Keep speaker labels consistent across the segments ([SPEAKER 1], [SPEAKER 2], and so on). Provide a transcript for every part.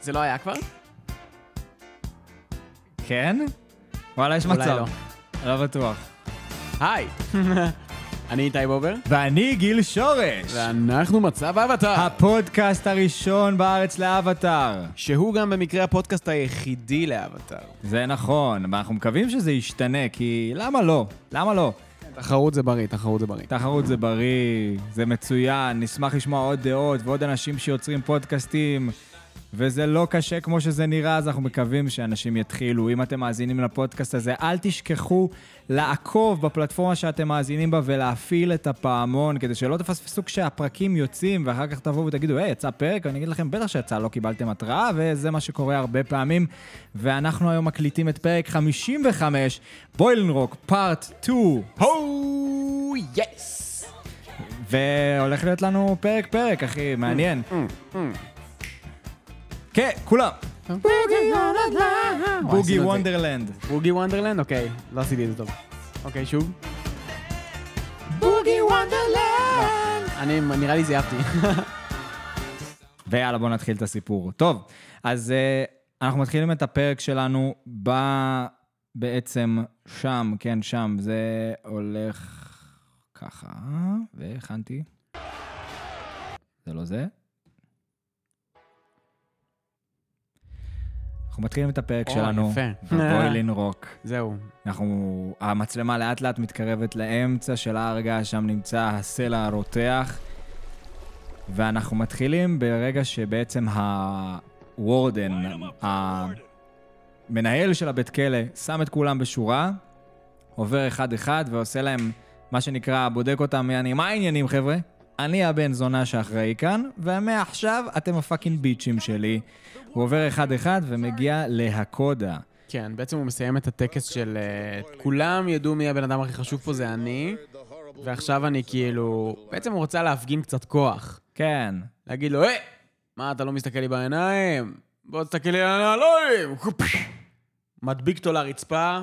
[SPEAKER 1] זה לא היה כבר?
[SPEAKER 2] כן? וואלה, יש
[SPEAKER 1] אולי
[SPEAKER 2] מצב.
[SPEAKER 1] לא.
[SPEAKER 2] לא בטוח.
[SPEAKER 1] היי, אני איתי בובר,
[SPEAKER 2] ואני גיל שורש.
[SPEAKER 1] ואנחנו מצב אבטאר,
[SPEAKER 2] הפודקאסט הראשון בארץ לאבטאר.
[SPEAKER 1] שהוא גם במקרה הפודקאסט היחידי לאבטאר.
[SPEAKER 2] זה נכון, ואנחנו מקווים שזה ישתנה, כי למה לא? למה לא?
[SPEAKER 1] תחרות זה בריא, תחרות זה בריא.
[SPEAKER 2] תחרות זה בריא, זה מצוין, נשמח לשמוע עוד דעות ועוד אנשים שיוצרים פודקאסטים, וזה לא קשה כמו שזה נראה, אז אנחנו מקווים שאנשים יתחילו. אם אתם מאזינים לפודקאסט הזה, אל תשכחו לעקוב בפלטפורמה שאתם מאזינים בה ולהפעיל את הפעמון, כדי שלא תפספסו כשהפרקים יוצאים, ואחר כך תבואו ותגידו, היי, יצא פרק? ואני אגיד לכם, בטח שיצא, לא קיבלתם התראה, וזה מה שקורה הרבה פעמים. ואנחנו היום מקליטים את פרק 55, בוילן רוק, פארט 2.
[SPEAKER 1] הו, יס!
[SPEAKER 2] והולך להיות לנו פרק פרק, אחי, מעניין. כן, כולם. בוגי וונדרלנד.
[SPEAKER 1] בוגי וונדרלנד? אוקיי, לא עשיתי את זה טוב. אוקיי, שוב. בוגי וונדרלנד! אני, נראה לי זייפתי.
[SPEAKER 2] ויאללה, בואו נתחיל את הסיפור. טוב, אז uh, אנחנו מתחילים את הפרק שלנו ב... בעצם שם, כן, שם. זה הולך ככה, והכנתי. זה לא זה. אנחנו מתחילים את הפרק
[SPEAKER 1] או,
[SPEAKER 2] שלנו
[SPEAKER 1] יפה.
[SPEAKER 2] בבוילין רוק.
[SPEAKER 1] זהו.
[SPEAKER 2] אנחנו, המצלמה לאט לאט מתקרבת לאמצע של ההר געש, שם נמצא הסלע הרותח, ואנחנו מתחילים ברגע שבעצם הוורדן, המנהל של הבית כלא, שם את כולם בשורה, עובר אחד-אחד ועושה להם מה שנקרא, בודק אותם, יעני, מה העניינים חבר'ה? אני הבן זונה שאחראי כאן, ומעכשיו אתם הפאקינג ביצ'ים שלי. הוא עובר אחד-אחד ומגיע להקודה.
[SPEAKER 1] כן, בעצם הוא מסיים את הטקס של... אה, כולם ידעו מי הבן אדם הכי חשוב פה, זה אני, ועכשיו אני כאילו... בעצם הוא רוצה להפגין קצת כוח.
[SPEAKER 2] כן.
[SPEAKER 1] להגיד לו, היי, מה, אתה לא מסתכל לי בעיניים? בוא תסתכל לי על הנעליים! מדביק אותו לרצפה,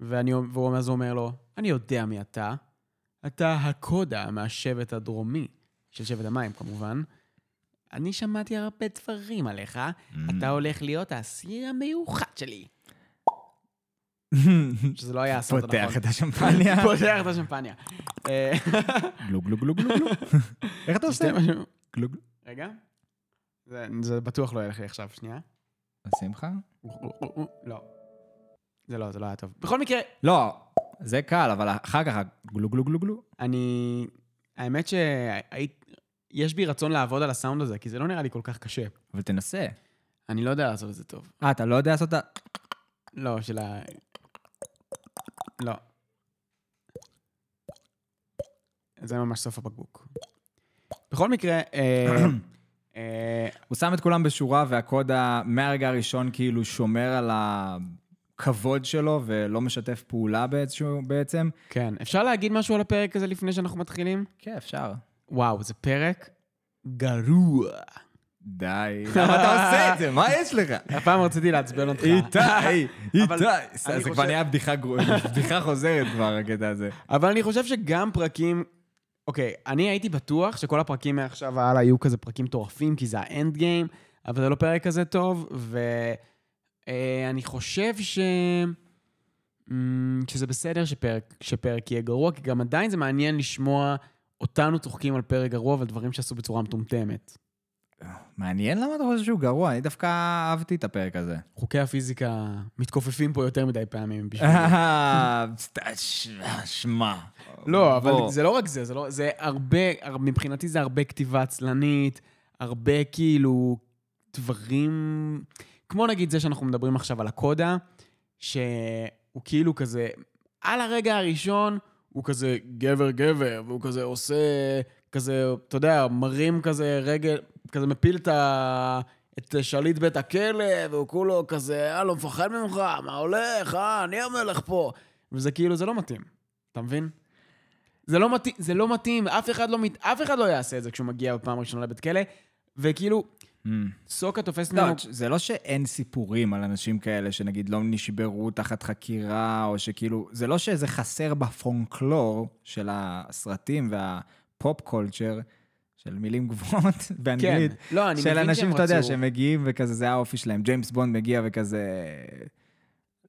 [SPEAKER 1] ואני, והוא אז אומר לו, אני יודע מי אתה. אתה הקודה מהשבט הדרומי, של שבט המים כמובן. אני שמעתי הרבה דברים עליך, אתה הולך להיות האסיר המיוחד שלי. שזה לא היה הסרט הנכון.
[SPEAKER 2] פותח את השמפניה.
[SPEAKER 1] פותח את השמפניה. אה,
[SPEAKER 2] גלו גלו גלו גלו גלו. איך אתה עושה?
[SPEAKER 1] שתי משהו-
[SPEAKER 2] גלו גלו.
[SPEAKER 1] רגע. זה- בטוח לא ילך לי עכשיו, שנייה.
[SPEAKER 2] שמחה?
[SPEAKER 1] לא. זה לא, זה לא היה טוב. בכל מקרה,
[SPEAKER 2] לא, זה קל, אבל אחר כך גלו גלו גלו גלו.
[SPEAKER 1] אני... האמת שיש בי רצון לעבוד על הסאונד הזה, כי זה לא נראה לי כל כך קשה.
[SPEAKER 2] אבל תנסה.
[SPEAKER 1] אני לא יודע לעשות את זה טוב.
[SPEAKER 2] אה, אתה לא יודע לעשות את ה...
[SPEAKER 1] לא, של ה... לא. זה ממש סוף הבקבוק. בכל מקרה, אה, אה,
[SPEAKER 2] הוא שם את כולם בשורה, והקודה מהרגע הראשון כאילו שומר על הכבוד שלו ולא משתף פעולה בעצם.
[SPEAKER 1] כן, אפשר להגיד משהו על הפרק הזה לפני שאנחנו מתחילים?
[SPEAKER 2] כן, אפשר.
[SPEAKER 1] וואו, זה פרק גרוע.
[SPEAKER 2] די, למה אתה עושה את זה? מה יש לך?
[SPEAKER 1] הפעם רציתי לעצבן אותך.
[SPEAKER 2] איתי, איתי. זה כבר נהיה בדיחה בדיחה חוזרת כבר, הקטע הזה.
[SPEAKER 1] אבל אני חושב שגם פרקים... אוקיי, אני הייתי בטוח שכל הפרקים מעכשיו והלאה יהיו כזה פרקים מטורפים, כי זה האנד גיים, אבל זה לא פרק כזה טוב, ואני חושב ש... אמ, שזה בסדר שפרק, שפרק יהיה גרוע, כי גם עדיין זה מעניין לשמוע אותנו צוחקים על פרק גרוע ועל דברים שעשו בצורה מטומטמת.
[SPEAKER 2] מעניין למה אתה חושב שהוא גרוע, אני דווקא אהבתי את הפרק הזה.
[SPEAKER 1] חוקי הפיזיקה מתכופפים פה יותר מדי פעמים בשביל...
[SPEAKER 2] שמע.
[SPEAKER 1] לא, אבל. זה לא רק זה, זה, לא, הרבה, הר- מבחינתי זה הרבה כתיבה עצלנית, הרבה כאילו דברים, כמו נגיד זה שאנחנו מדברים עכשיו על הקודה, שהוא כאילו כזה, על הרגע הראשון, הוא כזה גבר גבר, והוא כזה עושה, כזה, אתה יודע, מרים כזה רגל, כזה מפיל את ה... את שליט בית הכלא, והוא כולו כזה, אה, לא מפחד ממך, מה הולך, אה, אני המלך פה. וזה כאילו, זה לא מתאים, אתה מבין? זה לא מתאים, זה לא מתאים, אף אחד לא, מת... אף אחד לא יעשה את זה כשהוא מגיע בפעם הראשונה לבית כלא, וכאילו. סוקה תופס
[SPEAKER 2] לא,
[SPEAKER 1] ממנו...
[SPEAKER 2] זה לא שאין סיפורים על אנשים כאלה שנגיד לא נשברו תחת חקירה, או שכאילו, זה לא שזה חסר בפונקלור של הסרטים והפופ קולצ'ר, של מילים גבוהות באנגלית.
[SPEAKER 1] כן. לא, אני
[SPEAKER 2] של
[SPEAKER 1] מבין
[SPEAKER 2] אנשים,
[SPEAKER 1] שהם
[SPEAKER 2] אתה יודע,
[SPEAKER 1] רצו...
[SPEAKER 2] שהם מגיעים וכזה, זה האופי שלהם. ג'יימס בונד מגיע וכזה...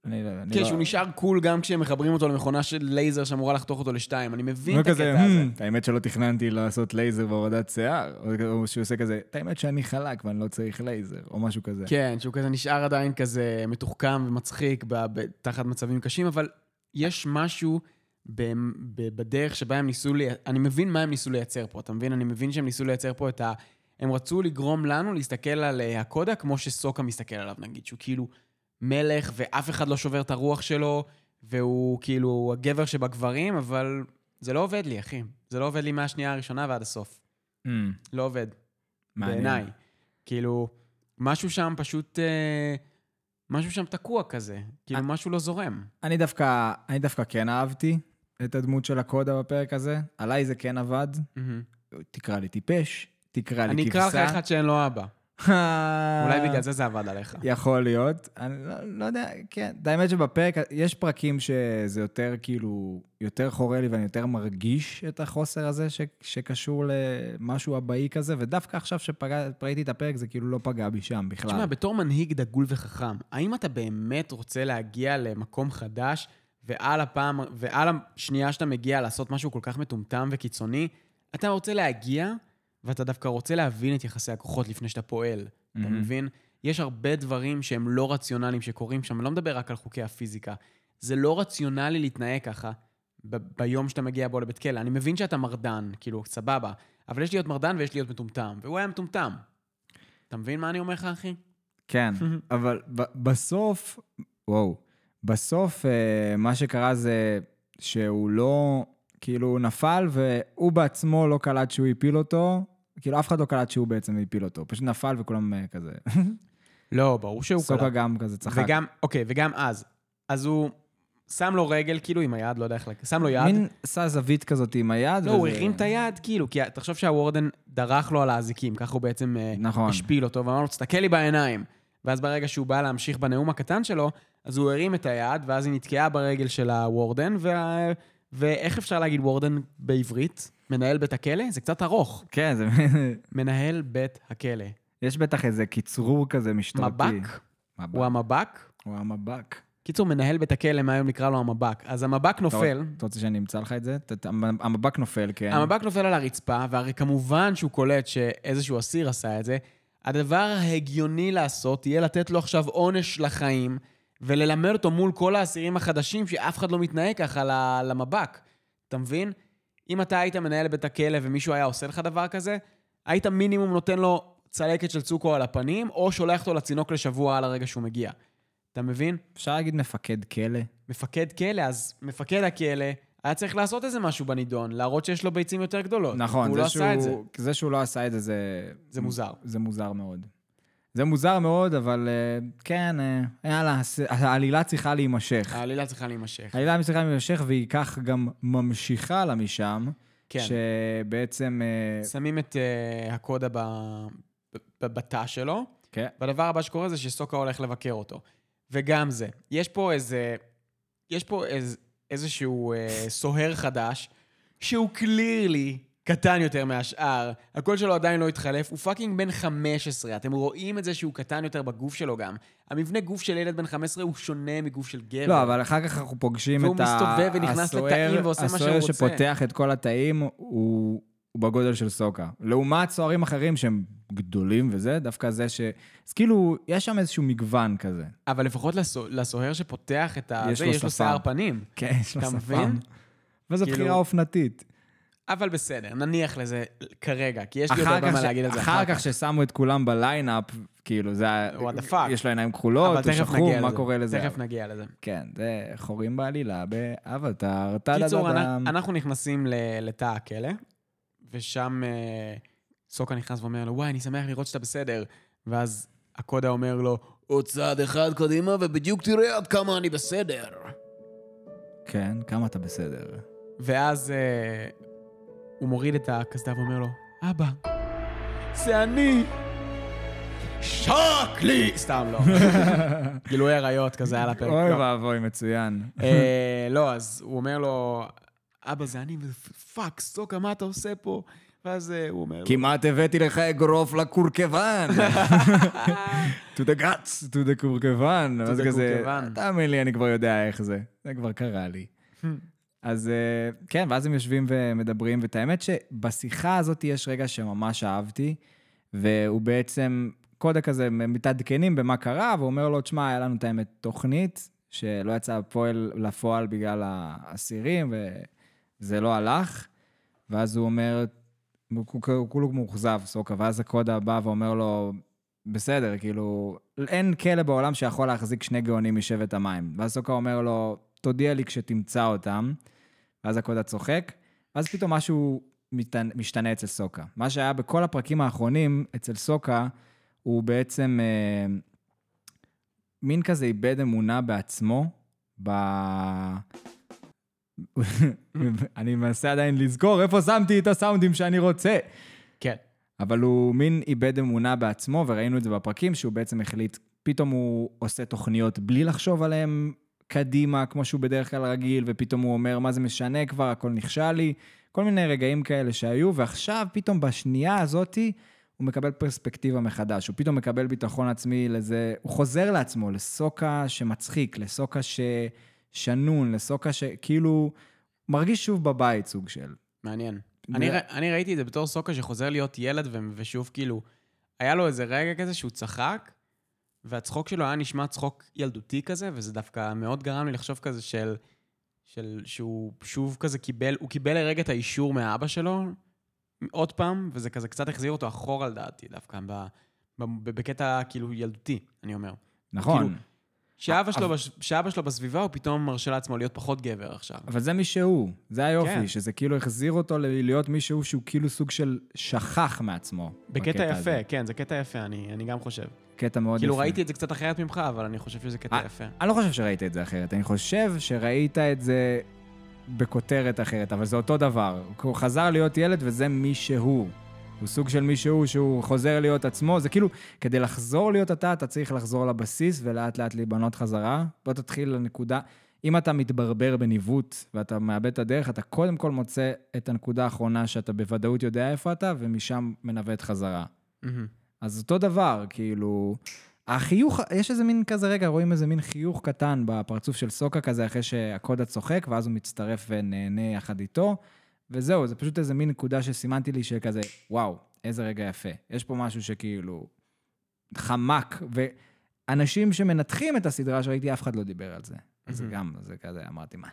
[SPEAKER 2] אני לא...
[SPEAKER 1] כן,
[SPEAKER 2] לא-
[SPEAKER 1] שהוא נשאר cool גם כשהם מחברים אותו למכונה של לייזר שאמורה לחתוך אותו לשתיים. אני מבין את הקטע הזה.
[SPEAKER 2] "Hmm, האמת שלא תכננתי לעשות לייזר והורדת שיער, או- שהוא עושה כזה, את האמת שאני חלק ואני לא צריך לייזר, או משהו כזה.
[SPEAKER 1] כן, שהוא כזה נשאר עדיין כזה מתוחכם ומצחיק תחת מצבים קשים, אבל יש משהו בדרך שבה הם ניסו, לי... אני מבין מה הם ניסו לייצר פה, אתה מבין? אני מבין שהם ניסו לייצר פה את ה... הם רצו לגרום לנו להסתכל על אה, הקודה כמו שסוקה מסתכל עליו, נגיד, שהוא כאילו מלך ואף אחד לא שובר את הרוח שלו, והוא כאילו הגבר שבגברים, אבל זה לא עובד לי, אחי. זה לא עובד לי מהשנייה הראשונה ועד הסוף.
[SPEAKER 2] Hmm,
[SPEAKER 1] לא עובד.
[SPEAKER 2] מעניין.
[SPEAKER 1] בעיניי. כאילו, משהו שם פשוט... אה, משהו שם תקוע כזה. כאילו,
[SPEAKER 2] אה.
[SPEAKER 1] משהו לא זורם.
[SPEAKER 2] אני דווקא, אני דווקא כן אהבתי את הדמות של הקודה בפרק הזה. עליי זה כן עבד. תקרא לי טיפש, תקרא לי
[SPEAKER 1] אני
[SPEAKER 2] כבשה.
[SPEAKER 1] אקרא לך אחד שאין לו אבא. אולי בגלל זה זה עבד עליך.
[SPEAKER 2] יכול להיות. אני לא, לא יודע, כן. האמת שבפרק, יש פרקים שזה יותר כאילו, יותר חורה לי ואני יותר מרגיש את החוסר הזה ש, שקשור למשהו אבאי כזה, ודווקא עכשיו שראיתי את הפרק זה כאילו לא פגע בי שם בכלל.
[SPEAKER 1] תשמע, בתור מנהיג דגול וחכם, האם אתה באמת רוצה להגיע למקום חדש, ועל הפעם, ועל השנייה שאתה מגיע לעשות משהו כל כך מטומטם וקיצוני, אתה רוצה להגיע, ואתה דווקא רוצה להבין את יחסי הכוחות לפני שאתה פועל. אתה
[SPEAKER 2] מהמם.
[SPEAKER 1] מבין? יש הרבה דברים שהם לא רציונליים שקורים שם, אני לא מדבר רק על חוקי הפיזיקה. זה לא רציונלי להתנהג ככה ב- ביום שאתה מגיע בו לבית כלא. אני מבין שאתה מרדן, כאילו, סבבה, אבל יש להיות מרדן ויש להיות מטומטם, והוא היה מטומטם. אתה מבין מה אני אומר לך, אחי?
[SPEAKER 2] כן, אבל ב- בסוף, וואו, בסוף אה, מה שקרה זה שהוא לא, כאילו, הוא נפל והוא בעצמו לא קלט שהוא הפיל אותו, כאילו, אף אחד לא קלט שהוא בעצם הפיל אותו, פשוט נפל וכולם אה, כזה.
[SPEAKER 1] לא, ברור שהוא
[SPEAKER 2] סוקה
[SPEAKER 1] קלט.
[SPEAKER 2] גם כזה צחק.
[SPEAKER 1] וגם, אוקיי, וגם אז. אז הוא שם לו רגל, כאילו, עם היד, לא יודע איך... שם לו יד.
[SPEAKER 2] מין עשה זווית כזאת עם היד.
[SPEAKER 1] לא, הוא
[SPEAKER 2] וזה-
[SPEAKER 1] הרים את היד, כאילו, כי תחשוב שהוורדן דרך לו על האזיקים, ככה הוא בעצם אה,
[SPEAKER 2] נכון.
[SPEAKER 1] השפיל אותו, ואמר לו, תסתכל לי בעיניים. ואז ברגע שהוא בא להמשיך בנאום הקטן שלו, אז הוא הרים את היד, ואז היא נתקעה ברגל של הוורדן, וה... ואיך אפשר להגיד וורדן בעברית? מנהל בית הכלא? זה קצת ארוך.
[SPEAKER 2] כן, זה...
[SPEAKER 1] מנהל בית הכלא.
[SPEAKER 2] יש בטח איזה קיצרור כזה משטרתי.
[SPEAKER 1] מבק?
[SPEAKER 2] מבק.
[SPEAKER 1] הוא המבק?
[SPEAKER 2] הוא המבק.
[SPEAKER 1] קיצור, מנהל בית הכלא, מהיום נקרא לו המבק. אז המבק נופל,
[SPEAKER 2] אתה רוצה שאני אמצא לך את זה? המבק נופל, כן.
[SPEAKER 1] המבק נופל על הרצפה, והרי כמובן שהוא קולט שאיזשהו אסיר עשה את זה. הדבר ההגיוני לעשות יהיה לתת לו עכשיו עונש לחיים, וללמד אותו מול כל האסירים החדשים שאף אחד לא מתנהג ככה למבק. אתה מבין? אם אתה היית מנהל בית הכלא ומישהו היה עושה לך דבר כזה, היית מינימום נותן לו צלקת של צוקו על הפנים, או שולח אותו לצינוק לשבוע על הרגע שהוא מגיע. אתה מבין?
[SPEAKER 2] אפשר להגיד מפקד כלא?
[SPEAKER 1] מפקד כלא, אז מפקד הכלא היה צריך לעשות איזה משהו בנידון, להראות שיש לו ביצים יותר גדולות.
[SPEAKER 2] נכון, זה
[SPEAKER 1] לא את זה.
[SPEAKER 2] שהוא- זה שהוא לא עשה את זה, זה...
[SPEAKER 1] זה מוזר.
[SPEAKER 2] זה מוזר מאוד. זה מוזר מאוד, אבל אה, כן, אה, יאללה, העלילה צריכה להימשך.
[SPEAKER 1] העלילה צריכה להימשך.
[SPEAKER 2] העלילה צריכה להימשך, והיא כך גם ממשיכה לה משם.
[SPEAKER 1] כן.
[SPEAKER 2] שבעצם... אה,
[SPEAKER 1] שמים את uh, הקודה. ב- בתא שלו,
[SPEAKER 2] כן.
[SPEAKER 1] והדבר הבא שקורה זה שסוקה הולך לבקר אותו. וגם זה. יש פה איזה... יש פה איז, איזשהו uh, סוהר חדש, שהוא clearly קטן יותר מהשאר, הקול שלו עדיין לא התחלף, הוא פאקינג בן 15, אתם רואים את זה שהוא קטן יותר בגוף שלו גם. המבנה גוף של ילד בן 15 הוא שונה מגוף של גבר.
[SPEAKER 2] לא, אבל אחר כך אנחנו פוגשים
[SPEAKER 1] והוא
[SPEAKER 2] את ה...
[SPEAKER 1] מסתובב ונכנס לתאים ועושה מה שהוא
[SPEAKER 2] הסוהר
[SPEAKER 1] רוצה.
[SPEAKER 2] שפותח את כל התאים הוא... הוא בגודל של סוקה. לעומת סוהרים אחרים שהם גדולים וזה, דווקא זה ש... אז כאילו, יש שם איזשהו מגוון כזה.
[SPEAKER 1] אבל לפחות לסו- לסוהר שפותח את ה...
[SPEAKER 2] יש
[SPEAKER 1] זה,
[SPEAKER 2] לו
[SPEAKER 1] יש לו
[SPEAKER 2] שפם.
[SPEAKER 1] שיער פנים.
[SPEAKER 2] כן, יש לו
[SPEAKER 1] אתה
[SPEAKER 2] שפם.
[SPEAKER 1] מבין?
[SPEAKER 2] וזו
[SPEAKER 1] כאילו-
[SPEAKER 2] בחירה אופנתית.
[SPEAKER 1] אבל בסדר, נניח לזה כרגע, כי יש לי עוד
[SPEAKER 2] אחר
[SPEAKER 1] הרבה
[SPEAKER 2] כך
[SPEAKER 1] מה להגיד על זה
[SPEAKER 2] אחר כך ששמו את כולם ב lineup, כאילו, זה היה...
[SPEAKER 1] What the fuck?
[SPEAKER 2] יש לו עיניים כחולות, הוא שחום. מה קורה לזה?
[SPEAKER 1] תכף נגיע לזה.
[SPEAKER 2] כן, זה חורים בעלילה באבטאר. טה
[SPEAKER 1] קיצור,
[SPEAKER 2] דה דה דם.
[SPEAKER 1] אנחנו נכנסים לתא הכלא, ושם אה, סוקה נכנס ואומר לו, וואי, אני שמח לראות שאתה בסדר. ואז הקודה אומר לו, עוד צעד אחד קדימה ובדיוק תראה עד כמה אני בסדר.
[SPEAKER 2] כן, כמה אתה בסדר.
[SPEAKER 1] ואז אה, הוא מוריד את הקסדה ואומר לו, אבא, זה אני. שק לי! סתם לא. גילוי עריות כזה על הפרק.
[SPEAKER 2] אוי
[SPEAKER 1] לא.
[SPEAKER 2] ואבוי, מצוין.
[SPEAKER 1] אה, לא, אז הוא אומר לו, אבא, זה אני, ופאק, סוקה, מה אתה עושה פה? ואז אה, הוא אומר לו,
[SPEAKER 2] כמעט הבאתי לך אגרוף לקורקוון. to the guts, to the קורקוון.
[SPEAKER 1] To the קורקוון.
[SPEAKER 2] תאמין לי, אני כבר יודע איך זה. זה כבר קרה לי. אז אה, כן, ואז הם יושבים ומדברים, ואת האמת שבשיחה הזאת יש רגע שממש אהבתי, והוא בעצם, קודה כזה, מתעדכנים במה קרה, והוא אומר לו, תשמע, היה לנו את האמת תוכנית, שלא יצאה פועל לפועל בגלל האסירים, וזה לא הלך. ואז הוא אומר, הוא כולו מאוכזב, סוקה, ואז הקודה בא ואומר לו, בסדר, כאילו, אין כלא בעולם שיכול להחזיק שני גאונים משבט המים. ואז סוקה אומר לו, תודיע לי כשתמצא אותם. ואז הקודה צוחק, ואז פתאום משהו משתנה, משתנה אצל סוקה. מה שהיה בכל הפרקים האחרונים אצל סוקה, הוא בעצם אה, מין כזה איבד אמונה בעצמו, ב... אני מנסה עדיין לזכור איפה שמתי את הסאונדים שאני רוצה.
[SPEAKER 1] כן.
[SPEAKER 2] אבל הוא מין איבד אמונה בעצמו, וראינו את זה בפרקים, שהוא בעצם החליט, פתאום הוא עושה תוכניות בלי לחשוב עליהן קדימה, כמו שהוא בדרך כלל רגיל, ופתאום הוא אומר, מה זה משנה כבר, הכל נכשל לי. כל מיני רגעים כאלה שהיו, ועכשיו, פתאום בשנייה הזאתי, הוא מקבל פרספקטיבה מחדש. הוא פתאום מקבל ביטחון עצמי לזה, הוא חוזר לעצמו, לסוקה שמצחיק, לסוקה ששנון, לסוקה שכאילו מרגיש שוב בבית, סוג של.
[SPEAKER 1] מעניין.
[SPEAKER 2] ו-
[SPEAKER 1] אני, ר- אני ראיתי את זה בתור סוקה שחוזר להיות ילד, ושוב כאילו, היה לו איזה רגע כזה שהוא צחק, והצחוק שלו היה נשמע צחוק ילדותי כזה, וזה דווקא מאוד גרם לי לחשוב כזה של, של שהוא שוב כזה קיבל, הוא קיבל לרגע את האישור מהאבא שלו, עוד פעם, וזה כזה קצת החזיר אותו אחורה לדעתי, דווקא ב, ב, ב, בקטע כאילו ילדותי, אני אומר.
[SPEAKER 2] נכון.
[SPEAKER 1] כאילו, שאבא שלו,
[SPEAKER 2] אבל-
[SPEAKER 1] שאבא שלו בסביבה, הוא פתאום מרשה לעצמו להיות פחות גבר עכשיו.
[SPEAKER 2] אבל זה מי שהוא, זה היופי,
[SPEAKER 1] כן.
[SPEAKER 2] שזה כאילו החזיר אותו להיות מישהו שהוא כאילו סוג של שכח מעצמו.
[SPEAKER 1] בקטע
[SPEAKER 2] הזה.
[SPEAKER 1] יפה, כן, זה קטע יפה, אני, אני גם חושב.
[SPEAKER 2] קטע מאוד
[SPEAKER 1] כאילו
[SPEAKER 2] יפה.
[SPEAKER 1] ראיתי את זה קצת אחרת ממך, אבל אני חושב שזה קטע
[SPEAKER 2] אה,
[SPEAKER 1] יפה.
[SPEAKER 2] אני לא חושב שראית את זה אחרת, אני חושב שראית את זה בכותרת אחרת, אבל זה אותו דבר. הוא חזר להיות ילד וזה מי שהוא. הוא סוג של מי שהוא, חוזר להיות עצמו. זה כאילו, כדי לחזור להיות אתה, אתה צריך לחזור לבסיס ולאט לאט להיבנות חזרה. בוא תתחיל לנקודה. אם אתה מתברבר בניווט ואתה מאבד את הדרך, אתה קודם כל מוצא את הנקודה האחרונה שאתה בוודאות יודע איפה אתה, ומשם מנווט חזרה.
[SPEAKER 1] מהמם.
[SPEAKER 2] אז אותו דבר, כאילו... החיוך, יש איזה מין כזה, רגע, רואים איזה מין חיוך קטן בפרצוף של סוקה כזה, אחרי שהקודה צוחק, ואז הוא מצטרף ונהנה יחד איתו, וזהו, זה פשוט איזה מין נקודה שסימנתי לי שכזה, וואו, איזה רגע יפה. יש פה משהו שכאילו חמק, ואנשים שמנתחים את הסדרה שראיתי, אף אחד לא דיבר על זה. אז. גם, זה כזה, אמרתי, מה?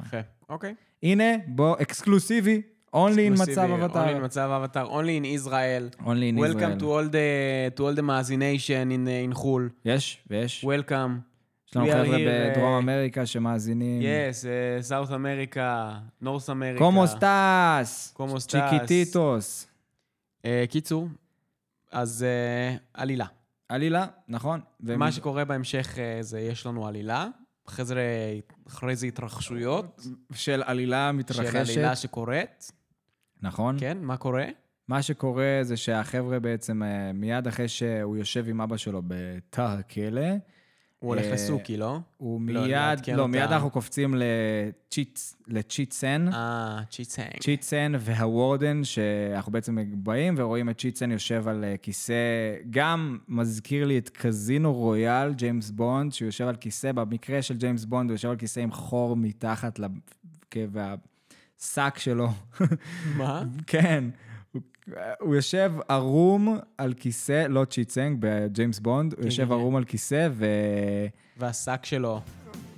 [SPEAKER 1] יפה. אוקיי.
[SPEAKER 2] הנה, בוא, אקסקלוסיבי, אונלי אין מצב אבטר.
[SPEAKER 1] Only in מצב אבטר, only in Israel.
[SPEAKER 2] אונלי אין
[SPEAKER 1] Welcome
[SPEAKER 2] ישראל.
[SPEAKER 1] to all the, to all the מאזינation in, in חו"ל.
[SPEAKER 2] יש, ויש.
[SPEAKER 1] Welcome.
[SPEAKER 2] יש לנו חבר'ה
[SPEAKER 1] here,
[SPEAKER 2] בדרום
[SPEAKER 1] uh,
[SPEAKER 2] אמריקה שמאזינים.
[SPEAKER 1] Yes, uh, South America, North America.
[SPEAKER 2] קומו סטאס?
[SPEAKER 1] קומו סטאס.
[SPEAKER 2] צ'יקיטיטוס.
[SPEAKER 1] אה, קיצור, אז עלילה.
[SPEAKER 2] עלילה, נכון. ו-
[SPEAKER 1] מה שקורה בהמשך זה, יש לנו עלילה, אחרי זה, אחרי זה התרחשויות
[SPEAKER 2] של עלילה
[SPEAKER 1] של
[SPEAKER 2] מתרחשת.
[SPEAKER 1] עלילה שקורית.
[SPEAKER 2] נכון.
[SPEAKER 1] כן, מה קורה?
[SPEAKER 2] מה שקורה זה שהחבר'ה בעצם, אה, מיד אחרי שהוא יושב עם אבא שלו בתא הכלא,
[SPEAKER 1] הוא הולך
[SPEAKER 2] אה,
[SPEAKER 1] לסוכי, לא?
[SPEAKER 2] הוא
[SPEAKER 1] לא,
[SPEAKER 2] מיד, לא. מיד אנחנו קופצים לצ'יטסן.
[SPEAKER 1] אה, צ'יצנג.
[SPEAKER 2] צ'יטסן וה warden, שאנחנו בעצם באים ורואים את צ'יטסן יושב על אה, כיסא, גם מזכיר לי את קזינו רויאל, ג'יימס בונד, שהוא יושב על כיסא, במקרה של ג'יימס בונד הוא יושב על כיסא עם חור מתחת, והשק שלו,
[SPEAKER 1] מה?
[SPEAKER 2] כן. הוא- הוא יושב ערום על כיסא, לא צ'יטסנג, בג'יימס בונד, הוא
[SPEAKER 1] כן,
[SPEAKER 2] יושב
[SPEAKER 1] כן.
[SPEAKER 2] ערום על כיסא, ו...
[SPEAKER 1] והשק שלו.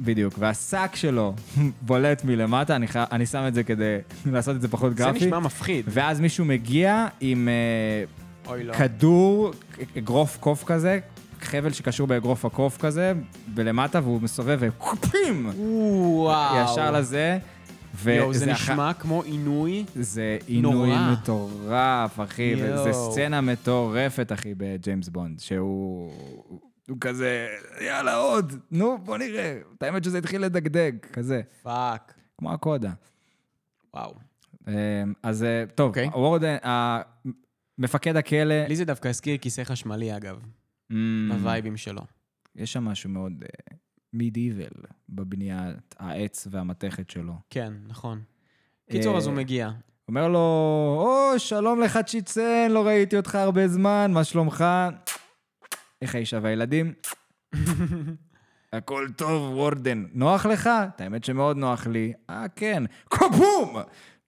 [SPEAKER 2] בדיוק, והשק שלו בולט מלמטה, אני, ח... אני שם את זה כדי לעשות את זה פחות
[SPEAKER 1] זה
[SPEAKER 2] גרפי.
[SPEAKER 1] נשמע מפחיד.
[SPEAKER 2] ואז מישהו מגיע עם אה,
[SPEAKER 1] אוי, לא.
[SPEAKER 2] כדור, אגרוף קוף כזה, חבל שקשור באגרוף הקוף כזה, ולמטה, והוא מסובב ופים!
[SPEAKER 1] וואו.
[SPEAKER 2] ישר לזה.
[SPEAKER 1] יואו, זה
[SPEAKER 2] וזה אח-
[SPEAKER 1] נשמע כמו עינוי.
[SPEAKER 2] זה עינוי
[SPEAKER 1] נורא.
[SPEAKER 2] מטורף, אחי, וזה
[SPEAKER 1] יואו.
[SPEAKER 2] סצנה מטורפת, אחי, בג'יימס בונד, שהוא... הוא כזה, יאללה, עוד, נו, בוא נראה. את האמת שזה התחיל לדגדג, כזה,
[SPEAKER 1] fuck.
[SPEAKER 2] כמו הקודה.
[SPEAKER 1] וואו.
[SPEAKER 2] אמ, אז אה, טוב,
[SPEAKER 1] אוקיי.
[SPEAKER 2] Warden, ה- מפקד הכלא,
[SPEAKER 1] לי זה דווקא הזכיר כיסא חשמלי, אגב,
[SPEAKER 2] אמ,
[SPEAKER 1] בווייבים שלו.
[SPEAKER 2] יש שם משהו מאוד medieval בבניית העץ והמתכת שלו.
[SPEAKER 1] כן, נכון. קיצור, אז הוא
[SPEAKER 2] אה,
[SPEAKER 1] מגיע.
[SPEAKER 2] אומר לו, או, שלום לך צ'יצן, לא ראיתי אותך הרבה זמן, מה שלומך? איך האישה והילדים? הכל טוב, וורדן. נוח לך? את האמת שמאוד נוח לי. אה, כן. קבום!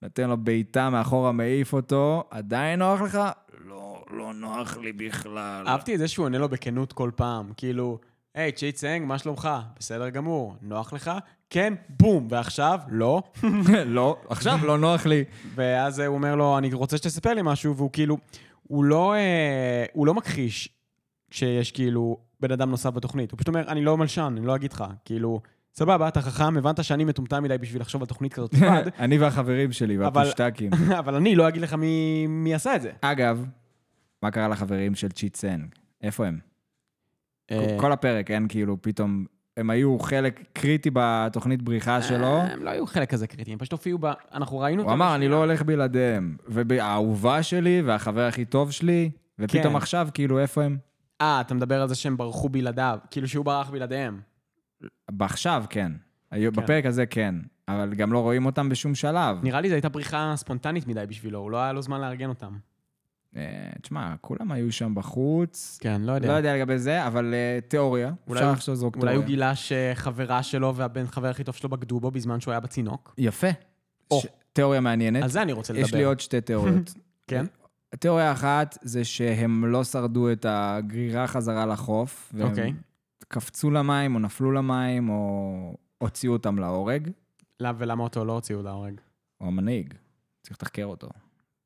[SPEAKER 2] נותן לו בעיטה מאחורה, מעיף אותו. עדיין נוח לך? לא, לא נוח לי בכלל.
[SPEAKER 1] אהבתי את זה שהוא עונה לו בכנות כל פעם, כאילו, היי, צ'י צנג, מה שלומך? בסדר גמור, נוח לך? כן, בום, ועכשיו, לא.
[SPEAKER 2] לא, עכשיו לא נוח לי.
[SPEAKER 1] ואז הוא אומר לו, אני רוצה שתספר לי משהו, והוא כאילו, הוא לא, אה, הוא לא מכחיש שיש כאילו בן אדם נוסף בתוכנית. הוא פשוט אומר, אני לא מלשן, אני לא אגיד לך. כאילו, סבבה, אתה חכם, הבנת שאני מטומטם מדי בשביל לחשוב על תוכנית כזאת לבד,
[SPEAKER 2] אני והחברים שלי, והפושטקים.
[SPEAKER 1] אבל אני לא אגיד לך מי, מי עשה את זה.
[SPEAKER 2] אגב, מה קרה לחברים של צ'יצן? איפה הם?
[SPEAKER 1] אה,
[SPEAKER 2] כל הפרק, אין כאילו, פתאום... הם היו חלק קריטי בתוכנית בריחה שלו.
[SPEAKER 1] אה, הם לא היו חלק כזה קריטי, הם פשוט הופיעו ב... אנחנו ראינו
[SPEAKER 2] הוא אמר, אני לא הולך בלעדיהם. והאהובה שלי והחבר הכי טוב שלי, ופתאום
[SPEAKER 1] כן.
[SPEAKER 2] עכשיו, כאילו, איפה הם?
[SPEAKER 1] אה, אתה מדבר על זה שהם ברחו בלעדיו, כאילו שהוא ברח בלעדיהם.
[SPEAKER 2] עכשיו, כן. היו-
[SPEAKER 1] כן.
[SPEAKER 2] בפרק הזה, כן. אבל גם לא רואים אותם בשום שלב.
[SPEAKER 1] נראה לי זו הייתה בריחה ספונטנית מדי בשבילו, הוא לא היה לו זמן לארגן אותם.
[SPEAKER 2] אה, תשמע, כולם היו שם בחוץ.
[SPEAKER 1] כן, לא יודע.
[SPEAKER 2] לא יודע לגבי זה, אבל תיאוריה.
[SPEAKER 1] אולי
[SPEAKER 2] אפשר עכשיו לזרוק
[SPEAKER 1] אולי
[SPEAKER 2] תיאוריה.
[SPEAKER 1] הוא גילה שחברה שלו והבן חבר הכי טוב שלו בגדו בו בזמן שהוא היה בצינוק.
[SPEAKER 2] יפה.
[SPEAKER 1] או.
[SPEAKER 2] תיאוריה מעניינת.
[SPEAKER 1] על זה אני רוצה לדבר.
[SPEAKER 2] יש לי עוד שתי תיאוריות.
[SPEAKER 1] כן?
[SPEAKER 2] תיאוריה אחת זה שהם לא שרדו את הגרירה חזרה לחוף.
[SPEAKER 1] אוקיי.
[SPEAKER 2] קפצו למים, או נפלו למים, או הוציאו אותם להורג.
[SPEAKER 1] למה ולמה אותו לא הוציאו להורג?
[SPEAKER 2] הוא המנהיג, צריך לתחקר אותו.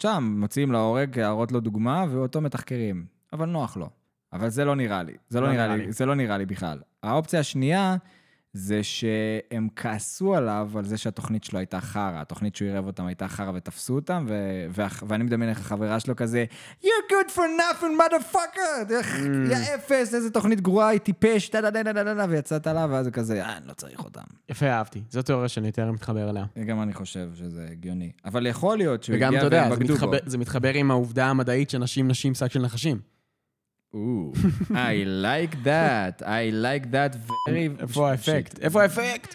[SPEAKER 2] שם מוציאים להורג, להראות לו דוגמה, ואותו מתחקרים. אבל נוח לו. אבל זה לא נראה לי. זה לא,
[SPEAKER 1] לא
[SPEAKER 2] נראה
[SPEAKER 1] נראה
[SPEAKER 2] לי.
[SPEAKER 1] לי.
[SPEAKER 2] זה לא נראה לי בכלל. האופציה השנייה זה שהם כעסו עליו על זה שהתוכנית שלו הייתה חרא. התוכנית שהוא עירב אותם הייתה חרא ותפסו אותם, ו... ו... ואני מדמיין איך החברה שלו כזה, You're good for nothing, motherfucker! איך,
[SPEAKER 1] Mm.
[SPEAKER 2] יא אפס, איזה תוכנית גרועה, היא טיפש, דה דה דה דה דה דה, ויצאת עליו, ואז הוא כזה, אה, אני לא צריך אותם.
[SPEAKER 1] יפה, אהבתי. זו תיאוריה שאני יותר מתחבר אליה.
[SPEAKER 2] גם אני חושב שזה הגיוני. אבל יכול להיות שהוא
[SPEAKER 1] וגם,
[SPEAKER 2] הגיע
[SPEAKER 1] אתה יודע,
[SPEAKER 2] והם
[SPEAKER 1] זה
[SPEAKER 2] בגדו בו.
[SPEAKER 1] מתחבר- זה מתחבר עם העובדה המדעית שנשים נשים שק של נחשים.
[SPEAKER 2] Ooh, I like that, I like that very...
[SPEAKER 1] איפה האפקט? איפה האפקט?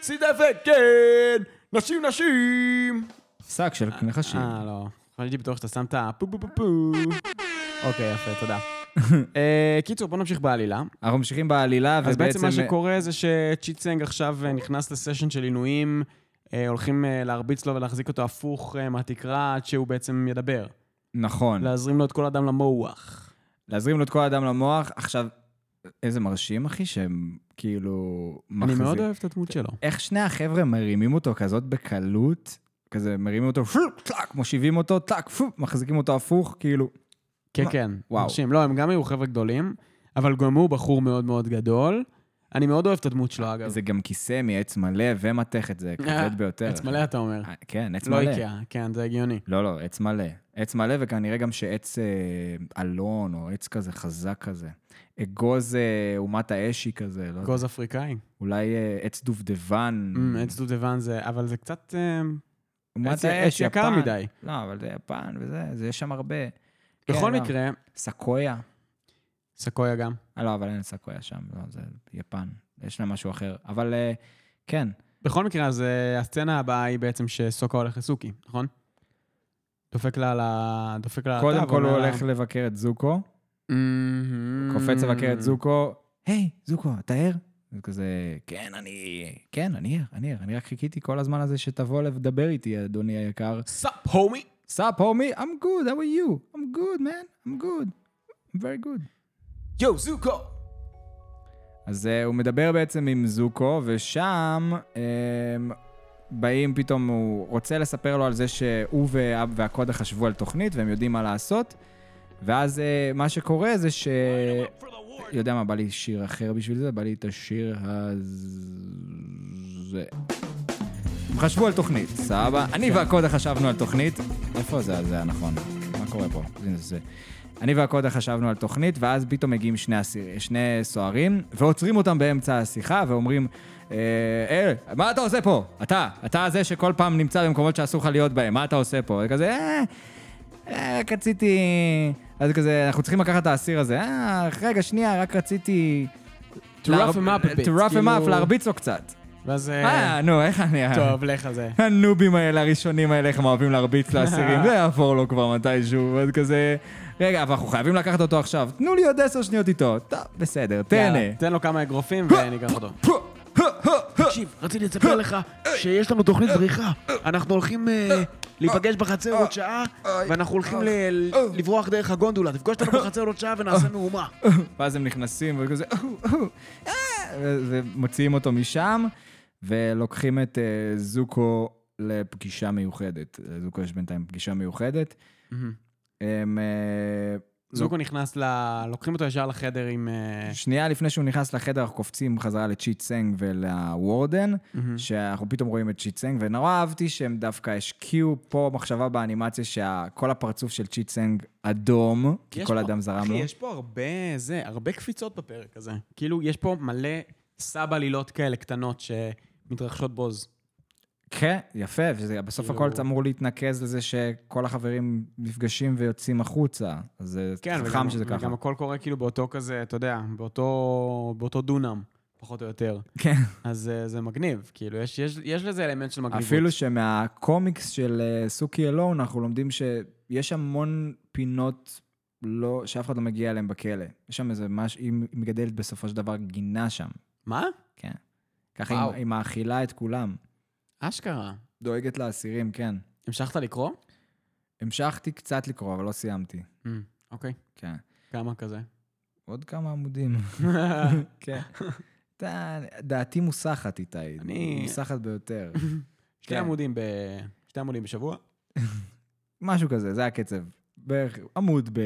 [SPEAKER 1] את האפקט, כן! נשים נשים!
[SPEAKER 2] שק של נחשים.
[SPEAKER 1] אה, לא. הייתי בטוח שאתה שם את הפו פו פו פו. אוקיי, יפה, תודה. אה, קיצור, בוא נמשיך בעלילה.
[SPEAKER 2] אנחנו ממשיכים בעלילה,
[SPEAKER 1] אז
[SPEAKER 2] ובעצם...
[SPEAKER 1] בעצם מה שקורה זה שצ'יטסנג עכשיו אה, נכנס לסשן של עינויים, אה, הולכים אה, להרביץ לו ולהחזיק אותו הפוך אה, מהתקרה עד שהוא בעצם ידבר.
[SPEAKER 2] נכון,
[SPEAKER 1] להזרים לו את כל הדם למוח.
[SPEAKER 2] להזרים לו את כל האדם למוח. עכשיו, איזה מרשים, אחי, שהם כאילו...
[SPEAKER 1] אני
[SPEAKER 2] מחזיק-
[SPEAKER 1] מאוד אוהב את הדמות שלו.
[SPEAKER 2] איך שני החבר'ה מרימים אותו כזאת בקלות, כזה מרימים אותו, פלוק, טלק, מושיבים אותו, טלק, פוק, מחזיקים אותו הפוך, כאילו...
[SPEAKER 1] כן,
[SPEAKER 2] מה?
[SPEAKER 1] כן,
[SPEAKER 2] וואו.
[SPEAKER 1] מרשים. לא, הם גם היו חבר'ה גדולים, אבל גם הוא בחור מאוד מאוד גדול. אני מאוד אוהב את הדמות שלו, אגב.
[SPEAKER 2] זה גם כיסא מעץ מלא ומתכת, זה כבד ביותר.
[SPEAKER 1] עץ מלא, אתה אומר.
[SPEAKER 2] אה, כן, עץ
[SPEAKER 1] לא
[SPEAKER 2] מלא.
[SPEAKER 1] איקאה, כן, זה הגיוני.
[SPEAKER 2] לא, לא, עץ מלא. עץ מלא, וכנראה גם שעץ אה, אלון, או עץ כזה חזק כזה. אגוז אה, אומת האשי כזה, לא יודע.
[SPEAKER 1] גוז אפריקאי.
[SPEAKER 2] אולי אה, עץ דובדבן.
[SPEAKER 1] אמ, עץ דודבן זה, אבל זה קצת... אה,
[SPEAKER 2] אומת האש,
[SPEAKER 1] יקר. מדי.
[SPEAKER 2] לא, אבל זה יפן וזה, זה יש שם הרבה.
[SPEAKER 1] בכל
[SPEAKER 2] כן, לא.
[SPEAKER 1] מקרה,
[SPEAKER 2] סקויה.
[SPEAKER 1] סקויה גם.
[SPEAKER 2] אה, לא, אבל אין סקויה שם, לא, זה יפן. יש להם משהו אחר. אבל אה, כן,
[SPEAKER 1] בכל מקרה, אז אה, הסצנה הבאה היא בעצם שסוקה הולך לסוקי, נכון? דופק לה על ה... דופק לה על
[SPEAKER 2] קודם
[SPEAKER 1] התו,
[SPEAKER 2] כל הוא הולך לבקר את זוקו. קופץ לבקר את זוקו, היי, זוקו, אתה ער? זה כזה, כן, אני... כן, אני ער, אני ער. אני רק חיכיתי כל הזמן הזה שתבוא לדבר איתי, אדוני היקר.
[SPEAKER 1] 'Sup, homie!
[SPEAKER 2] 'Sup, homie, I'm good, how are you? I'm good, man, I'm good. I'm very good.
[SPEAKER 1] יואו, זוקו!
[SPEAKER 2] אז uh, הוא מדבר בעצם עם זוקו, ושם um, באים פתאום, הוא רוצה לספר לו על זה שהוא וה- והקודה חשבו על תוכנית והם יודעים מה לעשות, ואז uh, מה שקורה זה ש... יודע מה, בא לי שיר אחר בשביל זה, בא לי את השיר הזה. הם חשבו על תוכנית, סבבה? אני והקודה חשבנו על תוכנית. איפה זה, זה הנכון? מה קורה פה? הנה זה. אני והקודה חשבנו על תוכנית, ואז פתאום מגיעים שני, אסיר, שני סוהרים, ועוצרים אותם באמצע השיחה, ואומרים, אה, אה, מה אתה עושה פה? אתה, אתה זה שכל פעם נמצא במקומות שאסור לך להיות בהם, מה אתה עושה פה? וכזה, אה, אה, רק רציתי... אז כזה, אנחנו צריכים לקחת את האסיר הזה. אה, רגע, שנייה, רק רציתי...
[SPEAKER 1] To rough him up a bit,
[SPEAKER 2] to rough him
[SPEAKER 1] כאילו-
[SPEAKER 2] up, להרביץ לו קצת.
[SPEAKER 1] ואז... אה,
[SPEAKER 2] אה, נו, איך אני...
[SPEAKER 1] טוב, לך על זה.
[SPEAKER 2] הנובים האלה, הראשונים האלה, איך הם אוהבים להרביץ לאסירים, זה יעבור לו כבר מתישהו, ואז כזה... רגע, אבל אנחנו חייבים לקחת אותו עכשיו, תנו לי עוד עשר שניות איתו. טוב, בסדר, תהנה.
[SPEAKER 1] תן לו כמה אגרופים וניקח אותו. תקשיב, רציתי לספר לך שיש לנו תוכנית בריחה. אנחנו הולכים אה, להיפגש בחצר עוד שעה, ואנחנו הולכים לברוח דרך הגונדולה. תפגוש אותנו בחצר עוד שעה ונעשה מהומה.
[SPEAKER 2] ואז הם נכנסים וכזה, אה, ומוציאים אותו משם, ולוקחים את אה, זוקו לפגישה מיוחדת. לזוקו יש בינתיים פגישה מיוחדת. הם... אה,
[SPEAKER 1] זוקו נכנס ל... לוקחים אותו ישר לחדר עם... אה,
[SPEAKER 2] שנייה לפני שהוא נכנס לחדר, אנחנו קופצים חזרה לצ'יט סנג ול warden, שאנחנו פתאום רואים את צ'יט סנג, ונורא אהבתי שהם דווקא השקיעו פה מחשבה באנימציה שכל הפרצוף של צ'יט סנג אדום, כי כל
[SPEAKER 1] פה-
[SPEAKER 2] אדם זרם
[SPEAKER 1] אחי,
[SPEAKER 2] לו.
[SPEAKER 1] יש פה הרבה, זה, הרבה קפיצות בפרק הזה. כאילו, יש פה מלא sub עלילות כאלה קטנות שמתרחשות בוז.
[SPEAKER 2] כן, יפה, ובסוף
[SPEAKER 1] כאילו-
[SPEAKER 2] הכל אמור להתנקז לזה שכל החברים נפגשים ויוצאים החוצה. אז זה
[SPEAKER 1] כן,
[SPEAKER 2] חכם
[SPEAKER 1] וגם,
[SPEAKER 2] שזה ככה.
[SPEAKER 1] וגם הכל קורה כאילו באותו כזה, אתה יודע, באותו, באותו דונם, פחות או יותר.
[SPEAKER 2] כן.
[SPEAKER 1] אז אה, זה מגניב, כאילו, יש, יש, יש לזה אלמנט של מגניבות.
[SPEAKER 2] אפילו שמהקומיקס של אה, סוכי אלון, אנחנו לומדים שיש המון פינות לא, שאף אחד לא מגיע אליהן בכלא. יש שם איזה משהו, היא מגדלת בסופו של דבר גינה שם.
[SPEAKER 1] מה?
[SPEAKER 2] כן. ככה
[SPEAKER 1] וואו.
[SPEAKER 2] היא, מאכילה את כולם.
[SPEAKER 1] אשכרה.
[SPEAKER 2] דואגת לאסירים, כן.
[SPEAKER 1] המשכת לקרוא?
[SPEAKER 2] המשכתי קצת לקרוא, אבל לא סיימתי.
[SPEAKER 1] Mm, אוקיי.
[SPEAKER 2] כן.
[SPEAKER 1] כמה כזה?
[SPEAKER 2] עוד כמה עמודים. כן. דעתי מוסחת, איתי.
[SPEAKER 1] אני-
[SPEAKER 2] מוסחת ביותר.
[SPEAKER 1] שתי
[SPEAKER 2] כן.
[SPEAKER 1] עמודים ב... שתי עמודים בשבוע?
[SPEAKER 2] משהו כזה, זה הקצב. בערך עמוד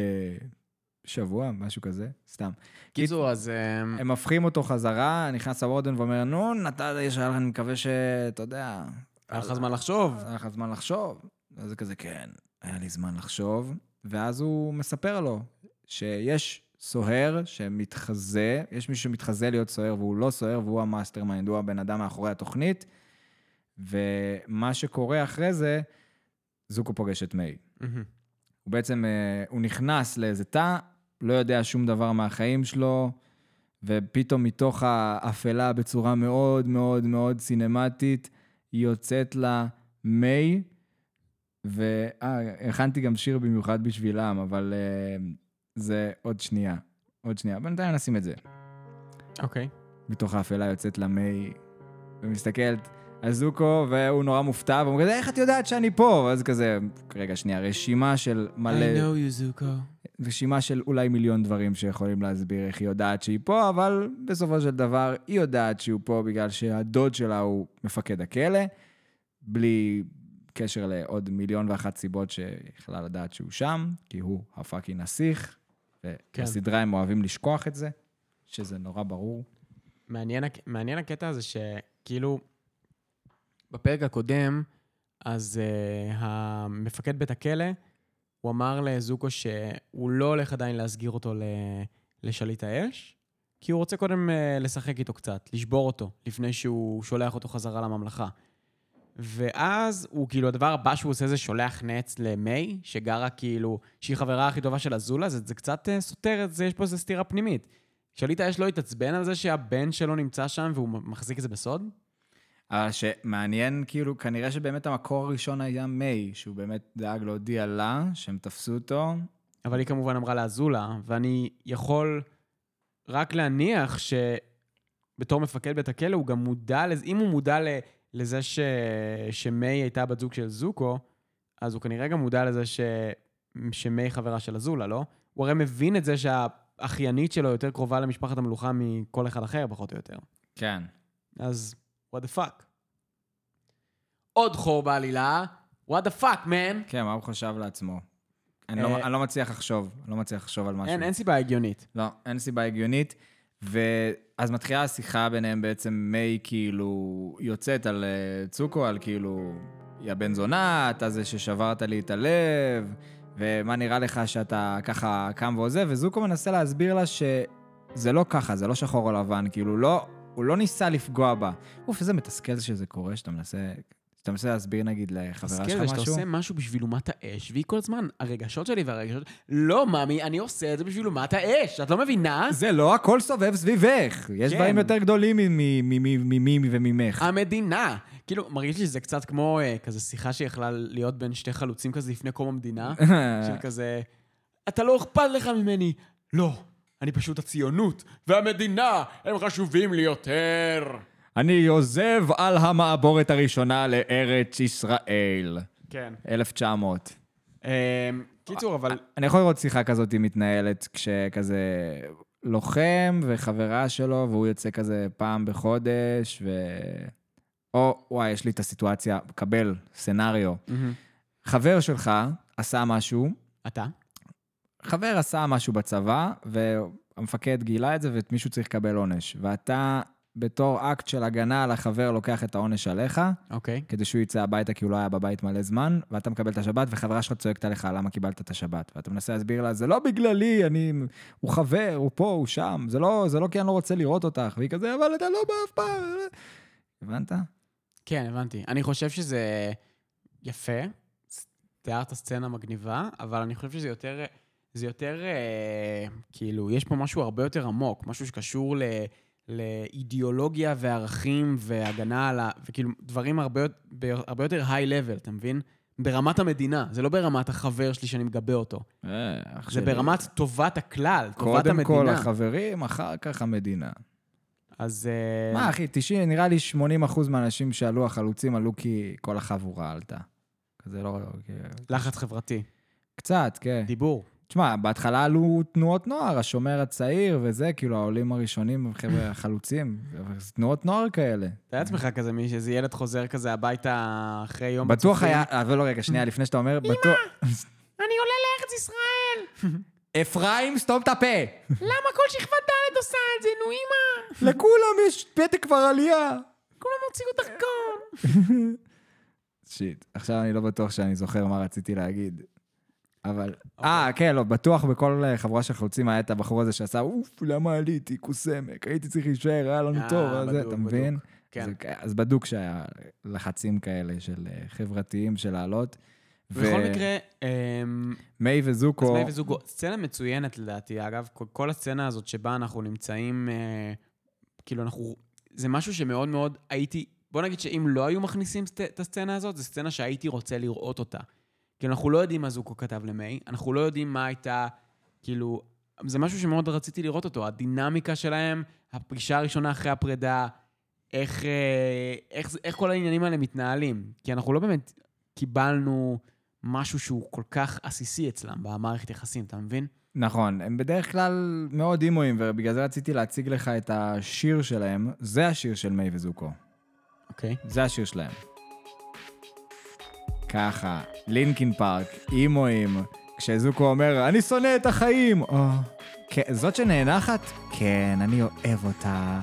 [SPEAKER 2] בשבוע, משהו כזה, סתם.
[SPEAKER 1] קיצור, אז... אה,
[SPEAKER 2] הם הופכים אותו חזרה, נכנס ה warden ואומר, נו, נתת, יש לך, אני מקווה שאתה יודע...
[SPEAKER 1] היה לך זמן לחשוב?
[SPEAKER 2] היה לך זמן לחשוב. אז זה כזה, כן, היה לי זמן לחשוב. ואז הוא מספר לו שיש סוהר שמתחזה, יש מישהו שמתחזה להיות סוהר והוא לא סוהר, והוא ה mastermind, הוא הבן אדם מאחורי התוכנית. ומה שקורה אחרי זה, זוקו פוגש את מיי. הוא בעצם, אה, הוא נכנס לאיזה תא, לא יודע שום דבר מהחיים שלו, ופתאום מתוך האפלה בצורה מאוד מאוד מאוד סינמטית, יוצאת לה מיי, והכנתי גם שיר במיוחד בשבילם, אבל אה, זה עוד שנייה. עוד שנייה. בינתיים נשים את זה.
[SPEAKER 1] אוקיי.
[SPEAKER 2] מתוך האפלה יוצאת לה מיי, ומסתכלת על זוקו, והוא נורא מופתע, והוא אומר, איך את יודעת שאני פה? ואז כזה, רגע, שנייה, רשימה של מלא...
[SPEAKER 1] I know you, זוקו.
[SPEAKER 2] רשימה של אולי מיליון דברים שיכולים להסביר איך היא יודעת שהיא פה, אבל בסופו של דבר היא יודעת שהוא פה בגלל שהדוד שלה הוא מפקד הכלא, בלי קשר לעוד מיליון ואחת סיבות שיכולה לדעת שהוא שם, כי הוא הפאקינג נסיך,
[SPEAKER 1] כן.
[SPEAKER 2] ובסדרה הם אוהבים לשכוח את זה, שזה נורא ברור.
[SPEAKER 1] מעניין, מעניין הקטע הזה שכאילו, בפרק הקודם, אז uh, המפקד בית הכלא, הוא אמר לזוקו שהוא לא הולך עדיין להסגיר אותו ל- לשליט האש, כי הוא רוצה קודם uh, לשחק איתו קצת, לשבור אותו, לפני שהוא שולח אותו חזרה לממלכה. ואז הוא, כאילו, הדבר הבא שהוא עושה זה שולח נץ למיי, שגרה כאילו, שהיא חברה הכי טובה של אזולה, זה, זה קצת uh, סותר את זה, יש פה איזו סתירה פנימית. שליט האש לא התעצבן על זה שהבן שלו נמצא שם והוא מחזיק את זה בסוד?
[SPEAKER 2] אבל שמעניין, כאילו, כנראה שבאמת המקור הראשון היה מיי, שהוא באמת דאג להודיע לה שהם תפסו אותו.
[SPEAKER 1] אבל היא כמובן אמרה לאזולה, ואני יכול רק להניח שבתור מפקד בית הכלא הוא גם מודע לזה, אם הוא מודע לזה ש... שמיי הייתה בת זוג של זוקו, אז הוא כנראה גם מודע לזה ש... שמיי חברה של אזולה, לא? הוא הרי מבין את זה שהאחיינית שלו יותר קרובה למשפחת המלוכה מכל אחד אחר, פחות או יותר.
[SPEAKER 2] כן.
[SPEAKER 1] אז what the fuck. עוד חור בעלילה, what the fuck, man.
[SPEAKER 2] כן, מה הוא חשב לעצמו? אני,
[SPEAKER 1] אה,
[SPEAKER 2] לא, אני לא מצליח לחשוב, אני לא מצליח לחשוב על משהו.
[SPEAKER 1] אין, אין סיבה הגיונית.
[SPEAKER 2] לא, אין סיבה הגיונית. ואז מתחילה השיחה ביניהם בעצם, מיי כאילו יוצאת על אה, צוקו, על כאילו, היא הבן זונה, אתה זה ששברת לי את הלב, ומה נראה לך שאתה ככה קם ועוזב, וזוקו מנסה להסביר לה שזה לא ככה, זה לא שחור או לבן, כאילו לא, הוא לא ניסה לפגוע בה. אוף, איזה מתסכל שזה קורה, שאתה מנסה, שאתה מנסה להסביר נגיד לחברה שלך
[SPEAKER 1] זה שאתה
[SPEAKER 2] משהו,
[SPEAKER 1] עושה משהו בשביל אומת האש, והיא כל הזמן, הרגשות שלי והרגשות... לא, ממי, אני עושה את זה בשביל אומת האש, את לא מבינה?
[SPEAKER 2] זה לא הכל סובב סביבך. יש
[SPEAKER 1] כן.
[SPEAKER 2] דברים יותר גדולים ממי וממך.
[SPEAKER 1] המדינה. כאילו, מרגיש לי שזה קצת כמו אה, כזה שיחה שיכלה להיות בין שתי חלוצים כזה לפני קום המדינה, של כזה, אתה לא אכפת לך ממני. לא, אני פשוט הציונות, והמדינה, הם חשובים לי יותר.
[SPEAKER 2] אני עוזב על המעבורת הראשונה לארץ ישראל.
[SPEAKER 1] כן.
[SPEAKER 2] 1900.
[SPEAKER 1] אה, קיצור, אבל...
[SPEAKER 2] אני יכול לראות שיחה כזאת מתנהלת כשכזה לוחם וחברה שלו, והוא יוצא כזה פעם בחודש, ו... או, וואי, יש לי את הסיטואציה, קבל, סנאריו. חבר שלך עשה משהו,
[SPEAKER 1] אתה?
[SPEAKER 2] חבר עשה משהו בצבא, והמפקד גילה את זה, ומישהו צריך לקבל עונש. ואתה, בתור אקט של הגנה על החבר, לוקח את העונש עליך,
[SPEAKER 1] אוקיי.
[SPEAKER 2] כדי שהוא יצא הביתה כי הוא לא היה בבית מלא זמן, ואתה מקבל את השבת, וחברה שלך צועקת עליך למה קיבלת את השבת. ואתה מנסה להסביר לה, זה לא בגללי, אני... הוא חבר, הוא פה, הוא שם, זה לא, זה לא כי אני לא רוצה לראות אותך. והיא כזה, אבל אתה לא בא אף פעם. הבנת?
[SPEAKER 1] כן, הבנתי. אני חושב שזה יפה, תיארת סצנה מגניבה, אבל אני חושב שזה יותר, זה יותר, אה, כאילו, יש פה משהו הרבה יותר עמוק, משהו שקשור ל, לאידיאולוגיה וערכים והגנה על ה... וכאילו, דברים הרבה, הרבה יותר היי-לבל, אתה מבין? ברמת המדינה, זה לא ברמת החבר שלי שאני מגבה אותו.
[SPEAKER 2] אה, אח
[SPEAKER 1] זה
[SPEAKER 2] שלי.
[SPEAKER 1] ברמת טובת הכלל, טובת
[SPEAKER 2] קודם
[SPEAKER 1] המדינה.
[SPEAKER 2] כל החברים, אחר כך המדינה.
[SPEAKER 1] אז... אה,
[SPEAKER 2] מה, אחי, 90, נראה לי 80 אחוז מהאנשים שעלו, החלוצים, עלו כי כל החבורה עלתה. כזה לא...
[SPEAKER 1] לחץ חברתי,
[SPEAKER 2] קצת, כן.
[SPEAKER 1] דיבור.
[SPEAKER 2] תשמע, בהתחלה עלו תנועות נוער, השומר הצעיר וזה, כאילו, העולים הראשונים, חבר'ה, החלוצים. אבל זה תנועות נוער כאלה.
[SPEAKER 1] תאר לעצמך כזה, מי- שאיזה ילד חוזר כזה הביתה אחרי יום
[SPEAKER 2] בטוח
[SPEAKER 1] בצופים.
[SPEAKER 2] היה, אבל לא, רגע, שנייה, לפני שאתה אומר, בטוח...
[SPEAKER 1] אני עולה לארץ ישראל!
[SPEAKER 2] אפרים, סתום את הפה!
[SPEAKER 1] למה כל שכבת ד' עושה את זה, נו אמא?
[SPEAKER 2] לכולם יש פתק כבר עלייה!
[SPEAKER 1] כולם הוציאו דרכון.
[SPEAKER 2] שיט, עכשיו אני לא בטוח שאני זוכר מה רציתי להגיד. אבל... אה, כן, לא, בטוח בכל אה, חבורה של חלוצים היה את הבחור הזה שעשה, אוף, למה עליתי, כוסמק, הייתי צריך להישאר, היה לנו
[SPEAKER 1] אה,
[SPEAKER 2] טוב, אז זה,
[SPEAKER 1] בדוק,
[SPEAKER 2] אתה מבין?
[SPEAKER 1] כן.
[SPEAKER 2] אז, אז בדוק שהיה לחצים כאלה של אה, חברתיים של לעלות.
[SPEAKER 1] בכל מקרה, אמ,
[SPEAKER 2] מיי
[SPEAKER 1] אז
[SPEAKER 2] וזוקו,
[SPEAKER 1] מאי וזוגו, סצנה מצוינת לדעתי, אגב, כל- הסצנה הזאת שבה אנחנו נמצאים, אה, כאילו אנחנו, זה משהו שמאוד מאוד הייתי, בוא נגיד שאם לא היו מכניסים את הסצנה הזאת, זו סצנה שהייתי רוצה לראות אותה. כאילו, אנחנו לא יודעים מה זוקו כתב למאי, אנחנו לא יודעים מה הייתה, כאילו, זה משהו שמאוד רציתי לראות אותו, הדינמיקה שלהם, הפגישה הראשונה אחרי הפרידה, איך, אה, איך, איך כל העניינים האלה מתנהלים. כי אנחנו לא באמת קיבלנו משהו שהוא כל כך עסיסי אצלם במערכת יחסים, אתה מבין?
[SPEAKER 2] נכון, הם בדרך כלל מאוד אימואים, ובגלל זה רציתי להציג לך את השיר שלהם. זה השיר של מיי וזוקו.
[SPEAKER 1] אוקיי.
[SPEAKER 2] זה השיר שלהם. ככה, לינקין פארק, אימואים, כשזוקו אומר, אני שונא את החיים! או, כן, זאת שנאנחת? כן, אני אוהב אותה.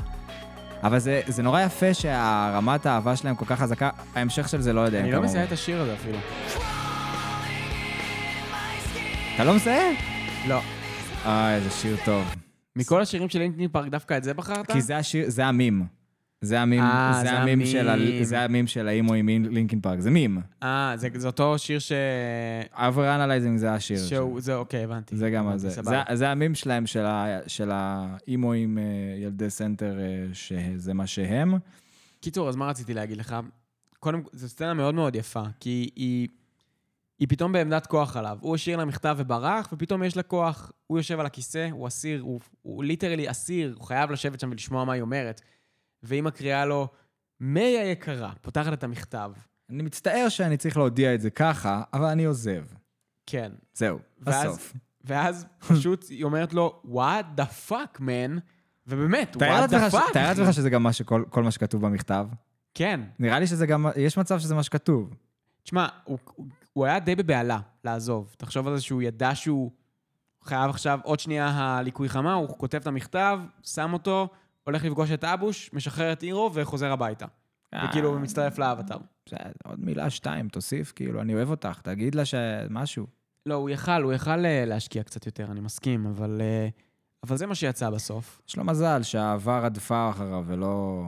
[SPEAKER 2] אבל זה, זה נורא יפה שהרמת האהבה שלהם כל כך חזקה, ההמשך של זה לא יודע.
[SPEAKER 1] אני לא מזהה. את השיר הזה אפילו.
[SPEAKER 2] אתה לא מזהה?
[SPEAKER 1] לא.
[SPEAKER 2] אה, איזה שיר טוב.
[SPEAKER 1] מכל השירים של לינקין פארק דווקא את זה בחרת?
[SPEAKER 2] כי זה השיר, זה המים. זה המים,
[SPEAKER 1] אה,
[SPEAKER 2] זה
[SPEAKER 1] זה
[SPEAKER 2] המים של ה-. זה המים של האימואים מלינקין פארק, זה מים.
[SPEAKER 1] אה, זה, זה אותו שיר ש...
[SPEAKER 2] over analyzing זה השיר.
[SPEAKER 1] שהוא, זה, אוקיי, הבנתי.
[SPEAKER 2] זה גם
[SPEAKER 1] הבנתי,
[SPEAKER 2] זה. זה. זה המים שלהם, של, ה, של האימואים אה, ילדי סנטר, אה, שזה מה שהם.
[SPEAKER 1] קיצור, אז מה רציתי להגיד לך? קודם כל, זו סצנה מאוד מאוד יפה, כי היא, היא פתאום בעמדת כוח עליו. הוא השאיר לה מכתב וברח, ופתאום יש לה כוח. הוא יושב על הכיסא, הוא אסיר, הוא, הוא literally אסיר, הוא חייב לשבת שם ולשמוע מה היא אומרת. והיא מקריאה לו, מיי היקרה, פותחת את המכתב.
[SPEAKER 2] אני מצטער שאני צריך להודיע את זה ככה, אבל אני עוזב.
[SPEAKER 1] כן.
[SPEAKER 2] זהו,
[SPEAKER 1] ואז-
[SPEAKER 2] בסוף.
[SPEAKER 1] ואז פשוט היא אומרת לו, what the fuck, man? ובאמת, what the fuck?
[SPEAKER 2] תאר לעצמך שזה גם מה שכל כל מה שכתוב במכתב.
[SPEAKER 1] כן.
[SPEAKER 2] נראה לי שזה גם, יש מצב שזה מה שכתוב.
[SPEAKER 1] תשמע, הוא, הוא היה די בבהלה לעזוב. תחשוב על זה שהוא ידע שהוא חייב עכשיו עוד שנייה הליקוי חמה, הוא כותב את המכתב, שם אותו, הולך לפגוש את אבוש, משחרר את אירו וחוזר הביתה. וכאילו הוא מצטרף לאבטר.
[SPEAKER 2] בסדר, עוד מילה שתיים, תוסיף, כאילו, אני אוהב אותך, תגיד לה שמשהו.
[SPEAKER 1] לא, הוא יכל, הוא יכל אה, להשקיע קצת יותר, אני מסכים, אבל, אה, אבל זה מה שיצא בסוף.
[SPEAKER 2] יש לו מזל שהאהבה רדפה אחריו ולא...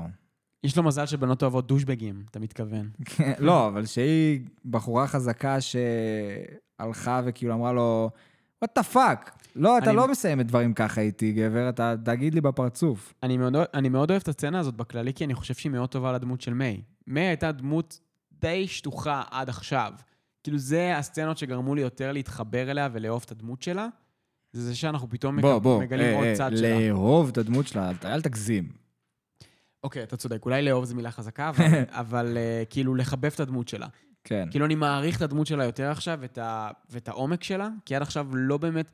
[SPEAKER 1] יש לו מזל שבנות אוהבות דושבגים, אתה מתכוון.
[SPEAKER 2] כן, לא, אבל שהיא בחורה חזקה שהלכה וכאילו אמרה לו, what the fuck? לא, אתה
[SPEAKER 1] אני-
[SPEAKER 2] לא מסיים את דברים ככה איתי, גבר, אתה תגיד לי בפרצוף.
[SPEAKER 1] אני מאוד, אני מאוד אוהב את הסצנה הזאת בכללי, כי אני חושב שהיא מאוד טובה לדמות של מיי. מיי הייתה דמות די שטוחה עד עכשיו. כאילו, זה הסצנות שגרמו לי יותר להתחבר אליה ולאהוב את הדמות שלה. זה זה שאנחנו פתאום
[SPEAKER 2] בוא,
[SPEAKER 1] מק-
[SPEAKER 2] בוא,
[SPEAKER 1] מגלים
[SPEAKER 2] אה,
[SPEAKER 1] עוד
[SPEAKER 2] אה,
[SPEAKER 1] צד שלה.
[SPEAKER 2] לאהוב את הדמות שלה, אל תגזים.
[SPEAKER 1] אוקיי, אתה צודק, אולי לאהוב זו מילה חזקה, אבל, אבל אה, כאילו לחבב את הדמות שלה.
[SPEAKER 2] כן.
[SPEAKER 1] כאילו, אני מעריך את הדמות שלה יותר עכשיו, ואת, ה, ואת העומק שלה, כי עד עכשיו לא באמת,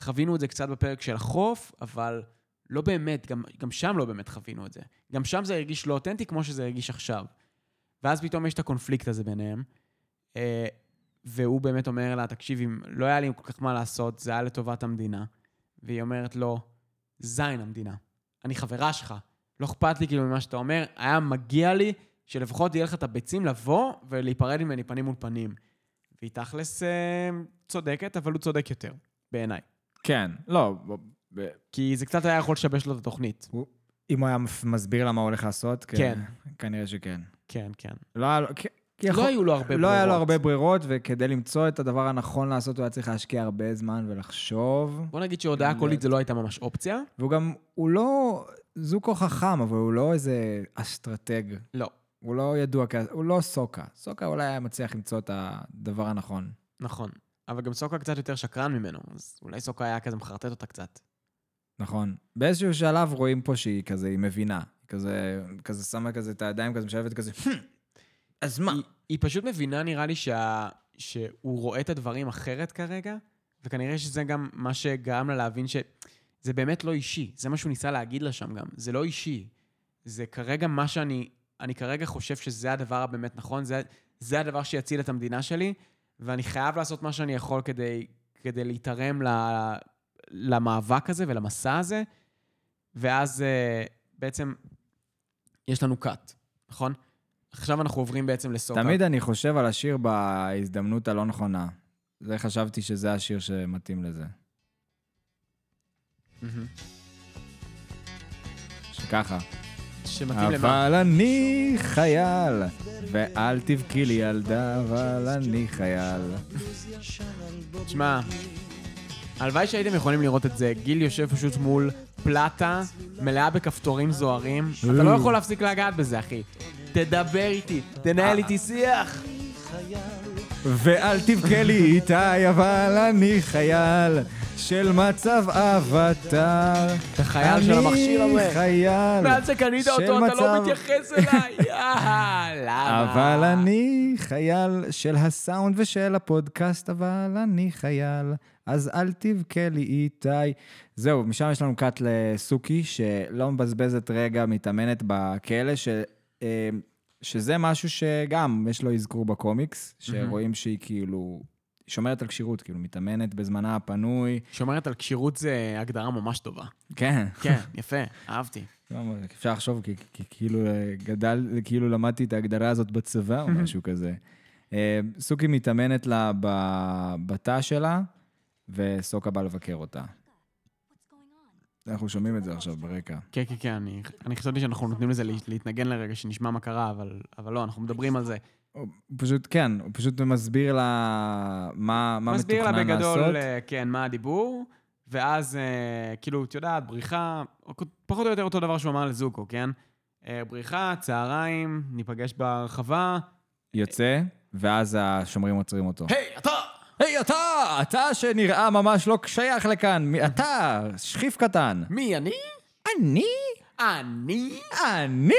[SPEAKER 1] חווינו את זה קצת בפרק של החוף, אבל לא באמת, גם, גם שם לא באמת חווינו את זה. גם שם זה הרגיש לא אותנטי כמו שזה הרגיש עכשיו. ואז פתאום יש את הקונפליקט הזה ביניהם, אה, והוא באמת אומר לה, תקשיבי, לא היה לי כל כך מה לעשות, זה היה לטובת המדינה. והיא אומרת לו, זין המדינה, אני חברה שלך, לא אכפת לי כאילו ממה שאתה אומר, היה מגיע לי שלפחות יהיה לך את הביצים לבוא ולהיפרד ממני פנים מול פנים. והיא תכלס אה, צודקת, אבל הוא צודק יותר, בעיניי.
[SPEAKER 2] כן, לא, ב-
[SPEAKER 1] כי זה קצת היה יכול לשבש לו את התוכנית.
[SPEAKER 2] אם הוא היה מסביר לה מה הוא הולך לעשות,
[SPEAKER 1] כן.
[SPEAKER 2] כנראה שכן.
[SPEAKER 1] כן, כן.
[SPEAKER 2] לא היה לו... כי-
[SPEAKER 1] לא
[SPEAKER 2] יכול-
[SPEAKER 1] היו לו הרבה
[SPEAKER 2] לא היה לו
[SPEAKER 1] ברירות.
[SPEAKER 2] הרבה ברירות, וכדי למצוא את הדבר הנכון לעשות, הוא היה צריך להשקיע הרבה זמן ולחשוב.
[SPEAKER 1] בוא נגיד שהודעה קולית זה לא הייתה ממש אופציה.
[SPEAKER 2] והוא גם, הוא לא זוקו חכם, אבל הוא לא איזה אסטרטג.
[SPEAKER 1] לא.
[SPEAKER 2] הוא לא ידוע. הוא לא סוקה. סוקה אולי היה מצליח למצוא את הדבר הנכון.
[SPEAKER 1] נכון. אבל גם סוקה קצת יותר שקרן ממנו, אז אולי סוקה היה כזה מחרטט אותה קצת.
[SPEAKER 2] נכון. באיזשהו שלב רואים פה שהיא כזה, היא מבינה. כזה, כזה שמה כזה את הידיים, כזה משלבת כזה, "הם, אז מה?
[SPEAKER 1] היא, היא פשוט מבינה, נראה לי, שה, שהוא רואה את הדברים אחרת כרגע, וכנראה שזה גם מה שגרם לה להבין שזה באמת לא אישי. זה מה שהוא ניסה להגיד לה שם גם. זה לא אישי. זה כרגע מה שאני... אני כרגע חושב שזה הדבר הבאמת נכון, זה, זה הדבר שיציל את המדינה שלי, ואני חייב לעשות מה שאני יכול כדי, כדי להתערם ל, למאבק הזה ולמסע הזה, ואז uh, בעצם יש לנו cut, נכון? עכשיו אנחנו עוברים בעצם לסוקה.
[SPEAKER 2] תמיד אני חושב על השיר בהזדמנות הלא נכונה. זה חשבתי שזה השיר שמתאים לזה. שככה.
[SPEAKER 1] שמתאים למה?
[SPEAKER 2] אבל אני חייל, ואל תבכי לי ילדה, אבל אני חייל.
[SPEAKER 1] תשמע, הלוואי שהייתם יכולים לראות את זה. גיל יושב פשוט מול פלטה מלאה בכפתורים זוהרים. אתה לא יכול להפסיק לגעת בזה, אחי. תדבר איתי, תנהל איתי שיח.
[SPEAKER 2] ואל תבכה לי איתי, אבל אני חייל של מצב אבטר.
[SPEAKER 1] אתה חייל של המכשיר הזה.
[SPEAKER 2] אני חייל
[SPEAKER 1] מאז שקנית אותו, אתה לא מתייחס אליי.
[SPEAKER 2] אבל אני חייל של הסאונד ושל הפודקאסט, אבל אני חייל, אז אל תבכה לי איתי. זהו, משם יש לנו קאט לסוכי, שלא מבזבזת רגע, מתאמנת בכלא, ש... אה, שזה משהו שגם יש לו אזכור בקומיקס, שרואים שהיא כאילו שומרת על כשירות, כאילו מתאמנת בזמנה הפנוי.
[SPEAKER 1] שומרת על כשירות זה הגדרה ממש טובה.
[SPEAKER 2] כן.
[SPEAKER 1] כן, יפה, אהבתי.
[SPEAKER 2] לא, אפשר לחשוב, כי, כאילו אה, גדל, כאילו למדתי את ההגדרה הזאת בצבא או משהו כזה. אה, סוכי מתאמנת לה בתא שלה, וסוקה בא לבקר אותה. אנחנו שומעים את זה עכשיו ברקע.
[SPEAKER 1] כן, כן, כן, אני, חשבתי שאנחנו נותנים לזה לה- להתנגן לרגע, שנשמע מה קרה, אבל לא, אנחנו מדברים על זה.
[SPEAKER 2] הוא פשוט, כן, הוא פשוט מסביר לה מה, מה
[SPEAKER 1] מסביר לה
[SPEAKER 2] מתוכנן
[SPEAKER 1] בגדול,
[SPEAKER 2] לעשות.
[SPEAKER 1] אה, כן, מה הדיבור, ואז, אה, כאילו, את יודעת, בריחה, פחות או יותר אותו דבר שהוא אמר לזוקו, כן? אה, בריחה, צהריים, ניפגש בהרחבה.
[SPEAKER 2] יוצא, ואז השומרים עוצרים אותו.
[SPEAKER 1] היי, אתה!
[SPEAKER 2] היי, אתה! אתה שנראה ממש לא שייך לכאן. אתה, שכיף קטן.
[SPEAKER 1] מי, אני?
[SPEAKER 2] אני?
[SPEAKER 1] אני?
[SPEAKER 2] אני?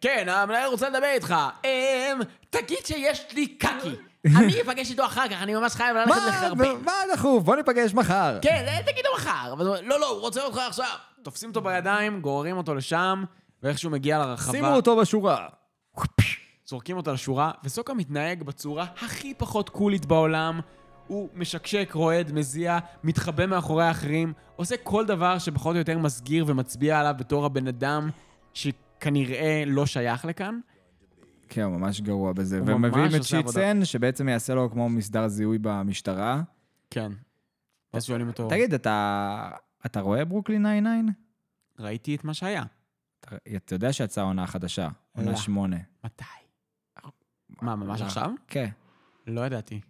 [SPEAKER 1] כן, המנהל רוצה לדבר איתך. אמ, תגיד שיש לי קקי. אני אפגש איתו אחר כך, אני ממש חייב ללכת לחרבן.
[SPEAKER 2] מה דחוף? בוא ניפגש מחר.
[SPEAKER 1] כן, אה, תגידו מחר. לא, לא, הוא רוצה אותך עכשיו. תופסים אותו בידיים, גוררים אותו לשם, ואיכשהו מגיע לרחבה.
[SPEAKER 2] שימו אותו בשורה.
[SPEAKER 1] זורקים אותו לשורה, וסוקה מתנהג בצורה הכי פחות קולית בעולם. הוא משקשק, רועד, מזיע, מתחבא מאחורי האחרים, עושה כל דבר שפחות או יותר מסגיר ומצביע עליו בתור הבן אדם שכנראה לא שייך לכאן.
[SPEAKER 2] כן, הוא ממש גרוע בזה.
[SPEAKER 1] הוא
[SPEAKER 2] ומביאים את. שיצן, שבעצם יעשה לו כמו מסדר זיהוי במשטרה.
[SPEAKER 1] כן. אז שואלים אותו,
[SPEAKER 2] תגיד, אתה אתה רואה ברוקלין 99?
[SPEAKER 1] ראיתי את מה שהיה.
[SPEAKER 2] אתה- אתה יודע שיצאה עונה חדשה, עונה
[SPEAKER 1] לא.
[SPEAKER 2] שמונה.
[SPEAKER 1] מתי? מה, ממש
[SPEAKER 2] לא.
[SPEAKER 1] עכשיו?
[SPEAKER 2] כן.
[SPEAKER 1] לא ידעתי.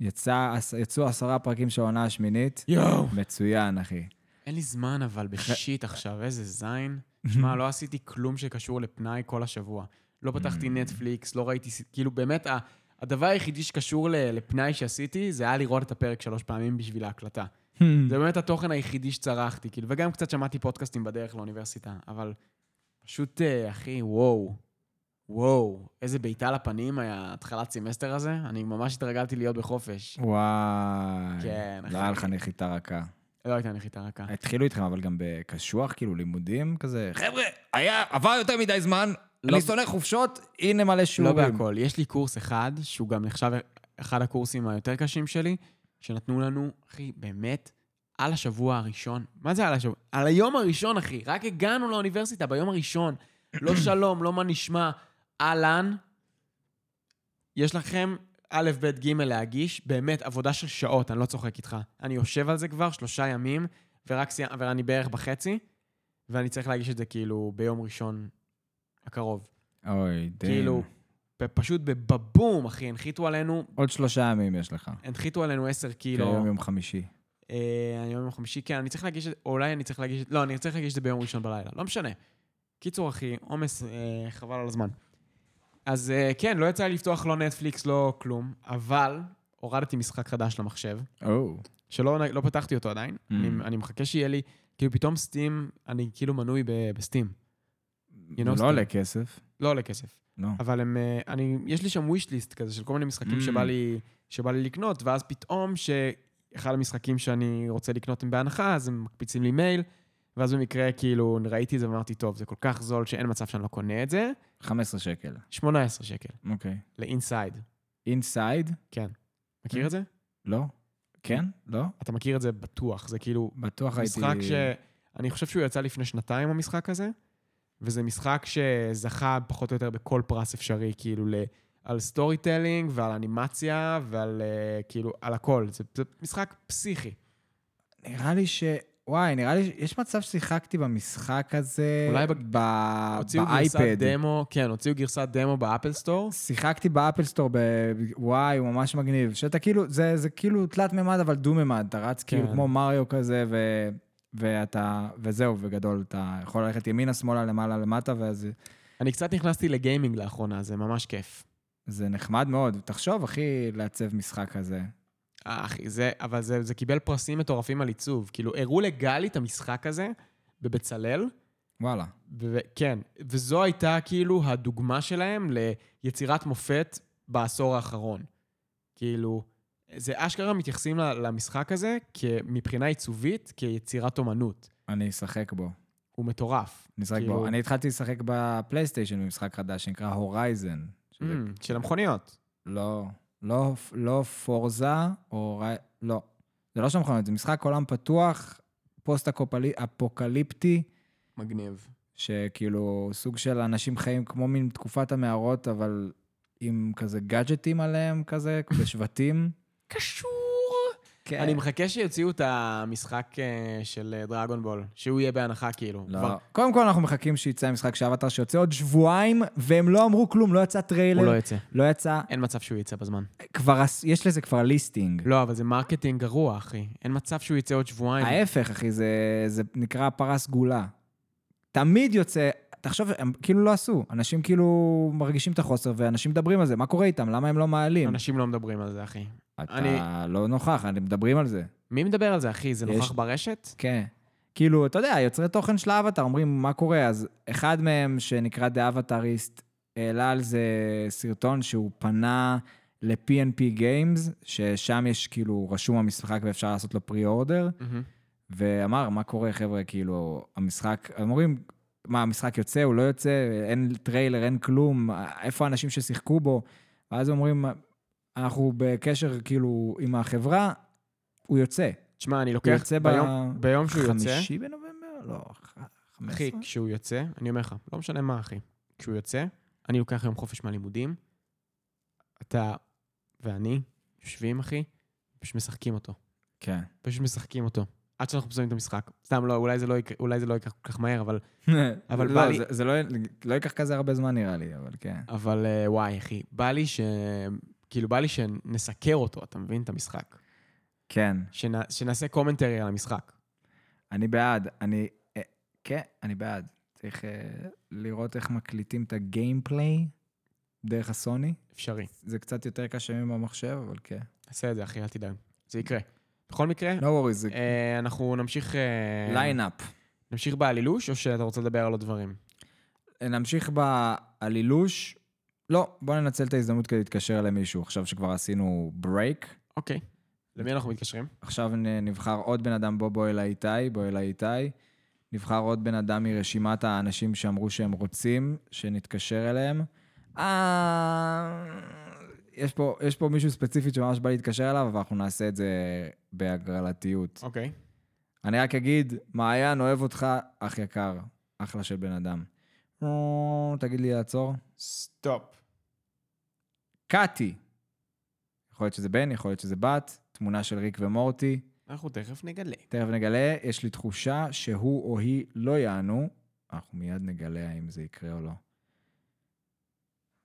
[SPEAKER 2] יצא, יצאו עשרה פרקים של העונה השמינית.
[SPEAKER 1] יואו!
[SPEAKER 2] מצוין, אחי.
[SPEAKER 1] אין לי זמן אבל בשיט עכשיו, איזה זין. שמע, לא עשיתי כלום שקשור לפנאי כל השבוע. לא פתחתי נטפליקס, לא ראיתי... כאילו, באמת, הדבר היחידי שקשור ל- לפנאי שעשיתי, זה היה לראות את הפרק שלוש פעמים בשביל ההקלטה. זה באמת התוכן היחידי שצרחתי, כאילו, וגם קצת שמעתי פודקאסטים בדרך לאוניברסיטה, אבל פשוט, אה, אחי, וואו. וואו, איזה בעיטה לפנים היה התחלת סמסטר הזה. אני ממש התרגלתי להיות בחופש.
[SPEAKER 2] וואי.
[SPEAKER 1] כן,
[SPEAKER 2] לא. היה לך נחיתה רכה.
[SPEAKER 1] לא הייתה נחיתה רכה.
[SPEAKER 2] התחילו איתכם, אבל גם בקשוח, כאילו, לימודים כזה. חבר'ה, היה, עבר יותר מדי זמן,
[SPEAKER 1] לא-
[SPEAKER 2] אני שונא חופשות, הנה מלא
[SPEAKER 1] לא
[SPEAKER 2] שיעורים.
[SPEAKER 1] בהכל. יש לי קורס אחד, שהוא גם נחשב אחד הקורסים היותר קשים שלי, שנתנו לנו, אחי, באמת, על השבוע הראשון. מה זה על השבוע? על היום הראשון, אחי. רק הגענו לאוניברסיטה ביום הראשון. לא שלום, לא מה נשמע. אהלן, יש לכם א', ב', ג' להגיש, באמת, עבודה של שעות, אני לא צוחק איתך. אני יושב על זה כבר שלושה ימים, ורק סיימ... ואני בערך בחצי, ואני צריך להגיש את זה כאילו ביום ראשון הקרוב.
[SPEAKER 2] אוי, די.
[SPEAKER 1] כאילו, פשוט בבום, אחי, הנחיתו עלינו,
[SPEAKER 2] עוד שלושה ימים יש לך.
[SPEAKER 1] הנחיתו עלינו 10
[SPEAKER 2] כי
[SPEAKER 1] קילו.
[SPEAKER 2] היום יום חמישי.
[SPEAKER 1] אה, היום יום חמישי, כן, אני צריך להגיש את זה, או אולי אני צריך להגיש את לא, אני צריך להגיש את זה ביום ראשון בלילה, לא משנה. קיצור, אחי, עומס, אה, חבל על הזמן. אז אה, כן, לא יצא לי לפתוח לא נטפליקס, לא כלום, אבל הורדתי משחק חדש למחשב,
[SPEAKER 2] או.
[SPEAKER 1] שלא לא פתחתי אותו עדיין.
[SPEAKER 2] Mm.
[SPEAKER 1] אני, אני מחכה שיהיה לי, כאילו פתאום סטים, אני כאילו מנוי ב- בסטים. You know.
[SPEAKER 2] לא עולה כסף.
[SPEAKER 1] לא עולה כסף.
[SPEAKER 2] לא.
[SPEAKER 1] אבל הם, אה, אני, יש לי שם wish list כזה של כל מיני משחקים
[SPEAKER 2] Mm.
[SPEAKER 1] שבא לי, שבא לי לקנות, ואז פתאום שאחד המשחקים שאני רוצה לקנות הם בהנחה, אז הם מקפיצים לי מייל, ואז במקרה, כאילו, ראיתי את זה ואמרתי, טוב, זה כל כך זול שאין מצב שאני לא קונה את זה.
[SPEAKER 2] 15 שקל.
[SPEAKER 1] 18 שקל,
[SPEAKER 2] אוקיי.
[SPEAKER 1] ל
[SPEAKER 2] Inside. Inside?
[SPEAKER 1] כן. מכיר את זה?
[SPEAKER 2] לא. כן? לא?
[SPEAKER 1] אתה מכיר את זה בטוח, זה כאילו
[SPEAKER 2] בטוח הייתי...
[SPEAKER 1] משחק ש... אני חושב שהוא יצא לפני שנתיים, המשחק הזה, וזה משחק שזכה פחות או יותר בכל פרס אפשרי, כאילו, ל... על storytelling ועל אנימציה ועל אה, כאילו, על הכל. זה, זה משחק פסיכי.
[SPEAKER 2] נראה לי ש... וואי, נראה לי שיש מצב ששיחקתי במשחק הזה
[SPEAKER 1] אולי ב-
[SPEAKER 2] ב...
[SPEAKER 1] הוציאו גרסת
[SPEAKER 2] באייפד.
[SPEAKER 1] דמו, כן, הוציאו גרסת דמו ב Apple Store.
[SPEAKER 2] שיחקתי ב Apple Store, ב... וואי, הוא ממש מגניב. שאתה כאילו, זה, זה כאילו תלת מימד, אבל דו מימד. אתה רץ
[SPEAKER 1] כן.
[SPEAKER 2] כאילו כמו מריו כזה, ו... ואתה... וזהו, בגדול. אתה יכול ללכת ימינה, שמאלה, למעלה, למטה, ואז...
[SPEAKER 1] אני קצת נכנסתי ל gaming לאחרונה, זה ממש כיף.
[SPEAKER 2] זה נחמד מאוד. תחשוב, אחי, לעצב משחק כזה.
[SPEAKER 1] אה, אחי, זה, אבל זה, זה קיבל פרסים מטורפים על עיצוב. כאילו, הראו לגלי את המשחק הזה בבצלאל,
[SPEAKER 2] וואלה.
[SPEAKER 1] ו- כן, וזו הייתה כאילו הדוגמה שלהם ליצירת מופת בעשור האחרון. כאילו, זה אשכרה מתייחסים למשחק הזה מבחינה עיצובית כיצירת אומנות.
[SPEAKER 2] אני אשחק בו.
[SPEAKER 1] הוא מטורף.
[SPEAKER 2] אני אשחק
[SPEAKER 1] כאילו-
[SPEAKER 2] בו. אני התחלתי לשחק בפלייסטיישן במשחק חדש שנקרא הורייזן.
[SPEAKER 1] Mm, של המכוניות.
[SPEAKER 2] לא, לא, לא Forza, או... לא. זה לא של מכונות, זה משחק עולם פתוח, פוסט-אפוקליפטי,
[SPEAKER 1] מגניב.
[SPEAKER 2] שכאילו סוג של אנשים חיים כמו מין תקופת המערות, אבל עם כזה גאדג'טים עליהם כזה, בשבטים.
[SPEAKER 1] קשור.
[SPEAKER 2] כן.
[SPEAKER 1] אני מחכה שיוציאו את המשחק אה, של אה, Dragon Ball, שהוא יהיה בהנחה כאילו.
[SPEAKER 2] לא.
[SPEAKER 1] כבר-
[SPEAKER 2] קודם כל אנחנו מחכים שיצא משחק של אבטר שיוצא עוד שבועיים, והם לא אמרו כלום, לא יצא טריילר,
[SPEAKER 1] הוא לא יצא.
[SPEAKER 2] לא יצא,
[SPEAKER 1] אין מצב שהוא יצא בזמן.
[SPEAKER 2] כבר, יש לזה כבר listing.
[SPEAKER 1] לא, אבל זה marketing גרוע, אחי. אין מצב שהוא יצא עוד שבועיים.
[SPEAKER 2] ההפך, אחי, זה, זה נקרא פרה סגולה. תמיד יוצא, תחשוב, הם כאילו לא עשו. אנשים כאילו מרגישים את החוסר, ואנשים מדברים על זה. מה קורה איתם? למה הם לא מעלים?
[SPEAKER 1] אנשים לא מדברים על זה, אחי.
[SPEAKER 2] אתה
[SPEAKER 1] אני-
[SPEAKER 2] לא נוכח, הם מדברים על זה.
[SPEAKER 1] מי מדבר על זה, אחי? זה
[SPEAKER 2] יש-
[SPEAKER 1] נוכח ברשת?
[SPEAKER 2] כן. כאילו, אתה יודע, יוצרי תוכן של האבטר אומרים, מה קורה? אז אחד מהם, שנקרא The Avatarist, העלה על זה סרטון שהוא פנה ל-PNP Games, ששם יש כאילו רשום המשחק ואפשר לעשות לו pre-order.
[SPEAKER 1] מהמם.
[SPEAKER 2] ואמר, מה קורה, חבר'ה, כאילו, המשחק, הם אומרים, מה, המשחק יוצא, הוא לא יוצא, אין טריילר, אין כלום, איפה האנשים ששיחקו בו? ואז אומרים, אנחנו בקשר, כאילו, עם החברה, הוא יוצא.
[SPEAKER 1] תשמע, אני
[SPEAKER 2] הוא
[SPEAKER 1] לוקח
[SPEAKER 2] יוצא
[SPEAKER 1] ביום, ביום שהוא יוצא,
[SPEAKER 2] חמישי בנובמבר? לא, חמש
[SPEAKER 1] אחי,
[SPEAKER 2] עשרה?
[SPEAKER 1] כשהוא יוצא, אני אומר לך, לא משנה מה, אחי. כשהוא יוצא, אני לוקח יום חופש מהלימודים, אתה ואני יושבים, אחי, פשוט משחקים אותו.
[SPEAKER 2] כן.
[SPEAKER 1] פשוט משחקים אותו. עד שאנחנו מסיימים את המשחק. סתם, לא, אולי זה לא יקרה, אולי זה לא ייקח כל כך מהר, אבל... אבל
[SPEAKER 2] לא,
[SPEAKER 1] בא לי-
[SPEAKER 2] זה- זה לא- לא ייקח כזה הרבה זמן נראה לי, אבל כן.
[SPEAKER 1] אבל אה, וואי, אחי, בא לי ש... כאילו, בא לי שנסקר אותו, אתה מבין? את המשחק.
[SPEAKER 2] כן,
[SPEAKER 1] שנ... שנעשה commentary על המשחק.
[SPEAKER 2] אני בעד. אני... אה, כן, אני בעד. צריך אה, לראות איך מקליטים את ה gameplay דרך הסוני.
[SPEAKER 1] אפשרי.
[SPEAKER 2] זה קצת יותר קשה מבמחשב, אבל כן.
[SPEAKER 1] נעשה את זה, אחי, אל תדאג. זה יקרה. בכל מקרה,
[SPEAKER 2] לא worries, זה
[SPEAKER 1] אה, אנחנו נמשיך... אה,
[SPEAKER 2] ליינאפ.
[SPEAKER 1] נמשיך בעלילוש, או שאתה רוצה לדבר על עוד דברים?
[SPEAKER 2] נמשיך בעלילוש. לא, בוא ננצל את ההזדמנות כדי להתקשר למישהו, עכשיו שכבר עשינו ברייק.
[SPEAKER 1] אוקיי. למי אנחנו מתקשרים?
[SPEAKER 2] עכשיו נבחר עוד בן אדם, בוא בוא אליי איתי, בוא אליי איתי. נבחר עוד בן אדם מרשימת האנשים שאמרו שהם רוצים שנתקשר אליהם. אה... יש פה, יש פה מישהו ספציפית שממש בא להתקשר אליו, אבל אנחנו נעשה את זה בהגרלתיות.
[SPEAKER 1] אוקיי.
[SPEAKER 2] אני רק אגיד, מעיין, אוהב אותך, אח יקר, אחלה של בן אדם. תגיד לי לעצור.
[SPEAKER 1] stop.
[SPEAKER 2] קאטי. יכול להיות שזה בן, יכול להיות שזה בת, תמונה של ריק ומורטי.
[SPEAKER 1] אנחנו תכף נגלה.
[SPEAKER 2] תכף נגלה, יש לי תחושה שהוא או היא לא יענו. אנחנו מיד נגלה האם זה יקרה או לא.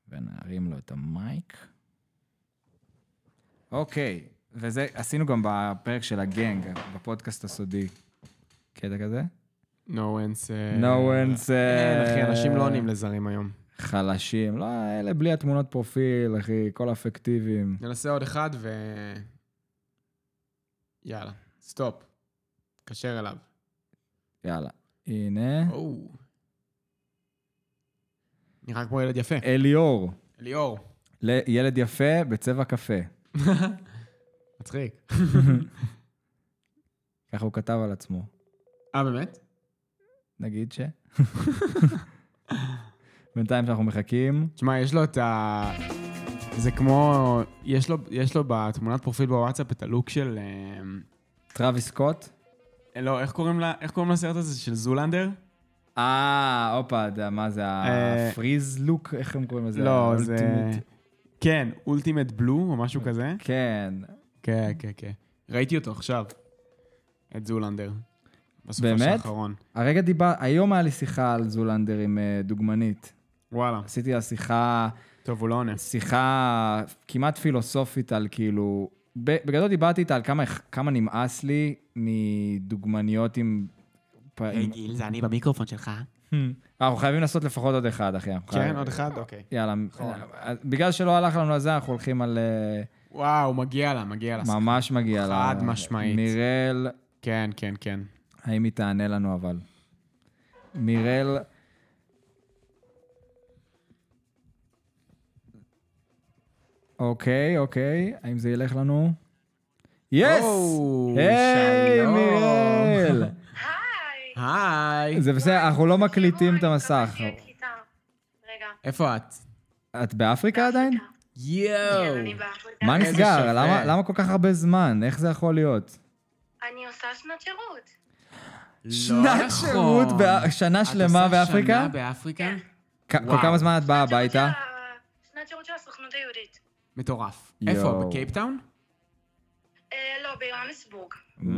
[SPEAKER 2] ונרים לו את ה mic. אוקיי, וזה עשינו גם בפרק של ה gang, בפודקאסט הסודי. קטע כזה?
[SPEAKER 1] No answer... אה,
[SPEAKER 2] No answer, אה,
[SPEAKER 1] אין, אחי, אנשים לא עונים לזרים היום.
[SPEAKER 2] חלשים. לא, אלה בלי התמונות פרופיל, אחי, כל הפיקטיביים.
[SPEAKER 1] ננסה עוד אחד ו... יאללה, stop. תקשר אליו.
[SPEAKER 2] יאללה. הנה.
[SPEAKER 1] או. נראה כמו ילד יפה.
[SPEAKER 2] אליאור.
[SPEAKER 1] ליאור.
[SPEAKER 2] ל- ילד יפה בצבע קפה.
[SPEAKER 1] מצחיק.
[SPEAKER 2] ככה הוא כתב על עצמו.
[SPEAKER 1] אה, באמת?
[SPEAKER 2] נגיד ש... בינתיים שאנחנו מחכים.
[SPEAKER 1] תשמע, יש לו את ה... זה כמו... יש לו, יש לו בתמונת פרופיל בוואטסאפ את הלוק של...
[SPEAKER 2] טראביס סקוט.
[SPEAKER 1] אה, לא, איך קוראים, לה, איך קוראים לסרט הזה? של זולנדר?
[SPEAKER 2] אה, הופה, מה זה,
[SPEAKER 1] אה,
[SPEAKER 2] הפריז לוק? איך הם קוראים לזה?
[SPEAKER 1] לא, זה... כן, אולטימט בלו או משהו כזה.
[SPEAKER 2] כן.
[SPEAKER 1] כן, כן, כן. ראיתי אותו עכשיו. את זולנדר. בסוף
[SPEAKER 2] באמת?
[SPEAKER 1] האחרון.
[SPEAKER 2] הרגע דיבר, היום היה לי שיחה על זולנדר עם אה, דוגמנית.
[SPEAKER 1] וואלה.
[SPEAKER 2] עשיתי לה שיחה,
[SPEAKER 1] טוב, הוא לא עונה.
[SPEAKER 2] שיחה כמעט פילוסופית על כאילו... בגדול דיברתי איתה על כמה, כמה נמאס לי מדוגמניות עם... עם-
[SPEAKER 1] גיל, זה אני במיקרופון שלך.
[SPEAKER 2] אנחנו חייבים לעשות לפחות עוד אחד, אחי.
[SPEAKER 1] כן, עוד אחד? אוקיי.
[SPEAKER 2] יאללה,
[SPEAKER 1] נכון.
[SPEAKER 2] בגלל שלא הלך לנו על זה, אנחנו הולכים על... אה,
[SPEAKER 1] וואו, מגיע לה, מגיע לה.
[SPEAKER 2] ממש מגיע לה.
[SPEAKER 1] חד משמעית.
[SPEAKER 2] מירל,
[SPEAKER 1] כן, כן, כן.
[SPEAKER 2] האם היא תענה לנו אבל? מירל... אוקיי, אוקיי, האם זה ילך לנו? יס! היי. מירל!
[SPEAKER 3] היי.
[SPEAKER 2] זה בסדר, אנחנו לא מקליטים את המסך.
[SPEAKER 1] איפה את?
[SPEAKER 2] את באפריקה עדיין?
[SPEAKER 1] יואו.
[SPEAKER 3] כן.
[SPEAKER 2] מה נסגר? למה- למה כל כך הרבה זמן? איך זה יכול להיות?
[SPEAKER 3] אני עושה שנת שירות.
[SPEAKER 2] שנת שירות, בא- שנה שלמה באפריקה?
[SPEAKER 1] שנה באפריקה?
[SPEAKER 2] כ- כל. כמה זמן את באה
[SPEAKER 3] שירות
[SPEAKER 2] הביתה?
[SPEAKER 3] שנת שירות של הסוכנות היהודית.
[SPEAKER 1] מטורף. איפה? בקייפטאון?
[SPEAKER 3] אה, לא, ביוהנסבורג.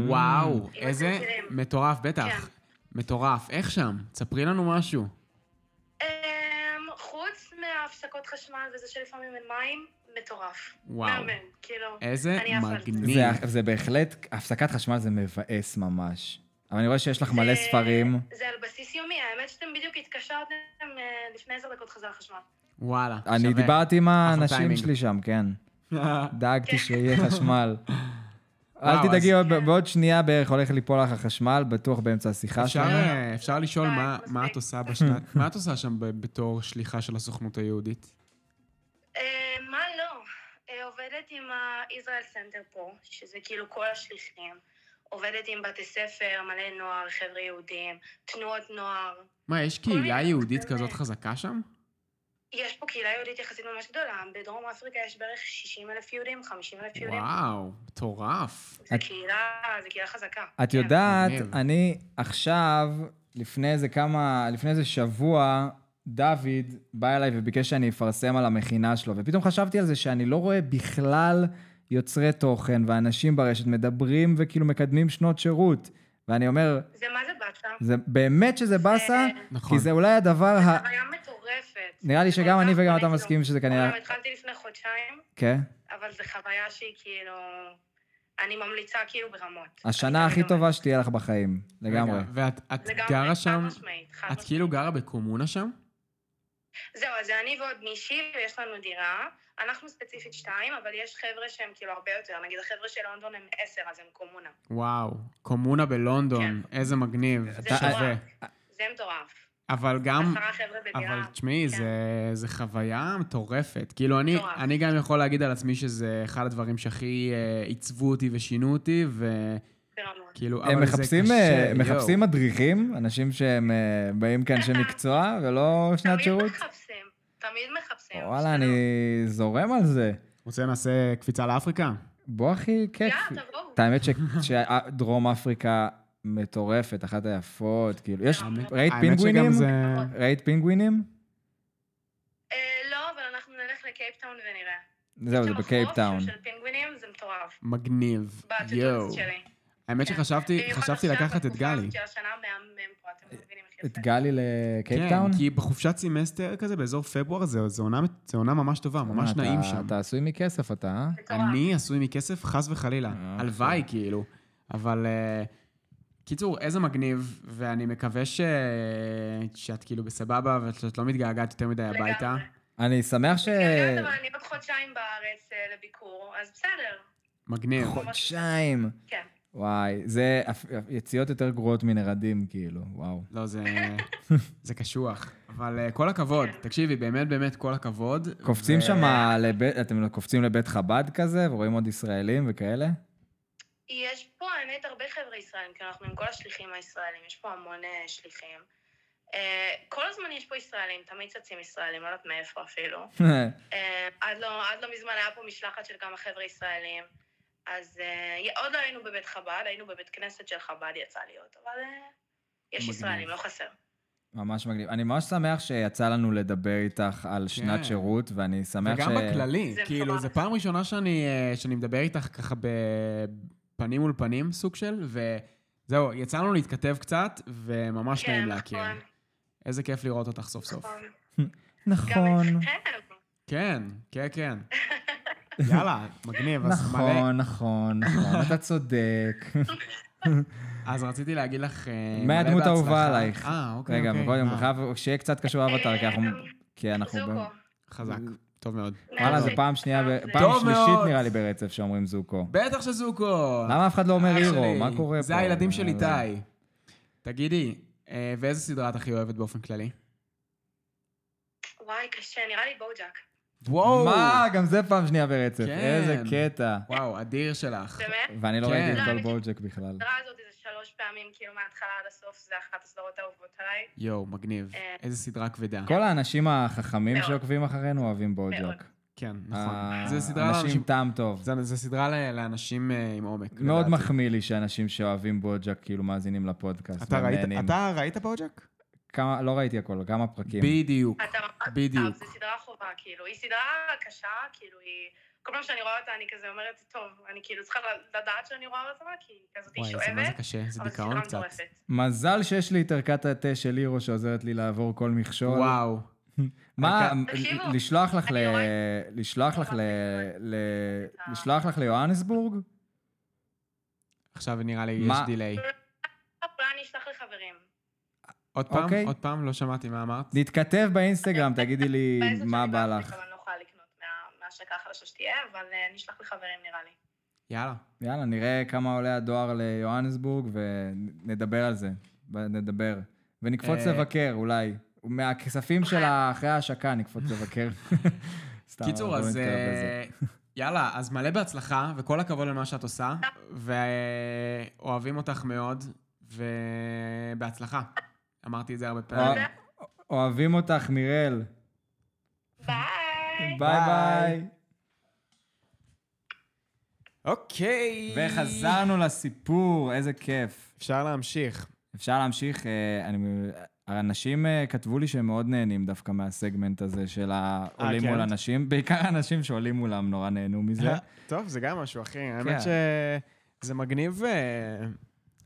[SPEAKER 1] וואו, איזה. מטורף, בטח.
[SPEAKER 3] כן.
[SPEAKER 1] מטורף. איך שם? תספרי לנו משהו.
[SPEAKER 3] אמ, חוץ מהפסקות חשמל וזה שלפעמים אין מים, מטורף.
[SPEAKER 1] וואו.
[SPEAKER 3] מהמם, כאילו.
[SPEAKER 1] איזה
[SPEAKER 3] אני.
[SPEAKER 1] מגניב.
[SPEAKER 2] זה, זה בהחלט, הפסקת חשמל זה מבאס ממש. אבל אני רואה שיש לך מלא
[SPEAKER 3] זה-
[SPEAKER 2] ספרים.
[SPEAKER 3] זה על בסיס יומי, האמת שאתם בדיוק התקשרתם אה, לפני עשר דקות חזר החשמל.
[SPEAKER 1] וואלה,
[SPEAKER 2] אני
[SPEAKER 1] שווה.
[SPEAKER 2] דיברתי עם האנשים. שלי שם, כן. דאגתי שיהיה חשמל. אל
[SPEAKER 1] וואו,
[SPEAKER 2] תדאגי,
[SPEAKER 3] אז-
[SPEAKER 2] עוד- בעוד שנייה בערך הולך ליפול לך החשמל, בטוח באמצע השיחה
[SPEAKER 1] אפשר,
[SPEAKER 2] שלנו.
[SPEAKER 1] אה, אפשר לשאול מה-. מה את עושה בשנת... מה את עושה שם בתור שליחה של הסוכנות היהודית?
[SPEAKER 3] אה, מה לא? אה, עובדת עם ה-Israel Center פה, שזה כאילו כל השליחים. עובדת עם בתי ספר, מלא נוער, חבר'ה יהודים, תנועות נוער.
[SPEAKER 1] מה, יש קהילה יהודית. כזאת חזקה שם?
[SPEAKER 3] יש פה קהילה יהודית יחסית ממש גדולה. בדרום אפריקה יש בערך 60 אלף יהודים, 50 אלף יהודים.
[SPEAKER 1] וואו, מטורף.
[SPEAKER 3] זה
[SPEAKER 2] את-
[SPEAKER 3] קהילה, זה קהילה חזקה.
[SPEAKER 2] את
[SPEAKER 3] כן.
[SPEAKER 2] יודעת. אני עכשיו, לפני איזה כמה, לפני איזה שבוע, דוד בא אליי וביקש שאני אפרסם על המכינה שלו, ופתאום חשבתי על זה שאני לא רואה בכלל יוצרי תוכן ואנשים ברשת מדברים וכאילו מקדמים שנות שירות. ואני אומר,
[SPEAKER 3] זה מה זה באסה?
[SPEAKER 2] זה באמת שזה באסה,
[SPEAKER 1] נכון.
[SPEAKER 2] כי זה אולי הדבר ה... נראה לי שגם אני וגם אתה מסכימים שזה כנראה...
[SPEAKER 3] התחלתי לפני חודשיים,
[SPEAKER 2] כן.
[SPEAKER 3] אבל זו חוויה שהיא כאילו... אני ממליצה כאילו ברמות.
[SPEAKER 2] השנה הכי טובה שתהיה לך בחיים, לגמרי.
[SPEAKER 1] ואת גרה שם, את. כאילו גרה בקומונה שם?
[SPEAKER 3] זהו, אז זה אני ועוד מישהי, ויש לנו דירה. אנחנו ספציפית שתיים, אבל יש חבר'ה שהם כאילו הרבה יותר. נגיד, החבר'ה של לונדון הם עשר, אז הם קומונה.
[SPEAKER 1] וואו, קומונה בלונדון, איזה מגניב,
[SPEAKER 3] זה. מטורף. זה מטורף.
[SPEAKER 1] אבל גם,
[SPEAKER 3] עשרה חבר'ה בדירה.
[SPEAKER 1] אבל תשמעי,
[SPEAKER 3] כן.
[SPEAKER 1] זה, זה חוויה מטורפת. כאילו, אני,
[SPEAKER 3] מטורף.
[SPEAKER 1] אני גם יכול להגיד על עצמי שזה אחד הדברים שהכי אה, עיצבו אותי ושינו אותי, וכאילו,
[SPEAKER 3] ברמות.
[SPEAKER 1] אבל
[SPEAKER 2] הם מחפשים,
[SPEAKER 1] קשה,
[SPEAKER 2] אה. מחפשים מדריכים, אנשים שהם אה, באים כאנשי מקצוע ולא שנת
[SPEAKER 3] תמיד
[SPEAKER 2] שירות?
[SPEAKER 3] מחפשים, תמיד מחפשים.
[SPEAKER 2] וואלה. אני זורם על זה.
[SPEAKER 1] רוצה נעשה קפיצה לאפריקה?
[SPEAKER 2] בוא, אחי, כיף.
[SPEAKER 3] יאללה, תבואו.
[SPEAKER 2] האמת שדרום אפריקה מטורפת, אחת היפות, כאילו. יש, ראית פינגווינים? ראית פינגווינים?
[SPEAKER 3] אה, לא, אבל אנחנו נלך לקייפטאון ונראה.
[SPEAKER 2] זהו, זה
[SPEAKER 3] יש שם
[SPEAKER 2] בקייפטאון.
[SPEAKER 3] חוף של פינגווינים, זה מטורף.
[SPEAKER 1] מגניב, יואו. האמת
[SPEAKER 3] כן.
[SPEAKER 1] שחשבתי
[SPEAKER 3] במיוחד
[SPEAKER 1] חשבתי לקחת את גלי.
[SPEAKER 2] את. גלי לקייפטאון?
[SPEAKER 1] כן, כי בחופשת סמסטר כזה, באזור פברואר, זה, זה, עונה, ממש טובה, ממש
[SPEAKER 2] מה,
[SPEAKER 1] נעים
[SPEAKER 2] אתה-
[SPEAKER 1] שם.
[SPEAKER 2] אתה עשוי מכסף, אתה, אה?
[SPEAKER 1] אני עשוי מכסף, חס וחלילה.
[SPEAKER 2] אה,
[SPEAKER 1] הלוואי, כאילו. אבל... אה, קיצור, איזה מגניב, ואני מקווה ש... שאת כאילו בסבבה ושאת לא מתגעגעת יותר מדי הביתה.
[SPEAKER 2] אני שמח ש...
[SPEAKER 3] אבל אני עוד חודשיים בארץ אה, לביקור, אז בסדר.
[SPEAKER 1] מגניב.
[SPEAKER 2] חודשיים.
[SPEAKER 3] כן.
[SPEAKER 2] וואי, זה יציאות יותר גרועות מנרדים, כאילו, וואו.
[SPEAKER 1] לא, זה... זה קשוח. אבל אה, כל הכבוד.
[SPEAKER 3] כן.
[SPEAKER 1] תקשיבי, באמת באמת כל הכבוד.
[SPEAKER 2] קופצים
[SPEAKER 1] ו-
[SPEAKER 2] שם לבית, אתם קופצים לבית חב"ד כזה, ורואים עוד ישראלים וכאלה?
[SPEAKER 3] יש פה, האמת, הרבה חבר'ה ישראלים, כי אנחנו עם כל השליחים הישראלים, יש פה המון אה, שליחים. אה, כל הזמן יש פה ישראלים, תמיד צצים ישראלים, לא יודעת מאיפה אפילו. אה, עד לא, עד לא מזמן היה פה משלחת של כמה חבר'ה ישראלים. אז אה, עוד לא היינו בבית חב"ד, היינו בבית כנסת של חב"ד, יצא להיות, אבל אה, יש
[SPEAKER 1] מגניב.
[SPEAKER 3] ישראלים, לא חסר.
[SPEAKER 2] ממש מגניב. אני ממש שמח שיצא לנו לדבר איתך על שנת
[SPEAKER 1] כן.
[SPEAKER 2] שירות, ואני שמח ש...
[SPEAKER 1] וגם בכללי,
[SPEAKER 3] זה
[SPEAKER 1] כאילו. זו פעם ראשונה שאני, שאני מדבר איתך ככה בפנים מול פנים, סוג של, וזהו, יצא לנו להתכתב קצת, וממש
[SPEAKER 3] כן,
[SPEAKER 1] נעים להכיר.
[SPEAKER 3] נכון,
[SPEAKER 1] איזה כיף לראות אותך סוף סוף.
[SPEAKER 3] נכון. גם
[SPEAKER 2] נכון.
[SPEAKER 1] כן, כן, כן. יאללה, מגניב. אז מלא-
[SPEAKER 2] נכון, נכון, נכון, אתה צודק.
[SPEAKER 1] אז רציתי להגיד לך... אה,
[SPEAKER 2] מה
[SPEAKER 1] מלא
[SPEAKER 2] הדמות האהובה. עלייך?
[SPEAKER 1] אה, אוקיי,
[SPEAKER 2] רגע,
[SPEAKER 1] אוקיי.
[SPEAKER 2] קודם,
[SPEAKER 1] אה,
[SPEAKER 2] חייב שיהיה קצת קשור אבטר, כי אנחנו... כי אנחנו...
[SPEAKER 1] חזק, טוב מאוד.
[SPEAKER 2] וואלה, זו פעם שנייה, ב- פעם שלישית. נראה לי ברצף שאומרים זוקו.
[SPEAKER 1] בטח שזוקו.
[SPEAKER 2] למה אף אחד לא אומר הירו?
[SPEAKER 1] שלי.
[SPEAKER 2] מה קורה פה?
[SPEAKER 1] זה הילדים של
[SPEAKER 2] אה,
[SPEAKER 1] איתי. תגידי, אה, ואיזה סדרה את הכי אוהבת באופן כללי?
[SPEAKER 3] וואי, קשה, נראה לי בוג'אק.
[SPEAKER 1] וואו!
[SPEAKER 2] מה? גם זה פעם שנייה ברצף.
[SPEAKER 1] כן.
[SPEAKER 2] איזה קטע.
[SPEAKER 1] וואו, אדיר שלך.
[SPEAKER 3] באמת?
[SPEAKER 2] ואני לא
[SPEAKER 1] כן.
[SPEAKER 2] ראיתי את
[SPEAKER 3] לא,
[SPEAKER 2] כל בוג'ק בכלל.
[SPEAKER 3] הסדרה הזאת שלוש פעמים, כאילו מההתחלה עד הסוף, זה אחת הסדרות האהובות עליי.
[SPEAKER 1] יואו, מגניב.
[SPEAKER 3] אה.
[SPEAKER 1] איזה סדרה כבדה.
[SPEAKER 2] כל האנשים החכמים. שעוקבים אחרינו אוהבים. בוג'ק.
[SPEAKER 1] כן, נכון.
[SPEAKER 2] אה,
[SPEAKER 1] זה סדרה
[SPEAKER 2] אנשים
[SPEAKER 1] לאנשים...
[SPEAKER 2] טעם טוב.
[SPEAKER 1] זה זה סדרה לאנשים אה, עם עומק.
[SPEAKER 2] מאוד. מחמיא לי שאנשים שאוהבים בוג'ק כאילו מאזינים לפודקאסט.
[SPEAKER 1] אתה ראית-. אתה ראית בוג'ק?
[SPEAKER 2] כמה, לא ראיתי הכל, כמה פרקים.
[SPEAKER 1] בדיוק. בדיוק.
[SPEAKER 3] זו סדרה חובה, כאילו. היא סדרה קשה, כאילו, היא... כל פעם שאני רואה אותה, אני כזה אומרת, טוב, אני כאילו צריכה לדעת שאני רואה אותה, כי היא כזאת
[SPEAKER 1] וואי,
[SPEAKER 3] שואבת.
[SPEAKER 1] זה מה זה קשה, זה דיכאון קצת.
[SPEAKER 2] מזל שיש לי את ערכת התה של לירו שעוזרת לי לעבור כל מכשול.
[SPEAKER 1] וואו.
[SPEAKER 2] מה, לשלוח לך ל... לשלוח לך ל... לשלוח לך ליוהנסבורג?
[SPEAKER 1] עכשיו נראה לי יש? דיליי.
[SPEAKER 3] אולי אני אשלח לחברים.
[SPEAKER 1] עוד פעם?
[SPEAKER 2] אוקיי.
[SPEAKER 1] עוד פעם? לא שמעתי מה אמרת.
[SPEAKER 2] נתכתב באינסטגרם, תגידי לי מה בא לך.
[SPEAKER 3] החדשה שתהיה, אבל אה, אני אשלח לחברים נראה לי.
[SPEAKER 1] יאללה.
[SPEAKER 2] יאללה, נראה כמה עולה הדואר ליוהנסבורג ונדבר על זה. נדבר. ונקפוץ
[SPEAKER 1] אה,
[SPEAKER 2] לבקר, אולי. מהכספים של אחרי ההשקה נקפוץ לבקר. סתם,
[SPEAKER 1] קיצור,
[SPEAKER 2] לא
[SPEAKER 1] אז. אה, יאללה, אז מלא בהצלחה, וכל הכבוד על מה שאת עושה, ואוהבים אותך מאוד, ובהצלחה. אמרתי את זה הרבה פעמים.
[SPEAKER 2] אוה- אוהבים אותך, מיראל.
[SPEAKER 3] ביי!
[SPEAKER 2] ביי ביי.
[SPEAKER 1] אוקיי.
[SPEAKER 2] וחזרנו לסיפור, איזה כיף.
[SPEAKER 1] אפשר להמשיך.
[SPEAKER 2] אפשר להמשיך, אה, אני, האנשים אה, כתבו לי שהם מאוד נהנים דווקא מהסגמנט הזה של העולים
[SPEAKER 1] כן?
[SPEAKER 2] מול אנשים, בעיקר אנשים שעולים מולם נורא נהנו מזה.
[SPEAKER 1] טוב, זה גם משהו, אחי.
[SPEAKER 2] כן.
[SPEAKER 1] האמת שזה מגניב, אה,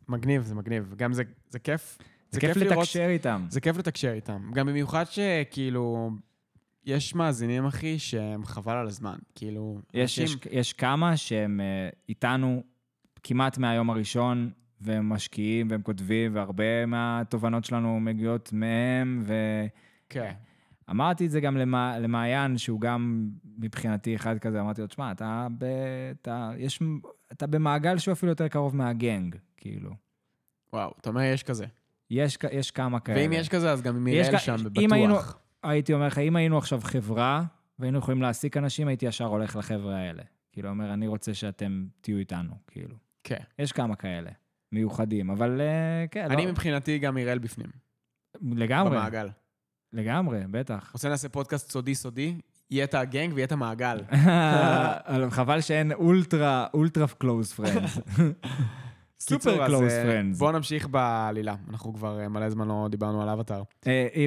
[SPEAKER 1] מגניב, זה מגניב. גם זה, זה כיף.
[SPEAKER 2] זה כיף לתקשר איתם.
[SPEAKER 1] זה כיף לתקשר איתם. גם במיוחד שכאילו, יש מאזינים, אחי, שהם חבל על הזמן. כאילו,
[SPEAKER 2] יש, יש,
[SPEAKER 1] אנשים...
[SPEAKER 2] יש כמה שהם אה, איתנו כמעט מהיום הראשון, והם משקיעים והם כותבים, והרבה מהתובנות שלנו מגיעות מהם,
[SPEAKER 1] כן.
[SPEAKER 2] ואמרתי את זה גם למע... למעיין, שהוא גם מבחינתי אחד כזה, אמרתי לו, תשמע, אתה, ב... אתה... יש... אתה במעגל שהוא אפילו יותר קרוב מהגנג, כאילו.
[SPEAKER 1] וואו, אתה אומר יש כזה.
[SPEAKER 2] יש, יש כמה כאלה.
[SPEAKER 1] ואם יש כזה, אז גם עם
[SPEAKER 2] יש
[SPEAKER 1] מיראל
[SPEAKER 2] כ-
[SPEAKER 1] שם,
[SPEAKER 2] אם
[SPEAKER 1] בטוח.
[SPEAKER 2] היינו- הייתי אומר לך, אם היינו עכשיו חברה, והיינו יכולים להעסיק אנשים, הייתי ישר הולך לחבר'ה האלה. כאילו, אומר, אני רוצה שאתם תהיו איתנו, כאילו.
[SPEAKER 1] כן.
[SPEAKER 2] יש כמה כאלה, מיוחדים, אבל אה, כן,
[SPEAKER 1] אני
[SPEAKER 2] לא,
[SPEAKER 1] מבחינתי גם מיראל בפנים.
[SPEAKER 2] לגמרי,
[SPEAKER 1] במעגל.
[SPEAKER 2] לגמרי, בטח.
[SPEAKER 1] רוצה נעשה פודקאסט סודי-סודי? יהיה את ה gang ויהיה את המעגל.
[SPEAKER 2] חבל שאין ultra, ultra
[SPEAKER 1] close friends.
[SPEAKER 2] super
[SPEAKER 1] אה,
[SPEAKER 2] friends.
[SPEAKER 1] בואו נמשיך בעלילה. אנחנו כבר אה, מלא זמן לא דיברנו על אבטאר.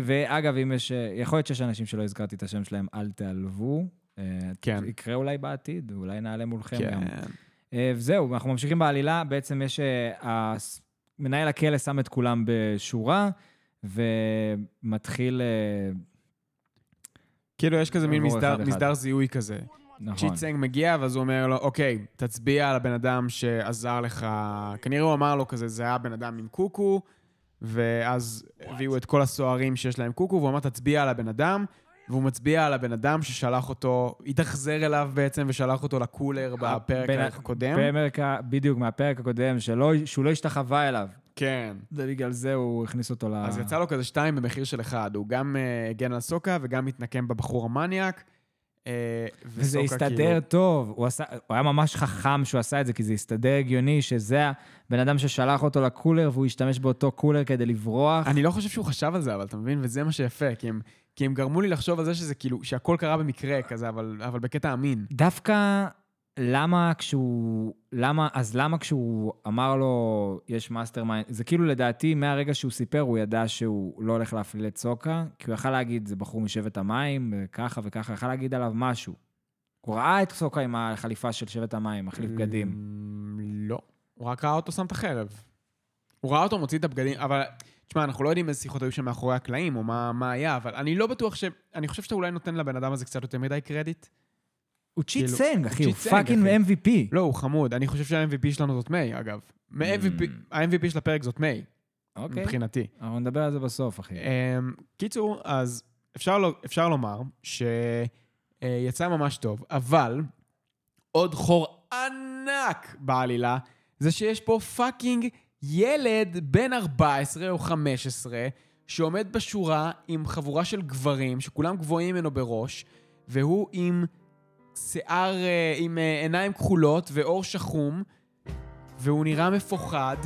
[SPEAKER 2] ואגב, אם יש, אה, יכול להיות שיש אנשים שלא הזכרתי את השם שלהם, אל תיעלבו. אה,
[SPEAKER 1] כן.
[SPEAKER 2] יקרה אולי בעתיד, אולי נעלה מולכם גם.
[SPEAKER 1] כן.
[SPEAKER 2] אה, וזהו, אנחנו ממשיכים בעלילה. בעצם יש... אה, מנהל הכלא שם את כולם בשורה, ומתחיל... אה,
[SPEAKER 1] כאילו, יש כזה מין. מסדר זיהוי כזה.
[SPEAKER 2] נכון.
[SPEAKER 1] צ'יט מגיע, ואז הוא אומר לו, אוקיי, תצביע על הבן אדם שעזר לך. כנראה הוא אמר לו כזה, זה היה בן אדם עם קוקו, ואז הביאו את כל הסוהרים שיש להם קוקו, והוא אמר, תצביע על הבן אדם, והוא מצביע על הבן אדם ששלח אותו, התאכזר אליו בעצם, ושלח אותו לקולר בפרק
[SPEAKER 2] בין-
[SPEAKER 1] הקודם.
[SPEAKER 2] בפרק, בדיוק, מהפרק הקודם, שלא, שהוא לא השתחווה אליו.
[SPEAKER 1] כן.
[SPEAKER 2] ובגלל זה הוא הכניס אותו ל...
[SPEAKER 1] אז יצא לו כזה שתיים במחיר של אחד. הוא גם אה, הגן על סוקה וגם התנקם בבחור המניאק. אה,
[SPEAKER 2] וזה הסתדר
[SPEAKER 1] כאילו-
[SPEAKER 2] טוב, הוא, עשה, הוא היה ממש חכם שהוא עשה את זה, כי זה הסתדר הגיוני, שזה הבן אדם ששלח אותו לקולר והוא השתמש באותו קולר כדי לברוח.
[SPEAKER 1] אני לא חושב שהוא חשב על זה, אבל אתה מבין? וזה מה שיפה, כי הם, כי הם גרמו לי לחשוב על זה שזה כאילו, שהכל קרה במקרה כזה, אבל, אבל בקטע אמין.
[SPEAKER 2] דווקא למה כשהוא, למה, אז למה כשהוא אמר לו, יש mastermind, זה כאילו לדעתי, מהרגע שהוא סיפר, הוא ידע שהוא לא הולך להפליל את סוקה, כי הוא יכל להגיד, זה בחור משבט המים, ככה וככה, יכל להגיד עליו משהו. הוא ראה את סוקה עם החליפה של שבט המים, מחליף בגדים.
[SPEAKER 1] אמ, לא. הוא רק ראה אותו שם את החרב. הוא ראה אותו מוציא את הבגדים, אבל... תשמע, אנחנו לא יודעים איזה שיחות היו שם מאחורי הקלעים, או מה, מה היה, אבל אני לא בטוח ש... אני חושב שאתה אולי נותן לבן אדם הזה קצת יותר מדי קרדיט.
[SPEAKER 2] הוא צ'יט
[SPEAKER 1] כאילו,
[SPEAKER 2] סנג, אחי, הוא
[SPEAKER 1] fucking.
[SPEAKER 2] MVP.
[SPEAKER 1] לא, הוא חמוד. אני חושב שה-MVP שלנו זאת מיי, אגב. מ-MVP ה-MVP של הפרק זאת מיי,
[SPEAKER 2] אוקיי,
[SPEAKER 1] מבחינתי.
[SPEAKER 2] אנחנו נדבר על זה בסוף, אחי.
[SPEAKER 1] אמ, קיצור, אז אפשר, לא, אפשר לומר שיצא ממש טוב, אבל עוד חור ענק בעלילה, זה שיש פה fucking ילד בן 14 או 15, שעומד בשורה עם חבורה של גברים, שכולם גבוהים ממנו בראש, והוא עם שיער, אה, עם אה, עיניים כחולות ועור שחום, והוא נראה מפוחד.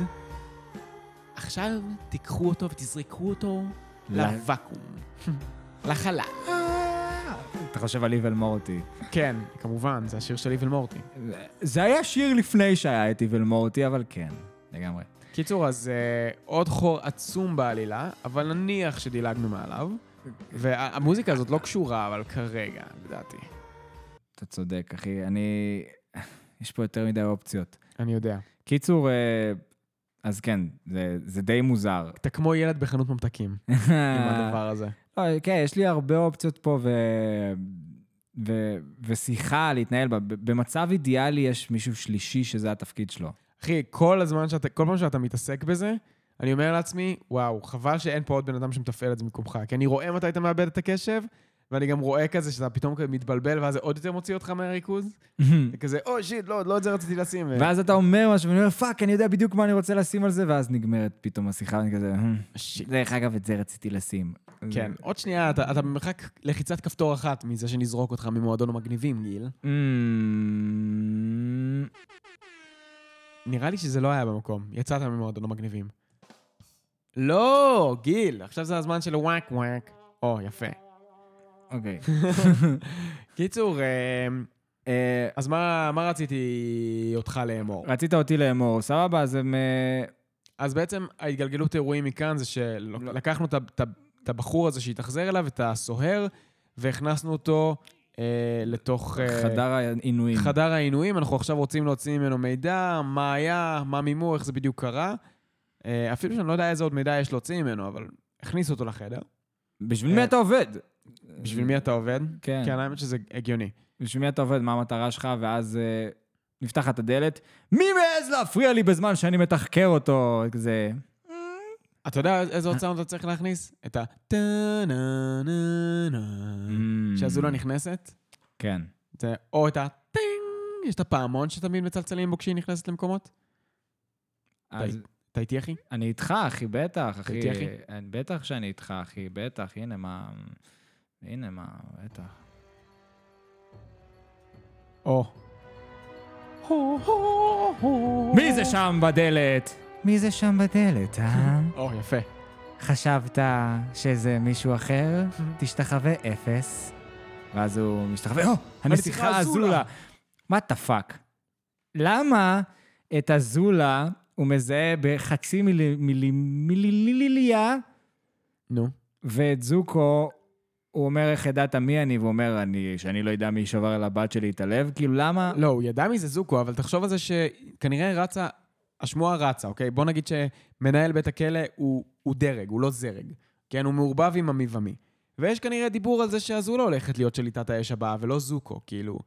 [SPEAKER 1] עכשיו תיקחו אותו ותזרקו אותו לוואקום. לחלל.
[SPEAKER 2] אתה חושב על איבל מורטי.
[SPEAKER 1] כן, כמובן, זה השיר של איבל מורטי.
[SPEAKER 2] זה היה שיר לפני שהיה את איבל מורטי, אבל כן, לגמרי.
[SPEAKER 1] קיצור, אז uh, עוד חור עצום בעלילה, אבל נניח שדילגנו מעליו. והמוזיקה הזאת לא קשורה, אבל כרגע, לדעתי.
[SPEAKER 2] אתה צודק, אחי. אני... יש פה יותר מדי אופציות.
[SPEAKER 1] אני יודע.
[SPEAKER 2] קיצור, אה, אז כן, זה, זה די מוזר.
[SPEAKER 1] אתה כמו ילד בחנות ממתקים עם הדבר הזה.
[SPEAKER 2] לא, כן, יש לי הרבה אופציות פה, ו... ו... ושיחה להתנהל בה. במצב אידיאלי יש מישהו שלישי שזה התפקיד שלו.
[SPEAKER 1] אחי, כל הזמן שאתה, כל פעם שאתה מתעסק בזה, אני אומר לעצמי, וואו, חבל שאין פה עוד בן אדם שמתפעל את זה במקומך. כי אני רואה מתי אתה מאבד את הקשב, ואני גם רואה כזה שאתה פתאום מתבלבל, ואז זה עוד יותר מוציא אותך מהריכוז. זה כזה, oh shit, לא, לא את זה רציתי לשים.
[SPEAKER 2] ואז אתה אומר משהו, ואני אומר, fuck, אני יודע בדיוק מה אני רוצה לשים על זה, ואז נגמרת פתאום השיחה, ואני כזה, "הם,
[SPEAKER 1] shit.
[SPEAKER 2] דרך אגב, את זה רציתי לשים.
[SPEAKER 1] כן, עוד שנייה, אתה, במרחק לחיצת כפתור אחת מזה שנזרוק אותך ממועדון המגניבים, גיל.
[SPEAKER 2] אמ,
[SPEAKER 1] נראה לי שזה לא היה במקום. יצאת ממועדון המגניבים. לא, גיל, עכשיו זה הזמן של וואק וואק. או, יפה.
[SPEAKER 2] אוקיי.
[SPEAKER 1] קיצור, אה,
[SPEAKER 2] אה,
[SPEAKER 1] אז מה, מה רציתי אותך לאמור?
[SPEAKER 2] רצית אותי לאמור, סבבה, אז הם... אה,
[SPEAKER 1] אז בעצם ההתגלגלות אירועים מכאן זה שלקחנו את הבחור הזה שהתאכזר אליו, את הסוהר, והכנסנו אותו אה, לתוך...
[SPEAKER 2] חדר העינויים.
[SPEAKER 1] חדר העינויים, אנחנו עכשיו רוצים להוציא ממנו מידע, מה היה, מה מימו, איך זה בדיוק קרה. אה, אפילו שאני לא יודע איזה עוד מידע יש להוציא ממנו, אבל הכניסו אותו לחדר.
[SPEAKER 2] בשביל מי אתה עובד?
[SPEAKER 1] בשביל מי אתה עובד?
[SPEAKER 2] כן.
[SPEAKER 1] כן, האמת שזה הגיוני.
[SPEAKER 2] בשביל מי אתה עובד? מה המטרה שלך? ואז אה, נפתחת הדלת. מי מעז להפריע לי בזמן שאני מתחקר אותו? כזה...
[SPEAKER 1] אתה יודע איזה עוד סאונד אתה צריך להכניס? את ה... טה-נה-נה-נה.
[SPEAKER 2] Mm.
[SPEAKER 1] שהזולה נכנסת.
[SPEAKER 2] כן.
[SPEAKER 1] זה או את ה... יש את הפעמון שתמיד מצלצלים בו כשהיא נכנסת למקומות.
[SPEAKER 2] אז
[SPEAKER 1] אתה איתי, אחי?
[SPEAKER 2] אני איתך, אחי, בטח, אחי.
[SPEAKER 1] איתי, אחי?
[SPEAKER 2] אני- בטח שאני איתך, אחי, בטח. הנה מה... הנה מה, בטח.
[SPEAKER 1] או.
[SPEAKER 2] מי זה שם בדלת? מי זה שם בדלת, אה?
[SPEAKER 1] או, יפה.
[SPEAKER 2] חשבת שזה מישהו אחר? תשתחווה אפס. ואז הוא משתחווה, או, הנסיכה אזולה.
[SPEAKER 1] אזולה.
[SPEAKER 2] what the fuck? למה את אזולה הוא מזהה בחצי מילי- מילי- מיליליליה,
[SPEAKER 1] נו.
[SPEAKER 2] ואת זוקו, הוא אומר, איך ידעת מי אני? והוא אומר, אני, שאני לא יודע מי שבר על הבת שלי את הלב? כאילו, למה?
[SPEAKER 1] לא, הוא ידע מי זה זוקו, אבל תחשוב על זה שכנראה רצה, השמועה רצה, אוקיי? בוא נגיד שמנהל בית הכלא הוא, הוא דרג, הוא לא זרג. כן, הוא מעורבב עם המי ומי. ויש כנראה דיבור על זה שהזולה הולכת להיות שליטת האש הבאה, ולא זוקו, כאילו.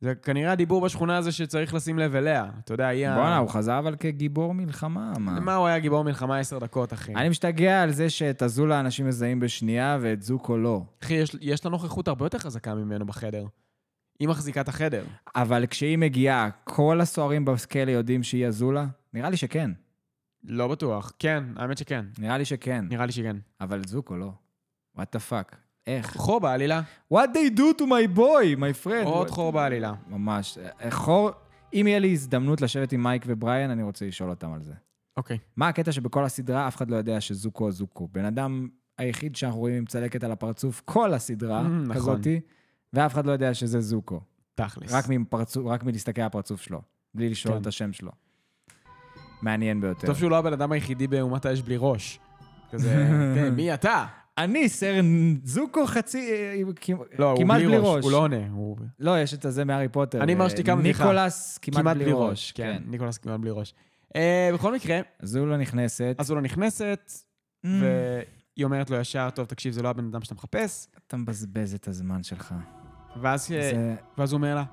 [SPEAKER 1] זה כנראה הדיבור בשכונה הזה שצריך לשים לב אליה. אתה יודע, היא ה...
[SPEAKER 2] בואנה, הוא חזר אבל כגיבור מלחמה, מה?
[SPEAKER 1] מה הוא היה גיבור מלחמה עשר דקות, אחי?
[SPEAKER 2] אני משתגע על זה שאת הזולה אנשים מזהים בשנייה ואת זוקו לא.
[SPEAKER 1] אחי, יש, יש לה נוכחות הרבה יותר חזקה ממנו בחדר. היא מחזיקה את החדר.
[SPEAKER 2] אבל כשהיא מגיעה, כל הסוהרים בכלא יודעים שהיא הזולה? נראה לי שכן.
[SPEAKER 1] לא בטוח. כן, האמת שכן.
[SPEAKER 2] נראה לי שכן.
[SPEAKER 1] נראה לי שכן.
[SPEAKER 2] אבל זוקו לא. what the fuck. איך?
[SPEAKER 1] חור בעלילה.
[SPEAKER 2] what they do to my boy, my friend.
[SPEAKER 1] עוד חור בעלילה.
[SPEAKER 2] ממש. אה, חור... אם יהיה לי הזדמנות לשבת עם מייק ובריאן, אני רוצה לשאול אותם על זה.
[SPEAKER 1] אוקיי.
[SPEAKER 2] מה הקטע שבכל הסדרה אף אחד לא יודע שזוקו זוקו? בן אדם היחיד שאנחנו רואים עם צלקת על הפרצוף כל הסדרה,
[SPEAKER 1] Mm, נכון.
[SPEAKER 2] כזאתי, ואף אחד לא יודע שזה זוקו.
[SPEAKER 1] תכלס.
[SPEAKER 2] רק, מפרצוף, רק מלהסתכל על הפרצוף שלו, בלי לשאול
[SPEAKER 1] כן.
[SPEAKER 2] את השם שלו. מעניין ביותר.
[SPEAKER 1] טוב שהוא לא הבן אדם היחידי באומת האש בלי ראש. כזה, כן, מי אתה?
[SPEAKER 2] אני סר זוקו חצי... אה, כמעט-
[SPEAKER 1] לא, הוא
[SPEAKER 2] כמעט
[SPEAKER 1] בלי ראש. הוא לא עונה. הוא
[SPEAKER 2] לא, יש את הזה מהארי פוטר.
[SPEAKER 1] אני
[SPEAKER 2] אה,
[SPEAKER 1] מרשתי כמה בדיחה.
[SPEAKER 2] ניקולס כמעט, בלי ראש.
[SPEAKER 1] כן, ניקולס כמעט בלי ראש. אה, בכל מקרה,
[SPEAKER 2] זולה נכנסת.
[SPEAKER 1] אז הוא לא נכנסת,
[SPEAKER 2] Mm,
[SPEAKER 1] והיא אומרת לו ישר, טוב, תקשיב, זה לא הבן אדם שאתה מחפש.
[SPEAKER 2] אתה מבזבז את הזמן שלך.
[SPEAKER 1] ואז הוא אומר לה,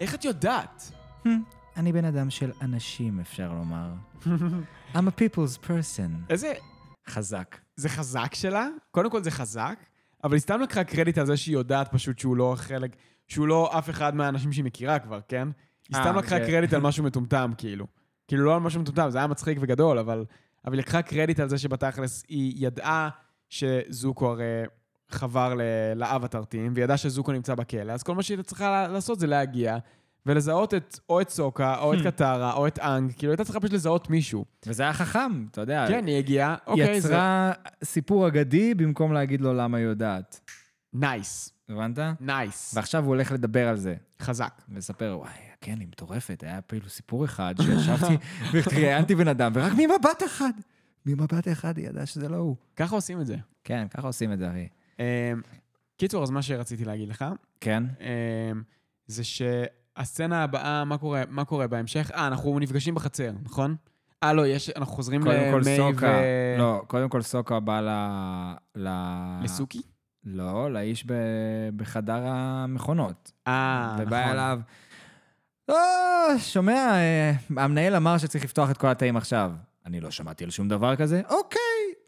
[SPEAKER 1] איך את יודעת?
[SPEAKER 2] "Hmm, אני בן אדם של אנשים, אפשר לומר. I'm a people's person.
[SPEAKER 1] איזה...
[SPEAKER 2] חזק.
[SPEAKER 1] זה חזק שלה, קודם כל זה חזק, אבל היא סתם לקחה קרדיט על זה שהיא יודעת פשוט שהוא לא חלק, שהוא לא אף אחד מהאנשים שהיא מכירה כבר, כן? היא
[SPEAKER 2] אה,
[SPEAKER 1] סתם לקחה
[SPEAKER 2] זה-
[SPEAKER 1] קרדיט על משהו מטומטם, כאילו. כאילו לא על משהו מטומטם, זה היה מצחיק וגדול, אבל, אבל היא לקחה קרדיט על זה שבתכלס היא ידעה שזוקו הרי חבר לאבטאר team, וידעה שזוקו נמצא בכלא, אז כל מה שהיא צריכה לעשות זה להגיע ולזהות את, או את סוקה, או את קטרה, או את אנג, כאילו הייתה צריכה פשוט לזהות מישהו.
[SPEAKER 2] וזה היה חכם, אתה יודע.
[SPEAKER 1] כן, היא הגיעה, אוקיי.
[SPEAKER 2] יצרה סיפור אגדי במקום להגיד לו למה היא יודעת.
[SPEAKER 1] nice,
[SPEAKER 2] הבנת?
[SPEAKER 1] nice.
[SPEAKER 2] ועכשיו הוא הולך לדבר על זה.
[SPEAKER 1] חזק.
[SPEAKER 2] ולספר, וואי, כן, היא מטורפת, היה כאילו סיפור אחד שישבתי וראיינתי בן אדם, ורק ממבט אחד, ממבט אחד היא ידעה שזה לא הוא.
[SPEAKER 1] ככה עושים את זה.
[SPEAKER 2] כן, ככה עושים את זה, אחי.
[SPEAKER 1] אמ, קיצור, אז מה שרציתי להגיד לך,
[SPEAKER 2] כן?
[SPEAKER 1] אמ, זה שהסצנה הבאה, מה קורה, מה קורה בהמשך? אה, אנחנו נפגשים בחצר, נכון? אה, לא, יש, אנחנו חוזרים למי
[SPEAKER 2] סוקה,
[SPEAKER 1] ו...
[SPEAKER 2] לא, קודם כל סוקה בא ל... ל...
[SPEAKER 1] לסוקי?
[SPEAKER 2] לא, לאיש ב... בחדר המכונות.
[SPEAKER 1] אה, נכון.
[SPEAKER 2] ובא אליו, לא, שומע, אה, המנהל אמר שצריך לפתוח את כל התאים עכשיו. אני לא שמעתי על שום דבר כזה. אוקיי,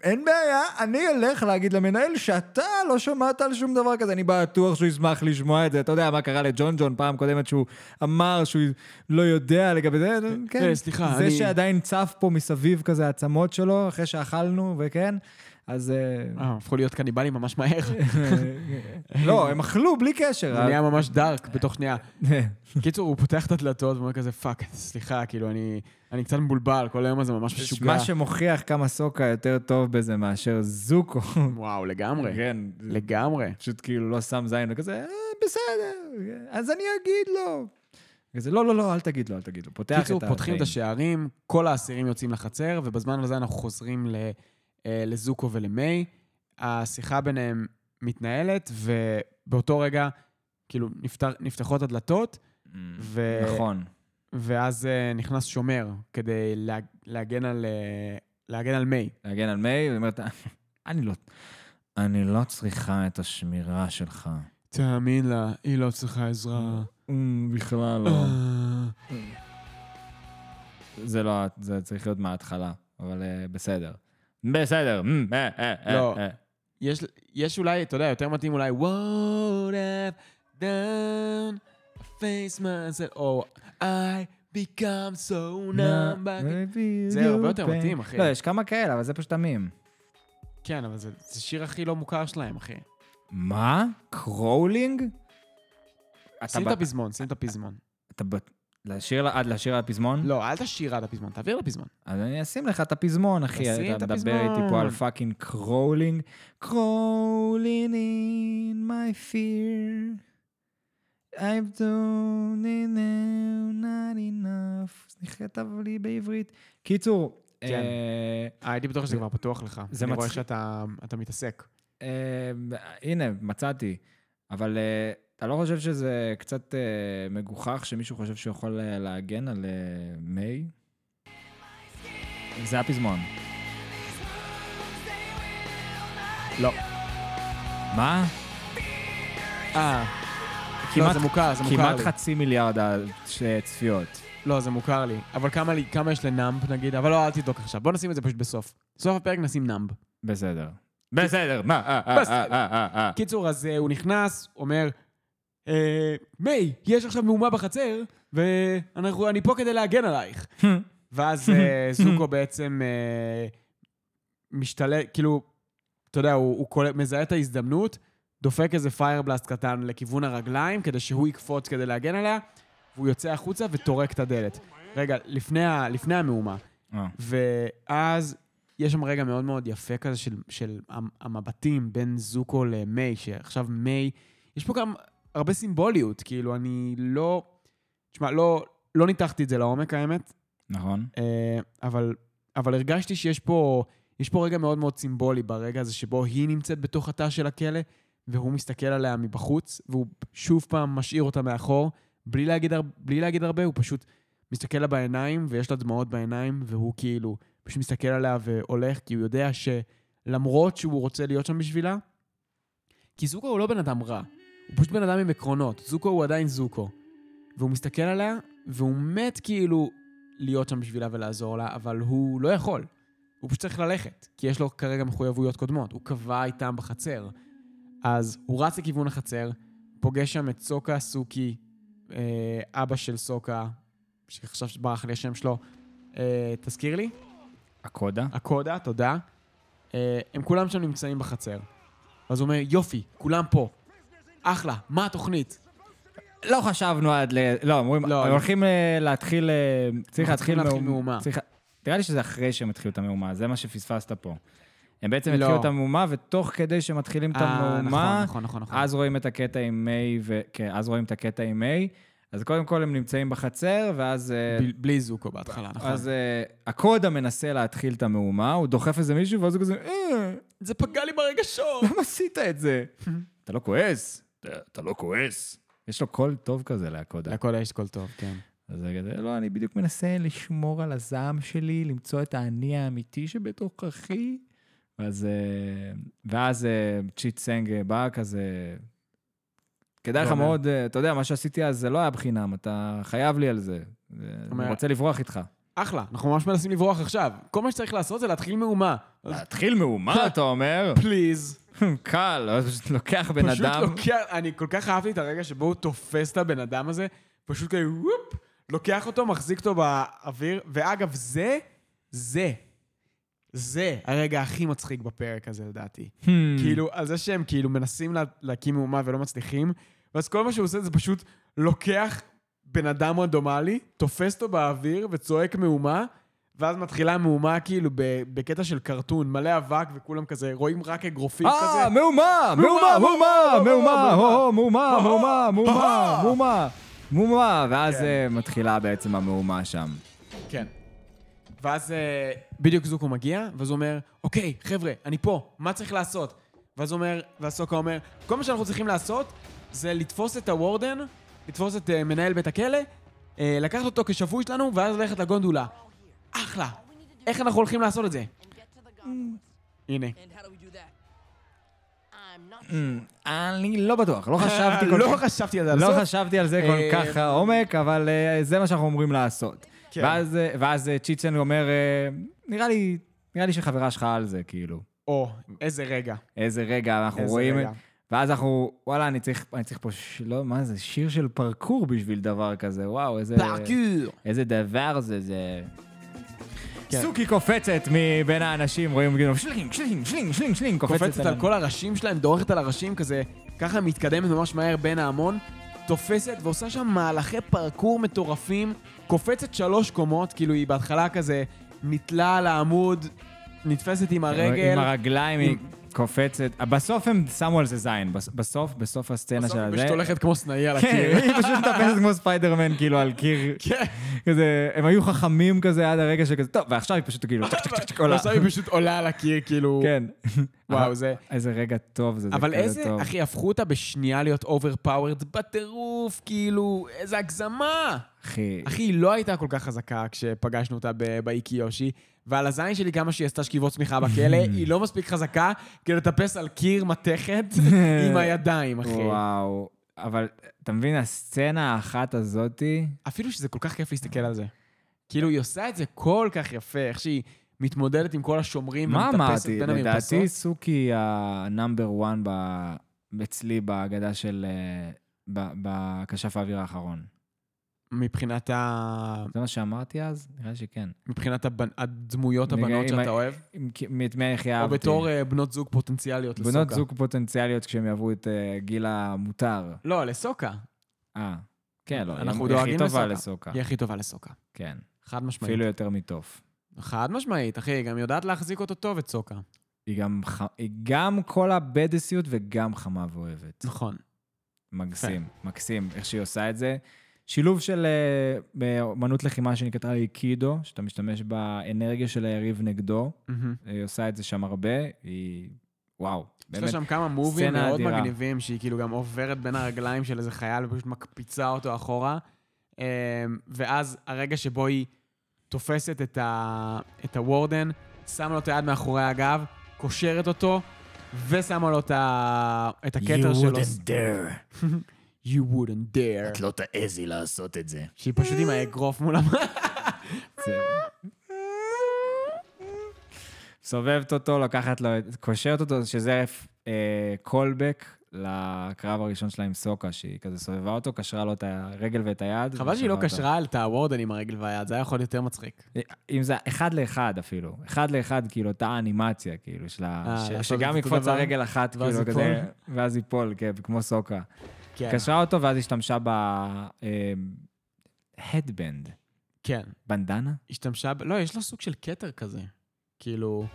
[SPEAKER 2] אין בעיה, אני אלך להגיד למנהל שאתה לא שמעת על שום דבר כזה. אני בטוח שהוא ישמח לשמוע את זה. אתה יודע מה קרה לג'ון ג'ון פעם קודמת שהוא אמר שהוא לא יודע לגבי זה? כן.
[SPEAKER 1] אה, סליחה,
[SPEAKER 2] זה שעדיין צף פה מסביב כזה העצמות שלו, אחרי שאכלנו, וכן, אז... אה,
[SPEAKER 1] אה, הפכו להיות קניבלים ממש מהר.
[SPEAKER 2] לא, הם אכלו בלי קשר.
[SPEAKER 1] זה נהיה ממש דארק בתוך שנייה. קיצור, הוא פותח את הדלתות ואומר כזה, fuck, סליחה, כאילו, אני אני קצת מבולבל, כל היום הזה ממש משוגע.
[SPEAKER 2] מה שמוכיח כמה סוקה יותר טוב בזה מאשר זוקו.
[SPEAKER 1] וואו, לגמרי.
[SPEAKER 2] כן,
[SPEAKER 1] לגמרי.
[SPEAKER 2] פשוט כאילו לא שם זין וכזה, "אה, בסדר, אז אני אגיד לו. כזה, לא, לא, לא, אל תגיד לו, אל תגיד לו. פותח את
[SPEAKER 1] קיצור, פותחים את. השערים, כל האסירים יוצאים לחצר, ובזמן הזה אנחנו חוזרים ל- אה, לזוקו ולמיי. השיחה ביניהם מתנהלת, ובאותו רגע, כאילו, נפתח, נפתחות הדלתות, ו-
[SPEAKER 2] נכון.
[SPEAKER 1] ואז אה, נכנס שומר כדי לה, להגן על, אה, להגן על מיי.
[SPEAKER 2] להגן על מיי, והיא אומרת, אני לא, אני לא צריכה את השמירה שלך.
[SPEAKER 1] תאמין לה, היא לא צריכה עזרה.
[SPEAKER 2] בכלל לא.
[SPEAKER 1] אה,
[SPEAKER 2] זה לא, זה צריך להיות מההתחלה, אבל אה, בסדר. בסדר. אה, אה, אה,
[SPEAKER 1] לא.
[SPEAKER 2] אה.
[SPEAKER 1] יש, יש אולי, אתה יודע, יותר מתאים אולי, what have done, face myself, או I become so numb. by-" זה הרבה יותר מתאים, אחי.
[SPEAKER 2] לא, יש כמה כאלה, אבל זה פשוט תמים.
[SPEAKER 1] כן, אבל זה, זה שיר הכי לא מוכר שלהם, אחי.
[SPEAKER 2] מה? קרולינג?
[SPEAKER 1] שים את הפזמון, שים את הפזמון.
[SPEAKER 2] אתה. לשיר, עד לשיר על הפזמון?
[SPEAKER 1] לא, אל תשיר עד הפזמון, תעביר לפזמון.
[SPEAKER 2] אז אני אשים לך את הפזמון, אחי. אתה
[SPEAKER 1] את
[SPEAKER 2] מדבר איתי פה. על פאקינג קרולינג. קרולינג in my fear. I've done it now, not enough. נכתב לי בעברית. קיצור,
[SPEAKER 1] כן.
[SPEAKER 2] אה,
[SPEAKER 1] אה, הייתי בטוח שזה כבר פתוח לך.
[SPEAKER 2] זה
[SPEAKER 1] אני רואה
[SPEAKER 2] מצחיק.
[SPEAKER 1] שאתה אתה מתעסק.
[SPEAKER 2] אה, הנה, מצאתי. אבל אתה לא חושב שזה קצת אה, מגוחך שמישהו חושב שהוא יכול אה, להגן על אה, מיי? זה הפזמון.
[SPEAKER 1] לא.
[SPEAKER 2] מה?
[SPEAKER 1] אה, לא,
[SPEAKER 2] כמעט-
[SPEAKER 1] זה מוכר, זה מוכר
[SPEAKER 2] כמעט
[SPEAKER 1] לי.
[SPEAKER 2] חצי מיליארד צפיות.
[SPEAKER 1] לא, זה מוכר לי. אבל כמה לי- כמה יש לנאמפ נגיד? אבל לא, אל תבדוק עכשיו. בוא נשים את זה פשוט בסוף. בסוף הפרק נשים נאמפ.
[SPEAKER 2] בסדר. בסדר, מה? אה, אה,
[SPEAKER 1] בסדר.
[SPEAKER 2] אה, אה, אה.
[SPEAKER 1] קיצור, אז אה, הוא נכנס, אומר, אה, מיי, יש עכשיו מהומה בחצר, ואני פה כדי להגן עלייך. ואז אה, זוקו בעצם אה, משתלט, כאילו, אתה יודע, הוא, מזהה את ההזדמנות, דופק איזה fire blast קטן לכיוון הרגליים, כדי שהוא יקפוץ כדי להגן עליה, והוא יוצא החוצה וטורק את הדלת. רגע, לפני, המהומה.
[SPEAKER 2] אה.
[SPEAKER 1] ואז יש שם רגע מאוד מאוד יפה כזה של, של המ- המבטים בין זוקו למיי, שעכשיו מיי, יש פה גם הרבה סימבוליות, כאילו, אני לא... תשמע, לא, לא ניתחתי את זה לעומק, האמת,
[SPEAKER 2] נכון.
[SPEAKER 1] אה, אבל, אבל הרגשתי שיש פה, יש פה רגע מאוד מאוד סימבולי ברגע הזה שבו היא נמצאת בתוך התא של הכלא, והוא מסתכל עליה מבחוץ, והוא שוב פעם משאיר אותה מאחור, בלי להגיד, בלי להגיד הרבה, הוא פשוט מסתכל לה בעיניים, ויש לה דמעות בעיניים, והוא כאילו פשוט מסתכל עליה והולך, כי הוא יודע שלמרות שהוא רוצה להיות שם בשבילה, כי זוקו הוא לא בן אדם רע, הוא פשוט בן אדם עם עקרונות. זוקו הוא עדיין זוקו. והוא מסתכל עליה, והוא מת כאילו להיות שם בשבילה ולעזור לה, אבל הוא לא יכול. הוא פשוט צריך ללכת, כי יש לו כרגע מחויבויות קודמות. הוא קבע איתם בחצר. אז הוא רץ לכיוון החצר, פוגש שם את סוקה סוקי, אה, אבא של סוקה, שעכשיו ברח לי השם שלו. אה, תזכיר לי?
[SPEAKER 2] הקודה?
[SPEAKER 1] הקודה, תודה. אה, הם כולם שם נמצאים בחצר. אז הוא אומר, יופי, כולם פה. אחלה, מה התוכנית?
[SPEAKER 2] לא חשבנו עד ל... לא, אומרים,
[SPEAKER 1] לא,
[SPEAKER 2] הם הולכים אה, להתחיל... אה, צריך להתחיל מהומה. נראה לי שזה אחרי שהם התחילו את המהומה, זה מה שפספסת פה. הם בעצם
[SPEAKER 1] לא.
[SPEAKER 2] התחילו את המהומה, ותוך כדי שמתחילים את
[SPEAKER 1] אה,
[SPEAKER 2] המהומה,
[SPEAKER 1] נכון, נכון, נכון.
[SPEAKER 2] אז רואים את הקטע עם מיי, ו... כן, אז רואים את הקטע עם מיי. אז קודם כל הם נמצאים בחצר, ואז...
[SPEAKER 1] ב- בלי זוקו בהתחלה, נכון.
[SPEAKER 2] אז אה, הקודה מנסה להתחיל את המהומה, הוא דוחף איזה מישהו, ואז הוא כזה, אה,
[SPEAKER 1] זה פגע לי ברגשות.
[SPEAKER 2] למה עשית את זה? אתה לא כועס? "אתה- לא כועס. יש לו קול טוב כזה להקודה.
[SPEAKER 1] לקודה יש קול טוב, כן.
[SPEAKER 2] אז זה כזה, לא, אני בדיוק מנסה לשמור על הזעם שלי, למצוא את האני האמיתי שבתוככי. ואז, אה, ואז אה, צ'יט סנג אה, בא כזה, כדאי לך
[SPEAKER 1] ואומר-
[SPEAKER 2] מאוד, אתה יודע, מה שעשיתי אז זה לא היה בחינם, אתה חייב לי על זה. אני רוצה לברוח איתך.
[SPEAKER 1] אחלה, אנחנו ממש מנסים לברוח עכשיו. כל מה שצריך לעשות זה להתחיל מהומה.
[SPEAKER 2] להתחיל מהומה, אתה אומר?
[SPEAKER 1] please.
[SPEAKER 2] קל, אז פשוט לוקח בן
[SPEAKER 1] פשוט
[SPEAKER 2] אדם.
[SPEAKER 1] לוקח, אני כל כך אהבתי את הרגע שבו הוא תופס את הבן אדם הזה, פשוט כזה וופ, לוקח אותו, מחזיק אותו באוויר, ואגב, זה, זה, זה הרגע הכי מצחיק בפרק הזה, לדעתי.
[SPEAKER 2] Hmm.
[SPEAKER 1] כאילו, על זה שהם כאילו מנסים לה, להקים מהומה ולא מצליחים, ואז כל מה שהוא עושה זה פשוט לוקח בן אדם רנדומלי, תופס אותו באוויר וצועק מהומה, ואז מתחילה מהומה כאילו בקטע של קרטון, מלא אבק וכולם כזה, רואים רק אגרופים כזה.
[SPEAKER 2] אה, מהומה, מהומה, מהומה, מהומה, הו, מהומה, מהומה, מהומה, מהומה, מהומה, ואז
[SPEAKER 1] כן.
[SPEAKER 2] אה, מתחילה בעצם המהומה שם.
[SPEAKER 1] כן. ואז אה, בדיוק זוקו מגיע, ואז הוא אומר, אוקיי, חבר'ה, אני פה, מה צריך לעשות? ואז הוא אומר, והסוקה אומר, כל מה שאנחנו צריכים לעשות זה לתפוס את הוורדן, לתפוס את אה, מנהל בית הכלא, אה, לקחת אותו כשבוי שלנו, ואז ללכת לגונדולה. אחלה. איך אנחנו הולכים לעשות את זה? הנה.
[SPEAKER 2] אני לא בטוח, לא חשבתי כל
[SPEAKER 1] לא
[SPEAKER 2] כך.
[SPEAKER 1] חשבתי על זה
[SPEAKER 2] לא. חשבתי על זה
[SPEAKER 1] אה,
[SPEAKER 2] כל כך לעומק, אבל אה, זה מה שאנחנו אמורים לעשות.
[SPEAKER 1] כן.
[SPEAKER 2] ואז, אה, אה, צ'יצ'ן אומר, אה, נראה לי, נראה לי שחברה שלך על זה, כאילו.
[SPEAKER 1] או, איזה רגע.
[SPEAKER 2] איזה רגע אנחנו רואים... ואז אנחנו, וואלה, אני צריך, אני צריך פה, ש... לא, מה זה, שיר של פרקור בשביל דבר כזה, וואו, איזה...
[SPEAKER 1] פארקור.
[SPEAKER 2] איזה דבר זה, זה...
[SPEAKER 1] כן.
[SPEAKER 2] סוכי קופצת מבין האנשים, רואים כאילו שלינג, שלינג, שלינג, שלינג, שלינג,
[SPEAKER 1] קופצת על כל הראשים שלהם, דורכת על הראשים כזה, ככה מתקדמת ממש מהר בין ההמון, תופסת ועושה שם מהלכי פרקור מטורפים, קופצת שלוש קומות, כאילו היא בהתחלה כזה נתלה על העמוד, נתפסת עם הרגל.
[SPEAKER 2] עם הרגליים
[SPEAKER 1] עם-
[SPEAKER 2] היא קופצת. בסוף הם שמו על זה זין, בס- בסוף, בסוף הסצנה
[SPEAKER 1] בסוף
[SPEAKER 2] של
[SPEAKER 1] היא
[SPEAKER 2] הזה.
[SPEAKER 1] פשוט הולכת כמו סנאי על
[SPEAKER 2] כן,
[SPEAKER 1] הקיר.
[SPEAKER 2] היא פשוט מטפסת כמו ספיידרמן, כאילו, על קיר.
[SPEAKER 1] כן.
[SPEAKER 2] כזה, הם היו חכמים כזה עד הרגע שכזה, טוב, ועכשיו היא פשוט כאילו, צ'ק צ'ק צ'ק צ'ק עולה.
[SPEAKER 1] ועכשיו היא פשוט עולה על הקיר, כאילו...
[SPEAKER 2] כן.
[SPEAKER 1] וואו, זה...
[SPEAKER 2] איזה רגע טוב זה, זה
[SPEAKER 1] אבל איזה. אחי, הפכו אותה בשנייה להיות overpowered בטירוף, כאילו, איזה הגזמה.
[SPEAKER 2] אחי,
[SPEAKER 1] אחי, היא לא הייתה כל כך חזקה כשפגשנו אותה באי קיושי, ועל הזין שלי כמה שהיא עשתה שכיבות סמיכה בכלא, היא לא מספיק חזקה כדי לטפס על קיר מתכת עם הידיים, אחי.
[SPEAKER 2] וואו. אבל, אתה מבין, הסצנה האחת הזאתי,
[SPEAKER 1] אפילו שזה כל כך כיף להסתכל על זה. כאילו, היא עושה את זה כל כך יפה, איך שהיא מתמודדת עם כל השומרים
[SPEAKER 2] מה
[SPEAKER 1] ומטפסת
[SPEAKER 2] אמרתי?
[SPEAKER 1] בין
[SPEAKER 2] לדעתי
[SPEAKER 1] המרפסות.
[SPEAKER 2] סוקי ה number 1 אצלי בהגדרה של... אה, בכשף האוויר האחרון.
[SPEAKER 1] מבחינת, ה...
[SPEAKER 2] זה מה שאמרתי אז? נראה לי שכן.
[SPEAKER 1] מבחינת הבנ... הדמויות הבנות שאתה אוהב,
[SPEAKER 2] את מי הכי
[SPEAKER 1] או
[SPEAKER 2] אהבתי?
[SPEAKER 1] בתור אה, בנות זוג פוטנציאליות לסוקה.
[SPEAKER 2] בנות זוג פוטנציאליות כשהם יעברו את אה, גיל המותר.
[SPEAKER 1] לא, לסוקה.
[SPEAKER 2] אה, כן, לא,
[SPEAKER 1] אנחנו
[SPEAKER 2] היא הכי
[SPEAKER 1] דואגים
[SPEAKER 2] טובה
[SPEAKER 1] לסוקה.
[SPEAKER 2] לסוקה.
[SPEAKER 1] היא הכי טובה לסוקה.
[SPEAKER 2] כן,
[SPEAKER 1] חד משמעית.
[SPEAKER 2] אפילו יותר מטוף.
[SPEAKER 1] חד משמעית, אחי, היא גם יודעת להחזיק אותו טוב, את סוקה.
[SPEAKER 2] היא גם, ח... היא גם כל הבדסיות וגם חמה ואוהבת.
[SPEAKER 1] נכון.
[SPEAKER 2] מקסים, מקסים, איך שהיא עושה את זה. שילוב של אה, באמנות לחימה שנקרא איקידו, שאתה משתמש באנרגיה של היריב נגדו.
[SPEAKER 1] מהמם.
[SPEAKER 2] היא עושה את זה שם הרבה, היא... וואו,
[SPEAKER 1] יש לה
[SPEAKER 2] באמת.
[SPEAKER 1] שם כמה מובים מאוד
[SPEAKER 2] אדירה.
[SPEAKER 1] מגניבים, שהיא כאילו גם עוברת בין הרגליים של איזה חייל ופשוט מקפיצה אותו אחורה. אמ, ואז הרגע שבו היא תופסת את, ה... את הוורדן, שמה לו את היד מאחורי הגב, קושרת אותו, ושמה לו את, ה... את הכתר שלו.
[SPEAKER 2] dare.
[SPEAKER 1] You wouldn't dare.
[SPEAKER 2] לא תעזי לעשות את זה.
[SPEAKER 1] שהיא פשוט עם האגרוף מול המ...
[SPEAKER 2] סובבת אותו, לוקחת לו, קושרת אותו, שזה קולבק לקרב הראשון שלה עם סוקה, שהיא כזה סובבה אותו, קשרה לו את הרגל ואת היד.
[SPEAKER 1] חבל שהיא לא. קשרה את הוורדן עם הרגל והיד, זה היה יכול להיות יותר מצחיק.
[SPEAKER 2] אם זה אחד לאחד אפילו, אחד לאחד, כאילו, אותה האנימציה, כאילו.
[SPEAKER 1] אה,
[SPEAKER 2] שגם
[SPEAKER 1] את
[SPEAKER 2] יקפוץ
[SPEAKER 1] דבר,
[SPEAKER 2] על רגל אחת, כאילו. כזה, ואז ייפול, כן, כמו סוקה.
[SPEAKER 1] כן.
[SPEAKER 2] קשרה אותו, ואז השתמשה ב... הדבנד.
[SPEAKER 1] כן.
[SPEAKER 2] בנדנה?
[SPEAKER 1] השתמשה ב... לא, יש לה סוג של כתר כזה. כאילו...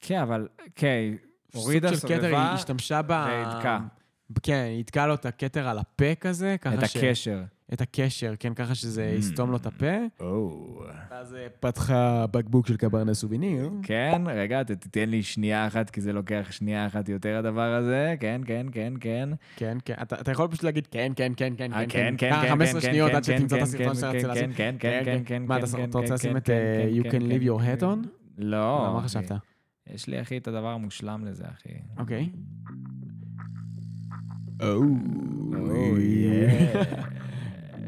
[SPEAKER 2] כן, אבל, כן, הורידה,
[SPEAKER 1] סוג של כתר, היא
[SPEAKER 2] סובבה,
[SPEAKER 1] השתמשה ב...
[SPEAKER 2] והדקה.
[SPEAKER 1] כן, היא התקעה לו את הכתר על הפה כזה, ככה
[SPEAKER 2] את
[SPEAKER 1] ש...
[SPEAKER 2] הקשר.
[SPEAKER 1] את הקשר, כן, ככה שזה
[SPEAKER 2] Mm.
[SPEAKER 1] יסתום לו את הפה.
[SPEAKER 2] או.
[SPEAKER 1] ואז אה, פתחה בקבוק של קברנה סוביניר.
[SPEAKER 2] כן, רגע, תתן לי שנייה אחת, כי זה לוקח שנייה אחת יותר הדבר הזה. כן, כן, כן, כן.
[SPEAKER 1] כן, כן. אתה יכול פשוט להגיד כן, כן, כן, כן,
[SPEAKER 2] אה,
[SPEAKER 1] כן,
[SPEAKER 2] כן,
[SPEAKER 1] ככה
[SPEAKER 2] כן,
[SPEAKER 1] 15
[SPEAKER 2] כן,
[SPEAKER 1] שניות
[SPEAKER 2] כן,
[SPEAKER 1] עד
[SPEAKER 2] כן,
[SPEAKER 1] שתמצא את
[SPEAKER 2] כן,
[SPEAKER 1] הסרטון
[SPEAKER 2] כן,
[SPEAKER 1] שאתה רוצה
[SPEAKER 2] כן,
[SPEAKER 1] לעשות.
[SPEAKER 2] כן, כן, כן, כן,
[SPEAKER 1] מה,
[SPEAKER 2] כן,
[SPEAKER 1] אתה
[SPEAKER 2] כן,
[SPEAKER 1] רוצה
[SPEAKER 2] כן,
[SPEAKER 1] לשים
[SPEAKER 2] כן,
[SPEAKER 1] את
[SPEAKER 2] כן,
[SPEAKER 1] אה,
[SPEAKER 2] כן,
[SPEAKER 1] You
[SPEAKER 2] כן,
[SPEAKER 1] can
[SPEAKER 2] כן,
[SPEAKER 1] leave your
[SPEAKER 2] כן,
[SPEAKER 1] head on?
[SPEAKER 2] לא.
[SPEAKER 1] מה. חשבת?
[SPEAKER 2] יש לי, אחי, את הדבר המושלם לזה, אחי.
[SPEAKER 1] אוקיי.
[SPEAKER 2] אוי,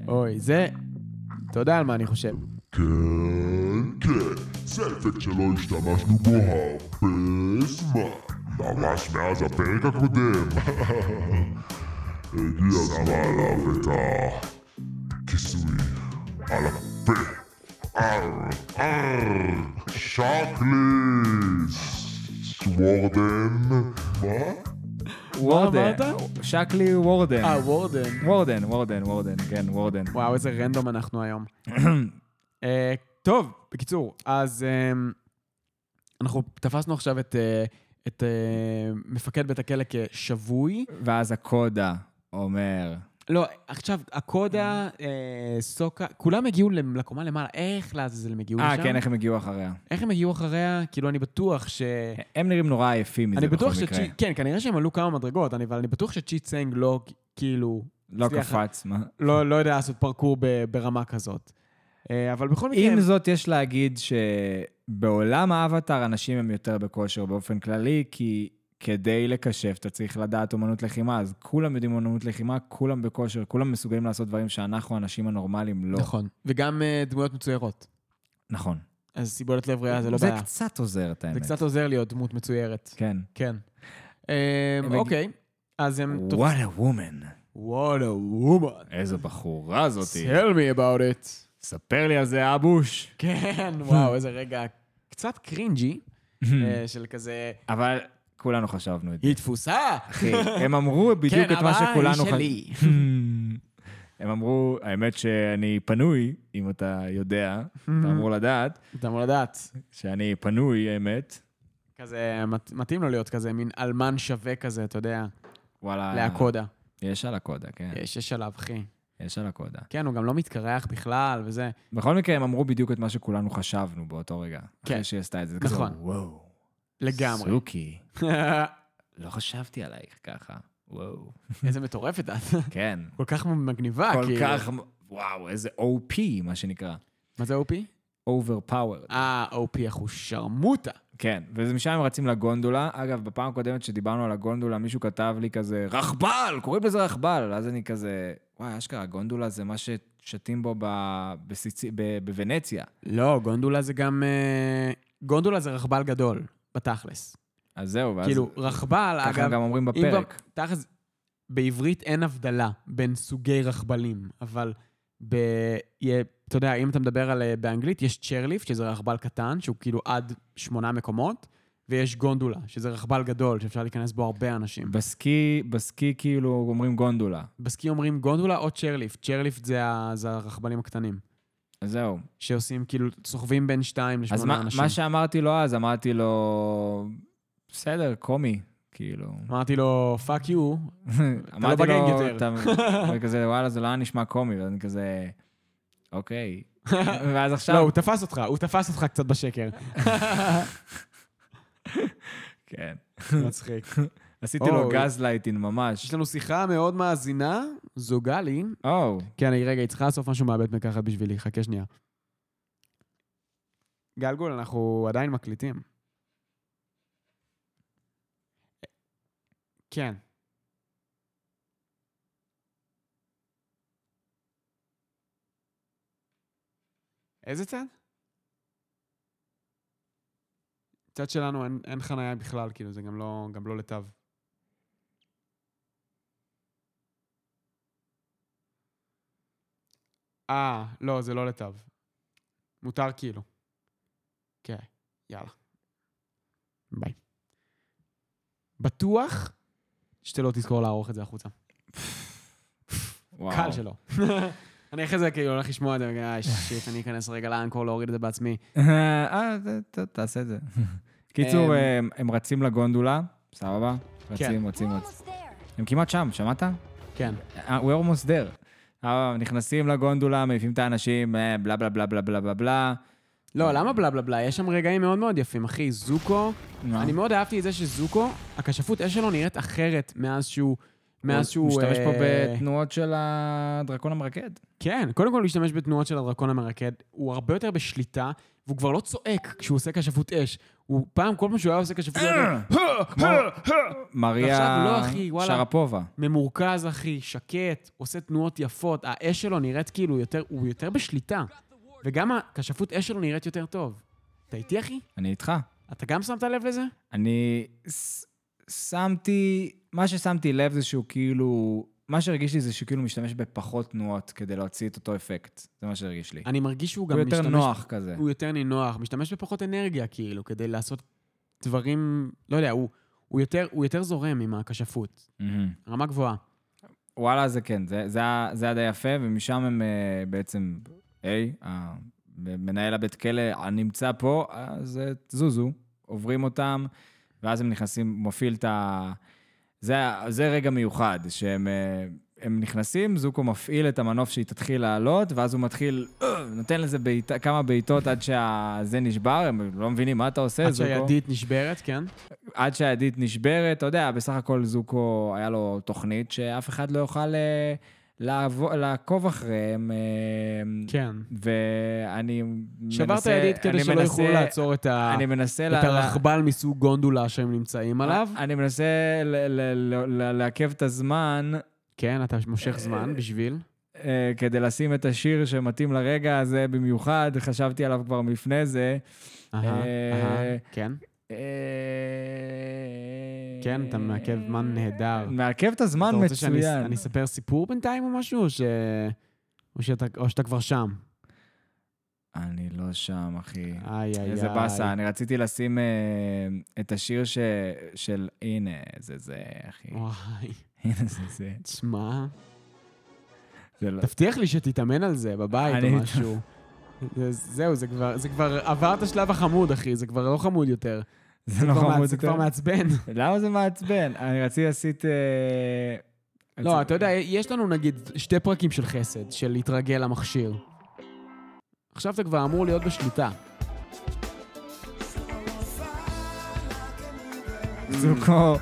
[SPEAKER 1] אוי, זה... אתה יודע על מה אני חושב.
[SPEAKER 4] כן, כן, זה אפקט שלא השתמשנו בו הרבה זמן. ממש מאז הפרק הקודם. הגיע הזמן עליו את הכיסוי על הפה. אר, אר, שקליס. וורדן. מה?
[SPEAKER 2] וורדן.
[SPEAKER 1] אמרת?
[SPEAKER 2] שקלי וורדן.
[SPEAKER 1] אה, וורדן.
[SPEAKER 2] וורדן, וורדן, וורדן, כן, וורדן.
[SPEAKER 1] וואו, איזה רנדום אנחנו היום. אה, טוב, בקיצור, אז אה, אנחנו תפסנו עכשיו את, אה, את אה, מפקד בית הכלא כשבוי.
[SPEAKER 2] ואז הקודה אומר,
[SPEAKER 1] לא, עכשיו, הקודה, אה, סוקה, כולם הגיעו לקומה למעלה, איך לעזאזל הם הגיעו
[SPEAKER 2] אה,
[SPEAKER 1] לשם?
[SPEAKER 2] כן, איך הם הגיעו אחריה.
[SPEAKER 1] איך הם הגיעו אחריה? כאילו, אני בטוח ש...
[SPEAKER 2] הם נראים נורא עייפים מזה בכל מקרה.
[SPEAKER 1] כן, כנראה שהם עלו כמה מדרגות, אני- אבל אני בטוח שצ'י צנג לא, כאילו,
[SPEAKER 2] לא קפץ, מה?
[SPEAKER 1] לא, לא יודע לעשות פרקור ברמה כזאת. אה, אבל בכל מקרה...
[SPEAKER 2] עם זאת, יש להגיד בעולם האבטאר אנשים הם יותר בכושר באופן כללי, כי כדי לקשף אתה צריך לדעת אומנות לחימה, אז כולם יודעים אומנות לחימה, כולם בכושר, כולם מסוגלים לעשות דברים שאנחנו, האנשים הנורמליים, לא.
[SPEAKER 1] נכון. וגם אה, דמויות מצוירות.
[SPEAKER 2] נכון.
[SPEAKER 1] אז סיבולת לב ריאה זה לא
[SPEAKER 2] זה
[SPEAKER 1] בעיה.
[SPEAKER 2] קצת עוזר, את האמת.
[SPEAKER 1] זה קצת עוזר להיות דמות מצוירת.
[SPEAKER 2] כן.
[SPEAKER 1] כן.
[SPEAKER 2] הם
[SPEAKER 1] אוקיי, אז הם...
[SPEAKER 2] What a woman.
[SPEAKER 1] What a woman.
[SPEAKER 2] איזו בחורה זאתי.
[SPEAKER 1] Tell me about it.
[SPEAKER 2] ספר לי על זה, אבוש.
[SPEAKER 1] כן, וואו, איזה רגע קצת קרינג'י, אה, של כזה,
[SPEAKER 2] אבל כולנו חשבנו את זה.
[SPEAKER 1] היא תפוסה.
[SPEAKER 2] אחי, הם אמרו בדיוק
[SPEAKER 1] כן,
[SPEAKER 2] את מה שכולנו חשבנו.
[SPEAKER 1] שלי.
[SPEAKER 2] הם אמרו, האמת שאני פנוי, אם אתה יודע, אתה אמור לדעת,
[SPEAKER 1] אתה אמור לדעת.
[SPEAKER 2] שאני פנוי, האמת.
[SPEAKER 1] כזה, מת- מתאים לו להיות כזה, מין אלמן שווה כזה, אתה יודע,
[SPEAKER 2] וואלה.
[SPEAKER 1] להקודה.
[SPEAKER 2] יש על הקודה, כן.
[SPEAKER 1] יש, יש עליו, אחי.
[SPEAKER 2] יש על הקודה.
[SPEAKER 1] כן, הוא גם לא מתקרח בכלל, וזה.
[SPEAKER 2] בכל מקרה, הם אמרו בדיוק את מה שכולנו חשבנו באותו רגע.
[SPEAKER 1] כן.
[SPEAKER 2] אחרי שהיא עשתה את זה. זה כזה,
[SPEAKER 1] נכון.
[SPEAKER 2] וואו.
[SPEAKER 1] לגמרי.
[SPEAKER 2] סוכי. לא חשבתי עלייך ככה. וואו.
[SPEAKER 1] איזה מטורפת את.
[SPEAKER 2] כן.
[SPEAKER 1] כל כך מגניבה,
[SPEAKER 2] כל
[SPEAKER 1] כאילו.
[SPEAKER 2] כך, וואו, איזה OP, מה שנקרא.
[SPEAKER 1] מה זה OP?
[SPEAKER 2] overpowered.
[SPEAKER 1] אה, OP אחושרמוטה.
[SPEAKER 2] כן, ומשם הם רצים לגונדולה. אגב, בפעם הקודמת שדיברנו על הגונדולה, מישהו כתב לי כזה, רכבל, קוראים לזה רכבל. אז אני כזה, וואי, אשכרה, גונדולה זה מה ששתים בו ב- בסיצי- ב- בוונציה.
[SPEAKER 1] לא, גונדולה זה גם... אה, גונדולה זה רכבל גדול, בתכלס.
[SPEAKER 2] אז זהו, ואז
[SPEAKER 1] כאילו, רכבל,
[SPEAKER 2] ככה
[SPEAKER 1] אגב...
[SPEAKER 2] הם גם אומרים בפרק.
[SPEAKER 1] תכלס, בעברית אין הבדלה בין סוגי רכבלים, אבל ב... אתה יודע, אם אתה מדבר על... אה, באנגלית, יש chairlift, שזה רכבל קטן, שהוא כאילו עד שמונה מקומות, ויש גונדולה, שזה רכבל גדול, שאפשר להיכנס בו הרבה אנשים.
[SPEAKER 2] בסקי, בסקי כאילו אומרים גונדולה.
[SPEAKER 1] בסקי אומרים גונדולה או chairlift. chairlift זה, ה... זה הרכבלים הקטנים,
[SPEAKER 2] זהו.
[SPEAKER 1] שעושים כאילו, סוחבים בין שתיים
[SPEAKER 2] אז
[SPEAKER 1] לשמונה
[SPEAKER 2] מה,
[SPEAKER 1] אנשים.
[SPEAKER 2] מה שאמרתי לו אז, אמרתי לו, בסדר, קומי, כאילו.
[SPEAKER 1] אמרתי לו, fuck you,
[SPEAKER 2] אמרתי
[SPEAKER 1] בגנג
[SPEAKER 2] לו,
[SPEAKER 1] יותר.
[SPEAKER 2] אתה- וכזה, וואלה, זה לא היה נשמע קומי, ואני כזה, אוקיי. ואז
[SPEAKER 1] לא,
[SPEAKER 2] עכשיו,
[SPEAKER 1] הוא תפס אותך, הוא תפס אותך קצת בשקר.
[SPEAKER 2] כן.
[SPEAKER 1] מצחיק.
[SPEAKER 2] עשיתי לו. גז לייטין ממש.
[SPEAKER 1] יש לנו שיחה מאוד מאזינה, זו גלי.
[SPEAKER 2] או,
[SPEAKER 1] כן, רגע, היא צריכה לאסוף משהו מהבית מרקחת בשבילי, חכה שנייה. גלגול, אנחנו עדיין מקליטים. כן. איזה צד? צד שלנו אין, אין חנייה בכלל, כאילו, זה גם לא, גם לא לתו. אה, לא, זה לא לתו. מותר כאילו. כן, יאללה. ביי. בטוח שאתה לא תזכור לערוך את זה החוצה.
[SPEAKER 2] וואו.
[SPEAKER 1] קל שלא. אני אחרי זה כאילו הולך לשמוע את זה, אה, שיט, אני אכנס רגע לאנקור להוריד את זה בעצמי.
[SPEAKER 2] אה, תעשה את זה. קיצור,
[SPEAKER 1] אמ,
[SPEAKER 2] הם- הם רצים לגונדולה, סבבה?
[SPEAKER 1] כן.
[SPEAKER 2] רצים, רצים, רצים. הם כמעט שם, שמעת?
[SPEAKER 1] כן.
[SPEAKER 2] אה, We're almost there. אה, נכנסים לגונדולה, מעיפים את האנשים, אה, בלה בלה בלה בלה בלה בלה בלה.
[SPEAKER 1] לא, למה בלה בלה בלה? יש שם רגעים מאוד מאוד יפים, אחי. זוקו,
[SPEAKER 2] מה?
[SPEAKER 1] אני מאוד אהבתי את זה שזוקו, הכשפות אש שלו נראית אחרת מאז שהוא... מאז שהוא...
[SPEAKER 2] הוא משתמש פה
[SPEAKER 1] אה,
[SPEAKER 2] בתנועות של הדרקון המרקד.
[SPEAKER 1] כן, קודם כל הוא משתמש בתנועות של הדרקון המרקד, הוא הרבה יותר בשליטה, והוא כבר לא צועק כשהוא עושה כשפות אש. הוא פעם, כל פעם שהוא היה עושה כשפות אש,
[SPEAKER 2] מריה
[SPEAKER 1] לא.
[SPEAKER 2] שרפובה.
[SPEAKER 1] ממורכז, אחי, שקט, עושה תנועות יפות, האש שלו נראית כאילו יותר, הוא יותר בשליטה. וגם הכשפות אש שלו נראית יותר טוב. אתה איתי, אחי?
[SPEAKER 2] אני איתך.
[SPEAKER 1] אתה גם שמת לב לזה?
[SPEAKER 2] אני שמתי, מה ששמתי לב זה שהוא כאילו, מה שהרגיש לי זה שהוא כאילו משתמש בפחות תנועות כדי להוציא את אותו אפקט. זה מה שהרגיש לי.
[SPEAKER 1] אני מרגיש שהוא גם
[SPEAKER 2] הוא יותר
[SPEAKER 1] משתמש...
[SPEAKER 2] נוח כזה.
[SPEAKER 1] הוא יותר נינוח, משתמש בפחות אנרגיה, כאילו, כדי לעשות דברים... לא יודע, הוא, הוא, יותר, הוא יותר זורם עם הכשפות.
[SPEAKER 2] מהמם.
[SPEAKER 1] רמה גבוהה.
[SPEAKER 2] וואלה, זה כן, זה, זה, זה היה די יפה, ומשם הם אה, בעצם, היי, מנהל הבית כלא הנמצא פה, אז אה, זוזו, עוברים אותם, ואז הם נכנסים, הוא מפעיל את ה... זה, זה רגע מיוחד, שהם אה, הם נכנסים, זוקו מפעיל את המנוף שהיא תתחיל לעלות, ואז הוא מתחיל, אה, נותן לזה בעיט, כמה בעיטות עד שזה נשבר, הם לא מבינים מה אתה עושה,
[SPEAKER 1] עד
[SPEAKER 2] זוקו.
[SPEAKER 1] שהידית נשברת, כן?
[SPEAKER 2] עד שהידית נשברת, אתה יודע, בסך הכל זוקו, היה לו תוכנית שאף אחד לא יוכל אה, לעבור- לעקוב אחריהם. אה,
[SPEAKER 1] כן.
[SPEAKER 2] ואני מנסה...
[SPEAKER 1] שברת ידית כדי שלא
[SPEAKER 2] מנסה-
[SPEAKER 1] יוכלו לעצור את ה-
[SPEAKER 2] אני מנסה...
[SPEAKER 1] את
[SPEAKER 2] לה-
[SPEAKER 1] הרכבל מסוג גונדולה שהם נמצאים עליו.
[SPEAKER 2] אני מנסה ל- ל- ל- ל- לעכב את הזמן
[SPEAKER 1] כן, אתה מושך זמן בשביל.
[SPEAKER 2] אה, כדי לשים את השיר שמתאים לרגע הזה במיוחד, חשבתי עליו כבר לפני זה.
[SPEAKER 1] אהה,
[SPEAKER 2] אה,
[SPEAKER 1] אהה, כן. כן, אתה מעכב זמן נהדר.
[SPEAKER 2] מעכב את הזמן
[SPEAKER 1] אתה רוצה שאני
[SPEAKER 2] מצוין.
[SPEAKER 1] אני אספר סיפור בינתיים או משהו, או ש- או שאתה- או שאתה כבר שם?
[SPEAKER 2] אני לא שם, אחי.
[SPEAKER 1] איי, איי.
[SPEAKER 2] איזה באסה, אני רציתי לשים אה, את השיר ש... של... הנה, זה זה, אחי.
[SPEAKER 1] וואי,
[SPEAKER 2] הנה זה זה.
[SPEAKER 1] תשמע,
[SPEAKER 2] לא...
[SPEAKER 1] תבטיח לי שתתאמן על זה בבית או משהו. זה- זהו, זה כבר, זה כבר עבר את השלב החמוד, אחי, זה כבר לא חמוד יותר.
[SPEAKER 2] זה לא חמוד
[SPEAKER 1] זה כבר. מעצבן.
[SPEAKER 2] למה זה מעצבן? אני רציתי לעשית... אה,
[SPEAKER 1] לא, אתה יודע, יש לנו נגיד שתי פרקים של חסד, של להתרגל למכשיר. עכשיו אתה כבר אמור להיות בשליטה.
[SPEAKER 2] זוקו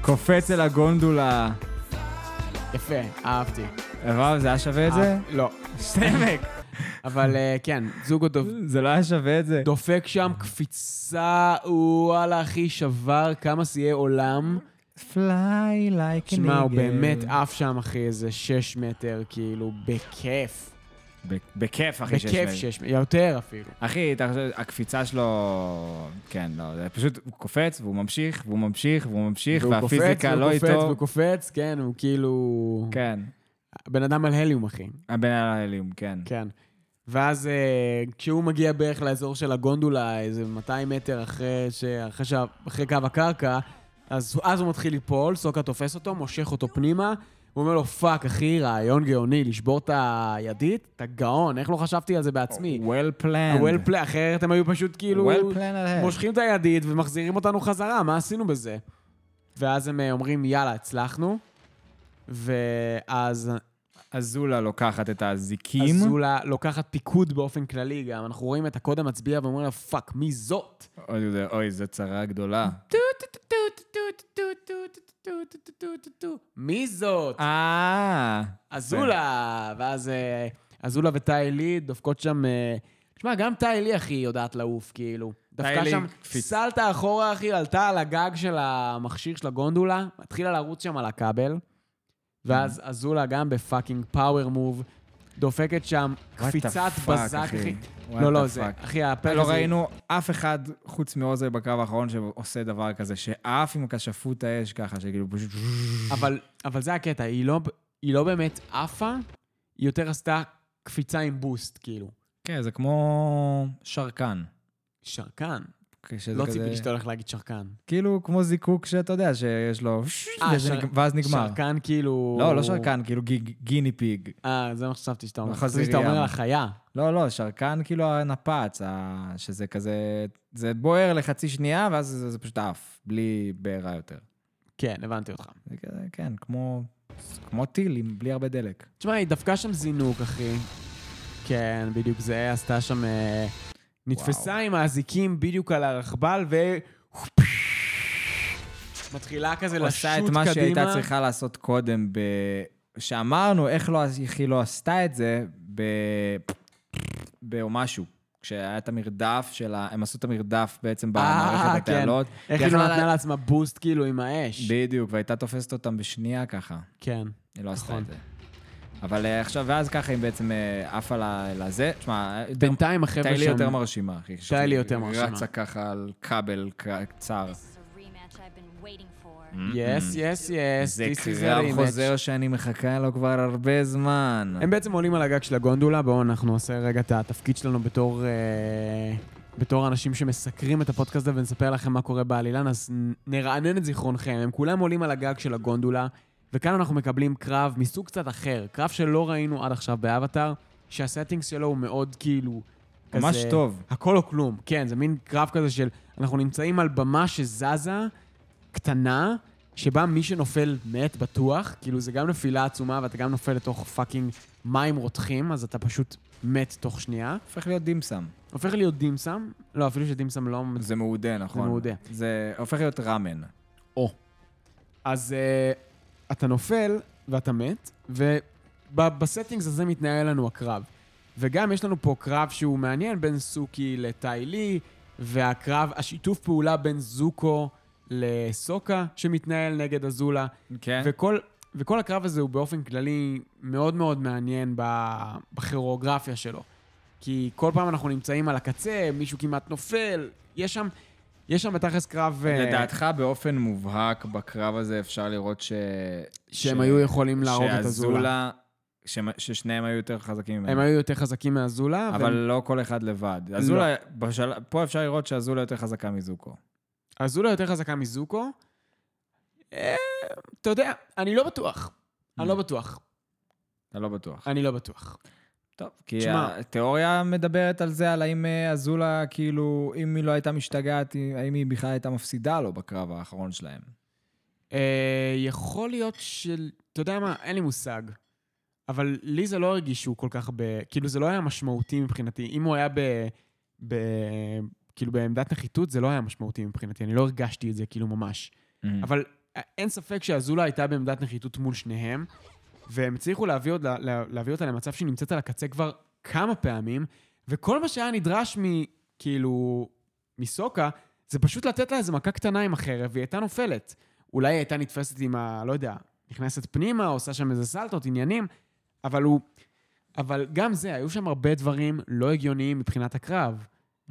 [SPEAKER 2] קופץ אל הגונדולה.
[SPEAKER 1] יפה, אהבתי.
[SPEAKER 2] אבל זה היה שווה את זה?
[SPEAKER 1] אה, לא.
[SPEAKER 2] סמק.
[SPEAKER 1] אבל אה, כן, זוקו דופ-
[SPEAKER 2] זה לא היה שווה את זה.
[SPEAKER 1] דופק שם קפיצה, וואלה, אחי, שבר כמה שיאי עולם.
[SPEAKER 2] fly like
[SPEAKER 1] שמע, הוא באמת עף שם, אחי, איזה שש מטר, כאילו, בכיף.
[SPEAKER 2] בכיף, אחי, שיש
[SPEAKER 1] בכיף
[SPEAKER 2] להם.
[SPEAKER 1] שש מטר, יותר אפילו.
[SPEAKER 2] אחי, אתה חושב, הקפיצה שלו... כן, לא, זה פשוט, הוא קופץ, והוא ממשיך, והוא ממשיך, והוא ממשיך,
[SPEAKER 1] והוא קופץ,
[SPEAKER 2] והפיזיקה
[SPEAKER 1] והוא
[SPEAKER 2] לא
[SPEAKER 1] קופץ,
[SPEAKER 2] איתו.
[SPEAKER 1] והוא קופץ, כן, הוא כאילו...
[SPEAKER 2] כן,
[SPEAKER 1] בן אדם על הליום, אחי.
[SPEAKER 2] הבן על ההליום, כן.
[SPEAKER 1] כן. ואז אה, כשהוא מגיע בערך לאזור של הגונדולה, איזה 200 מטר אחרי, ש... אחרי, ש... אחרי קו הקרקע, אז אז הוא מתחיל ליפול, סוקה תופס אותו, מושך אותו פנימה, הוא אומר לו, fuck, אחי, רעיון גאוני, לשבור את הידית? אתה גאון, איך לא חשבתי על זה בעצמי?
[SPEAKER 2] well planned.
[SPEAKER 1] well play, אחרת הם היו פשוט כאילו...
[SPEAKER 2] well planned.
[SPEAKER 1] מושכים את הידית ומחזירים אותנו חזרה, מה עשינו בזה? ואז הם אה, אומרים, יאללה, הצלחנו. ואז
[SPEAKER 2] אזולה לוקחת את האזיקים.
[SPEAKER 1] אזולה לוקחת פיקוד באופן כללי גם. אנחנו רואים את הקוד המצביע ואומרים לה, fuck, מי זאת?
[SPEAKER 2] אוי, זו צרה גדולה.
[SPEAKER 1] מי זאת?
[SPEAKER 2] אה,
[SPEAKER 1] אזולה! ואז אה, אזולה וטאי לי דופקות שם... אה, תשמע, גם טאי לי, אחי, יודעת לעוף, כאילו. דווקא שם. סלטה אחורה, אחי, עלתה על הגג של המכשיר של הגונדולה, התחילה לרוץ שם על הכבל, ואז אזולה גם בפאקינג פאוור מוב, דופקת שם קפיצת בזק,
[SPEAKER 2] אחי.
[SPEAKER 1] לא, לא, זה. אחי, הפרק
[SPEAKER 2] לא
[SPEAKER 1] הזה...
[SPEAKER 2] ראינו אף אחד חוץ מעוזרי בקרב האחרון שעושה דבר כזה, שעף עם כשפות האש ככה, שכאילו פשוט...
[SPEAKER 1] אבל, זה הקטע, לא, היא לא באמת עפה, היא יותר עשתה קפיצה עם בוסט, כאילו.
[SPEAKER 2] כן, זה כמו שרקן.
[SPEAKER 1] שרקן.
[SPEAKER 2] כשזה
[SPEAKER 1] לא
[SPEAKER 2] כזה-
[SPEAKER 1] ציפיתי שאתה הולך להגיד שרקן.
[SPEAKER 2] כאילו כמו זיקוק שאתה יודע, שיש לו...
[SPEAKER 1] אה,
[SPEAKER 2] וזה
[SPEAKER 1] שר-
[SPEAKER 2] ואז נגמר.
[SPEAKER 1] שרקן כאילו...
[SPEAKER 2] לא, לא שרקן, כאילו גי- גיני פיג.
[SPEAKER 1] אה, זה מה שחשבתי שאתה אומר.
[SPEAKER 2] חזירי
[SPEAKER 1] חשבתי שאתה אומר. על החיה.
[SPEAKER 2] לא, לא, שרקן כאילו הנפץ, ה- שזה כזה... זה בוער לחצי שנייה, ואז זה, זה פשוט עף, בלי בעירה יותר.
[SPEAKER 1] כן, הבנתי אותך.
[SPEAKER 2] זה כזה, כן, כמו... כמו טיל, בלי הרבה דלק.
[SPEAKER 1] תשמע, היא דפקה שם זינוק, אחי. כן, בדיוק זה, עשתה שם... אה, נתפסה
[SPEAKER 2] וואו.
[SPEAKER 1] עם האזיקים בדיוק על הרכבל, ו... מתחילה כזה לשוט
[SPEAKER 2] עושה
[SPEAKER 1] קדימה.
[SPEAKER 2] את מה שהיא הייתה צריכה לעשות קודם, ב... שאמרנו איך, לא, איך היא לא עשתה את זה, ב... או משהו. כשהיה את המרדף של ה... הם עשו את המרדף בעצם במערכת
[SPEAKER 1] כן.
[SPEAKER 2] התעלות.
[SPEAKER 1] איך
[SPEAKER 2] היא
[SPEAKER 1] לא נתנה לעצמה בוסט כאילו עם האש.
[SPEAKER 2] בדיוק, והייתה תופסת אותם בשנייה ככה.
[SPEAKER 1] כן.
[SPEAKER 2] היא לא עשתה
[SPEAKER 1] נכון.
[SPEAKER 2] את זה. אבל אה, עכשיו, ואז ככה היא בעצם אה, עפה לזה. תשמע,
[SPEAKER 1] בינתיים החבר'ה
[SPEAKER 2] טיילי
[SPEAKER 1] שם...
[SPEAKER 2] יותר מרשימה, אחי.
[SPEAKER 1] טיילי יותר מרשימה.
[SPEAKER 2] רצה ככה על כבל קצר.
[SPEAKER 1] יס, יס, יס.
[SPEAKER 2] זה קרב. חוזר שאני מחכה לו כבר הרבה זמן.
[SPEAKER 1] הם בעצם עולים על הגג של הגונדולה, בואו אנחנו נעשה רגע את התפקיד שלנו בתור, אה, בתור אנשים שמסקרים את הפודקאסט הזה ונספר לכם מה קורה בעלילן, אז נרענן את זיכרונכם. הם כולם עולים על הגג של הגונדולה, וכאן אנחנו מקבלים קרב מסוג קצת אחר, קרב שלא ראינו עד עכשיו באבטאר, שה settings שלו הוא מאוד כאילו...
[SPEAKER 2] ממש
[SPEAKER 1] כזה-
[SPEAKER 2] טוב.
[SPEAKER 1] הכל או כלום, כן, זה מין קרב כזה של אנחנו נמצאים על במה שזזה, קטנה, שבה מי שנופל מת בטוח, כאילו זה גם נפילה עצומה ואתה גם נופל לתוך fucking מים רותחים, אז אתה פשוט מת תוך שנייה.
[SPEAKER 2] הופך להיות דים סאם.
[SPEAKER 1] הופך להיות דים סאם, לא, אפילו שדים סאם לא...
[SPEAKER 2] זה מאודה, נכון?
[SPEAKER 1] מאודה.
[SPEAKER 2] זה הופך להיות ראמן.
[SPEAKER 1] אז uh, אתה נופל ואתה מת, ב- ב settings הזה מתנהל לנו הקרב. וגם יש לנו פה קרב שהוא מעניין בין סוקי לטאי לי, והקרב, השיתוף פעולה בין זוקו לסוקה שמתנהל נגד אזולה.
[SPEAKER 2] כן.
[SPEAKER 1] וכל, וכל הקרב הזה הוא באופן כללי מאוד מאוד מעניין בכוריאוגרפיה שלו. כי כל פעם אנחנו נמצאים על הקצה, מישהו כמעט נופל, יש שם, יש שם בתכלס קרב... אה,
[SPEAKER 2] לדעתך, באופן מובהק, בקרב הזה אפשר לראות ש...
[SPEAKER 1] שהם היו יכולים להרוג את אזולה.
[SPEAKER 2] שמ- ששניהם היו יותר חזקים ממנו.
[SPEAKER 1] הם היו יותר חזקים מאזולה,
[SPEAKER 2] אבל לא כל אחד לבד.
[SPEAKER 1] לא.
[SPEAKER 2] אזולה, בשל... פה אפשר לראות שאזולה יותר חזקה מזוקו.
[SPEAKER 1] אזולה יותר חזקה מזוקו. אה, אתה יודע, אני לא בטוח. אני לא בטוח.
[SPEAKER 2] אתה לא בטוח.
[SPEAKER 1] אני לא בטוח.
[SPEAKER 2] טוב, כי
[SPEAKER 1] תשמע-
[SPEAKER 2] התיאוריה מדברת על זה, על האם אה, אזולה, כאילו, אם היא לא הייתה משתגעת, האם היא בכלל הייתה מפסידה לו בקרב האחרון שלהם.
[SPEAKER 1] אה, יכול להיות של... אתה יודע מה? אין לי מושג. אבל לי זה לא הרגיש שהוא כל כך ב... כאילו, זה לא היה משמעותי מבחינתי. אם הוא היה ב... ב... כאילו, בעמדת נחיתות, זה לא היה משמעותי מבחינתי. אני לא הרגשתי את זה, כאילו, ממש. אבל אין ספק שאזולה הייתה בעמדת נחיתות מול שניהם, והם הצליחו להביא, עוד, לה, להביא אותה למצב שהיא נמצאת על הקצה כבר כמה פעמים, וכל מה שהיה נדרש מ... כאילו... מסוקה, זה פשוט לתת לה איזה מכה קטנה עם החרב, והיא הייתה נופלת. אולי היא הייתה נתפסת עם ה... לא יודע, נכנסת פנימה, עושה שם איזה סלטות, עניינים, אבל הוא... אבל גם זה, היו שם הרבה דברים לא הגיוניים מבחינת הקרב.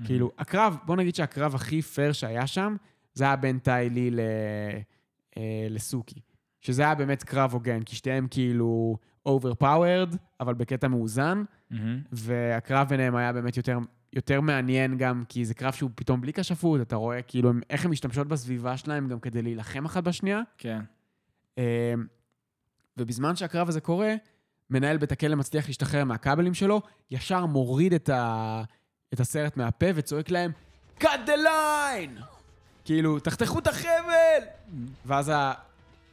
[SPEAKER 1] כאילו, הקרב, בוא נגיד שהקרב הכי פייר שהיה שם, זה היה בין טיילי ל... אה, לסוכי. שזה היה באמת קרב הוגן, כי שתיהם כאילו overpowered, אבל בקטע מאוזן,
[SPEAKER 2] מהמם.
[SPEAKER 1] והקרב ביניהם היה באמת יותר, יותר מעניין גם, כי זה קרב שהוא פתאום בלי כשפות, אתה רואה כאילו הם, איך הן משתמשות בסביבה שלהם גם כדי להילחם אחת בשנייה.
[SPEAKER 2] כן.
[SPEAKER 1] אה, ובזמן שהקרב הזה קורה, מנהל בית הכלא מצליח להשתחרר מהכבלים שלו, ישר מוריד את, ה... את הסרט מהפה וצועק להם, cut the line! כאילו, תחתכו את החבל! ואז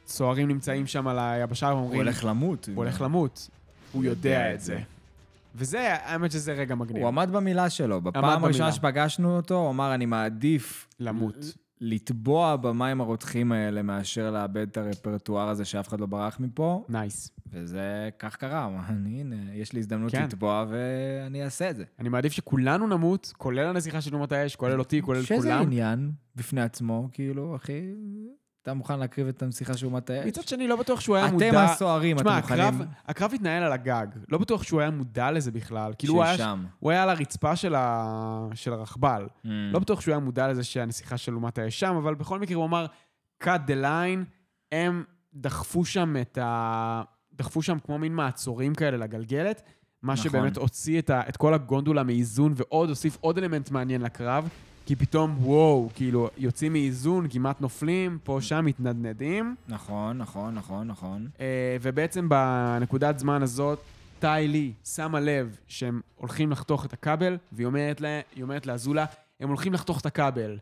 [SPEAKER 1] הסוהרים נמצאים שם על היבשה
[SPEAKER 2] הוא
[SPEAKER 1] ואומרים,
[SPEAKER 2] הולך למות.
[SPEAKER 1] הוא הולך למות. הוא יודע את זה. וזה, האמת שזה רגע מגניב.
[SPEAKER 2] הוא עמד במילה שלו. בפעם. הראשונה שפגשנו אותו, הוא אמר, אני מעדיף...
[SPEAKER 1] למות.
[SPEAKER 2] לטבוע במים הרותחים האלה מאשר לאבד את הרפרטואר הזה שאף אחד לא ברח מפה,
[SPEAKER 1] נייס.
[SPEAKER 2] וזה כך קרה. אני, הנה, יש לי הזדמנות
[SPEAKER 1] כן.
[SPEAKER 2] לטבוע ואני אעשה את זה.
[SPEAKER 1] אני מעדיף שכולנו נמות, כולל הנסיכה של אומות האש, כולל אותי, כולל
[SPEAKER 2] שזה
[SPEAKER 1] כולם.
[SPEAKER 2] עניין בפני עצמו, כאילו, אחי, אתה מוכן להקריב את הנסיכה של אומת האש?
[SPEAKER 1] מצד שני, לא בטוח שהוא היה מודע...
[SPEAKER 2] אתם הסוהרים, אתם
[SPEAKER 1] תשמע,
[SPEAKER 2] מוכנים...
[SPEAKER 1] הקרב, הקרב התנהל על הגג. לא בטוח שהוא היה מודע לזה בכלל. כאילו, הוא היה,
[SPEAKER 2] שם.
[SPEAKER 1] הוא היה על הרצפה של, ה... של הרכבל.
[SPEAKER 2] Mm.
[SPEAKER 1] לא בטוח שהוא היה מודע לזה שהנסיכה של אומת האש שם, אבל בכל מקרה הוא אמר, cut the line, הם דחפו שם את ה... דחפו שם כמו מין מעצורים כאלה לגלגלת, מה
[SPEAKER 2] נכון.
[SPEAKER 1] שבאמת הוציא את, ה... את כל הגונדולה מאיזון ועוד הוסיף עוד אלמנט מעניין לקרב, כי פתאום, וואו, כאילו, יוצאים מאיזון, כמעט נופלים, פה, שם, מתנדנדים.
[SPEAKER 2] נכון, נכון, נכון, נכון.
[SPEAKER 1] אה, ובעצם בנקודת זמן הזאת, טאי לי שמה לב שהם הולכים לחתוך את הכבל, והיא אומרת, לה, אומרת לאזולה, הם הולכים לחתוך את הכבל.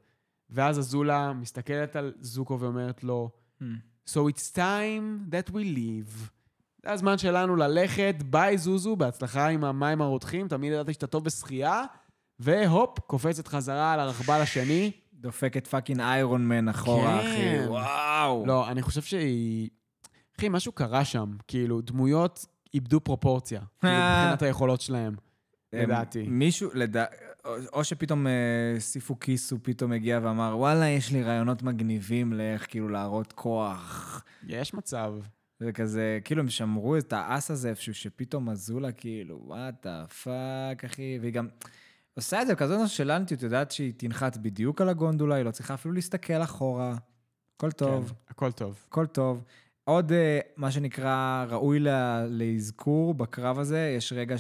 [SPEAKER 1] ואז אזולה מסתכלת על זוקו ואומרת לו,
[SPEAKER 2] Hmm.
[SPEAKER 1] So it's time that we leave. זה הזמן שלנו ללכת, ביי זוזו, בהצלחה עם המים הרותחים, תמיד ידעתי שאתה טוב בשחייה, והופ, קופצת חזרה על הרכבל השני.
[SPEAKER 2] דופק את fucking Iron Man אחורה,
[SPEAKER 1] כן.
[SPEAKER 2] אחי. וואו.
[SPEAKER 1] לא, אני חושב שהיא... אחי, משהו קרה שם. כאילו, דמויות איבדו פרופורציה. כאילו, מבחינת היכולות שלהם,
[SPEAKER 2] הם-
[SPEAKER 1] לדעתי.
[SPEAKER 2] מישהו, לדע... או- או שפתאום אה, סיפו קיסו פתאום הגיע ואמר, וואלה, יש לי רעיונות מגניבים לאיך כאילו להראות כוח.
[SPEAKER 1] יש מצב.
[SPEAKER 2] זה כזה, כאילו הם שמרו את האס הזה איפשהו, שפתאום אזולה כאילו, what the fuck, אחי, והיא גם עושה את זה בכזאת נושלנטיות, יודעת שהיא תנחת בדיוק על הגונדולה, היא לא צריכה אפילו להסתכל אחורה. הכל טוב.
[SPEAKER 1] כן, הכל טוב.
[SPEAKER 2] הכל טוב. עוד, אה, מה שנקרא, ראוי לה- לאזכור בקרב הזה, יש רגע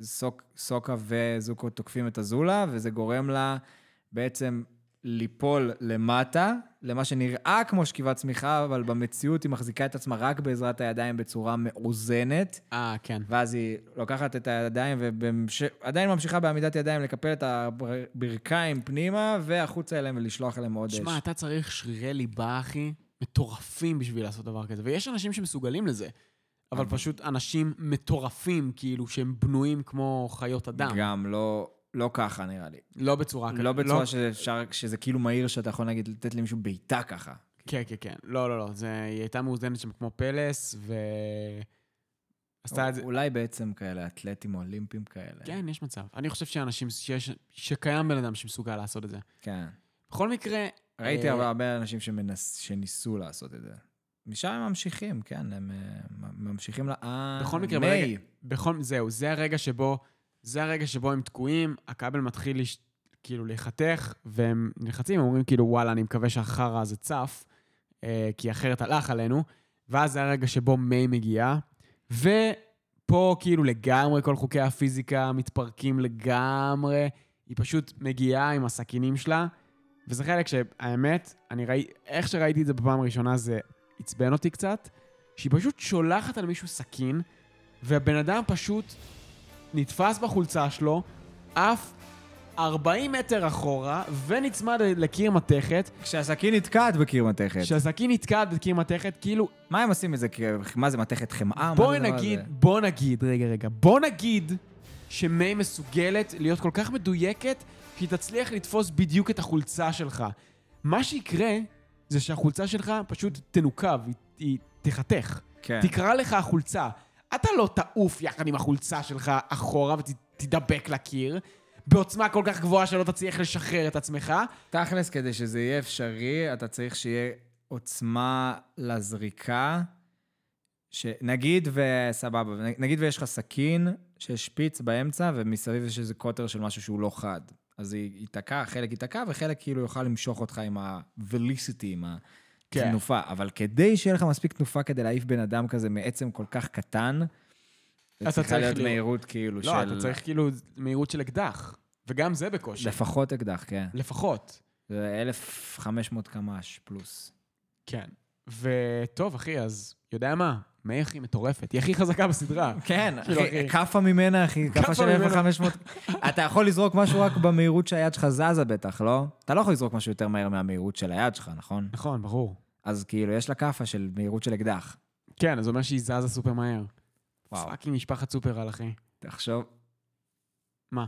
[SPEAKER 2] שסוקה וזוקו תוקפים את אזולה, וזה גורם לה בעצם ליפול למטה, למה שנראה כמו שכיבת צמיחה, אבל במציאות היא מחזיקה את עצמה רק בעזרת הידיים בצורה מאוזנת,
[SPEAKER 1] אה, כן.
[SPEAKER 2] ואז היא לוקחת את הידיים ועדיין ממשיכה בעמידת ידיים לקפל את הברכיים פנימה, והחוצה אליהם ולשלוח אליהם עוד אש.
[SPEAKER 1] שמע, אתה צריך שרירי ליבה, אחי, מטורפים בשביל לעשות דבר כזה. ויש אנשים שמסוגלים לזה, אבל פשוט אנשים מטורפים, כאילו, שהם בנויים כמו חיות אדם.
[SPEAKER 2] גם לא, לא ככה נראה לי.
[SPEAKER 1] לא בצורה כזאת.
[SPEAKER 2] לא בצורה שאפשר, שזה כאילו מהיר שאתה יכול נגיד לתת למישהו בעיטה ככה.
[SPEAKER 1] כן, כן, כן. לא, לא, לא. זה... היא הייתה מאוזנת שם כמו פלס, ו... עשתה את זה...
[SPEAKER 2] אולי בעצם כאלה אתלטים או אולימפיים כאלה.
[SPEAKER 1] כן, יש מצב. אני חושב שאנשים, שיש, שקיים בן אדם שמסוגל לעשות את זה.
[SPEAKER 2] כן.
[SPEAKER 1] בכל מקרה...
[SPEAKER 2] ראיתי
[SPEAKER 1] אה,
[SPEAKER 2] הרבה- אנשים שמנס, שניסו לעשות את זה. משם הם ממשיכים, כן, הם אה, ממשיכים ל... אה,
[SPEAKER 1] בכל מקרה,
[SPEAKER 2] מיי.
[SPEAKER 1] ברגע, בכל, זהו, זה הרגע שבו, זה הרגע שבו הם תקועים, הכבל מתחיל לש, כאילו להיחתך, והם נלחצים, אומרים כאילו, וואלה, אני מקווה שהחרא הזה צף, אה, כי אחרת הלך עלינו, ואז זה הרגע שבו מיי מגיעה, ופה כאילו לגמרי כל חוקי הפיזיקה מתפרקים לגמרי, היא פשוט מגיעה עם הסכינים שלה, וזה חלק שהאמת, אני ראי, איך שראיתי את זה בפעם הראשונה זה עצבן אותי קצת, שהיא פשוט שולחת על מישהו סכין, והבן אדם פשוט נתפס בחולצה שלו, עף 40 מטר אחורה, ונצמד לקיר מתכת,
[SPEAKER 2] כשהסכין נתקעת בקיר מתכת.
[SPEAKER 1] כשהסכין נתקעת בקיר מתכת, כאילו,
[SPEAKER 2] מה הם עושים מזה? מה זה, מתכת חמאה? הדבר
[SPEAKER 1] נגיד? בוא נגיד, רגע, רגע, בוא נגיד שמיי מסוגלת להיות כל כך מדויקת, שהיא תצליח לתפוס בדיוק את החולצה שלך. מה שיקרה, זה שהחולצה שלך פשוט תנוקב, היא, היא תחתך.
[SPEAKER 2] כן.
[SPEAKER 1] תקרא לך החולצה. אתה לא תעוף יחד עם החולצה שלך אחורה ותדבק לקיר, בעוצמה כל כך גבוהה שלא תצליח לשחרר את עצמך.
[SPEAKER 2] תכלס, כדי שזה יהיה אפשרי, אתה צריך שיהיה עוצמה לזריקה. שנגיד וסבבה, נגיד ויש לך סכין שיש שפיץ באמצע, ומסביב יש איזה קוטר של משהו שהוא לא חד. אז היא ייתקע, חלק ייתקע, וחלק כאילו יוכל למשוך אותך עם ה-velicity, עם
[SPEAKER 1] כן.
[SPEAKER 2] התנופה. אבל כדי שיהיה לך מספיק תנופה כדי להעיף בן אדם כזה מעצם כל כך קטן,
[SPEAKER 1] אתה
[SPEAKER 2] זה צריכה
[SPEAKER 1] צריך
[SPEAKER 2] להיות
[SPEAKER 1] להיות-
[SPEAKER 2] מהירות כאילו
[SPEAKER 1] לא,
[SPEAKER 2] של...
[SPEAKER 1] אתה צריך כאילו מהירות של אקדח. וגם זה בקושי.
[SPEAKER 2] לפחות אקדח, כן.
[SPEAKER 1] לפחות.
[SPEAKER 2] זה 1,500 קמ"ש פלוס.
[SPEAKER 1] כן. וטוב, אחי, אז יודע מה? מאי הכי מטורפת. היא הכי חזקה בסדרה.
[SPEAKER 2] כן,
[SPEAKER 1] כאילו.
[SPEAKER 2] כאפה ממנה, אחי, כאפה של
[SPEAKER 1] ממנה.
[SPEAKER 2] 1,500. אתה יכול לזרוק משהו רק במהירות שהיד שלך זזה בטח, לא? אתה לא יכול לזרוק משהו יותר מהר מהמהירות של היד שלך, נכון?
[SPEAKER 1] נכון, ברור.
[SPEAKER 2] אז כאילו, יש לה כאפה של מהירות של אקדח.
[SPEAKER 1] כן, זה אומר שהיא זזה סופר מהר.
[SPEAKER 2] וואו.
[SPEAKER 1] fucking משפחת סופרל, אחי.
[SPEAKER 2] תחשוב...
[SPEAKER 1] מה?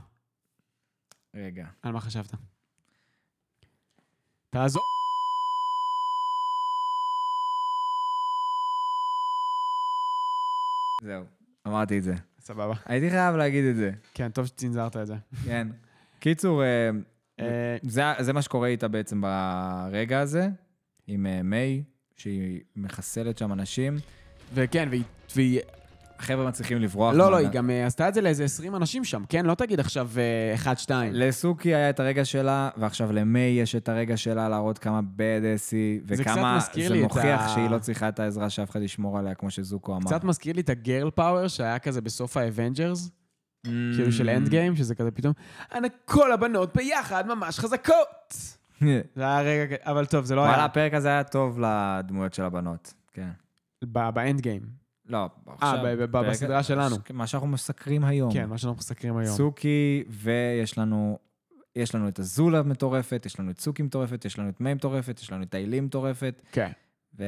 [SPEAKER 2] רגע.
[SPEAKER 1] על מה חשבת? תעזור.
[SPEAKER 2] זהו, אמרתי את זה.
[SPEAKER 1] סבבה.
[SPEAKER 2] הייתי חייב להגיד את זה,
[SPEAKER 1] כן, טוב שצנזרת את זה.
[SPEAKER 2] כן. קיצור, אה,
[SPEAKER 1] אה,
[SPEAKER 2] זה, זה מה שקורה איתה בעצם ברגע הזה, עם אה, מיי, שהיא מחסלת שם אנשים.
[SPEAKER 1] וכן, והיא... והיא...
[SPEAKER 2] החבר'ה מצליחים לברוח.
[SPEAKER 1] לא, לא, היא גם אה, עשתה את זה לאיזה 20 אנשים שם, כן? לא תגיד עכשיו אה, אחד, שתיים.
[SPEAKER 2] לסוקי היה את הרגע שלה, ועכשיו למאי יש את הרגע שלה להראות כמה badass היא,
[SPEAKER 1] זה קצת
[SPEAKER 2] וכמה זה מוכיח שהיא לא צריכה את העזרה שאף אחד ישמור עליה, כמו שזוקו אמר.
[SPEAKER 1] קצת מזכיר לי את ה girl power שהיה כזה בסוף ה Avengers,
[SPEAKER 2] Mm.
[SPEAKER 1] כאילו של Endgame, שזה כזה פתאום, "אנ- כל הבנות ביחד ממש חזקות. זה היה רגע, אבל טוב, זה לא
[SPEAKER 2] וואלה,
[SPEAKER 1] היה
[SPEAKER 2] הפרק הזה היה טוב לדמויות של הבנות. כן.
[SPEAKER 1] באנד גיים.
[SPEAKER 2] לא, עכשיו...
[SPEAKER 1] ב- ב-
[SPEAKER 2] פרק-
[SPEAKER 1] בסדרה שלנו.
[SPEAKER 2] מה שאנחנו מסקרים היום.
[SPEAKER 1] כן, מה שאנחנו מסקרים היום.
[SPEAKER 2] סוכי, ויש לנו... יש לנו את הזולה מטורפת, יש לנו את סוכי מטורפת, יש לנו את מיי מטורפת, יש לנו את האילי מטורפת,
[SPEAKER 1] כן.
[SPEAKER 2] ו...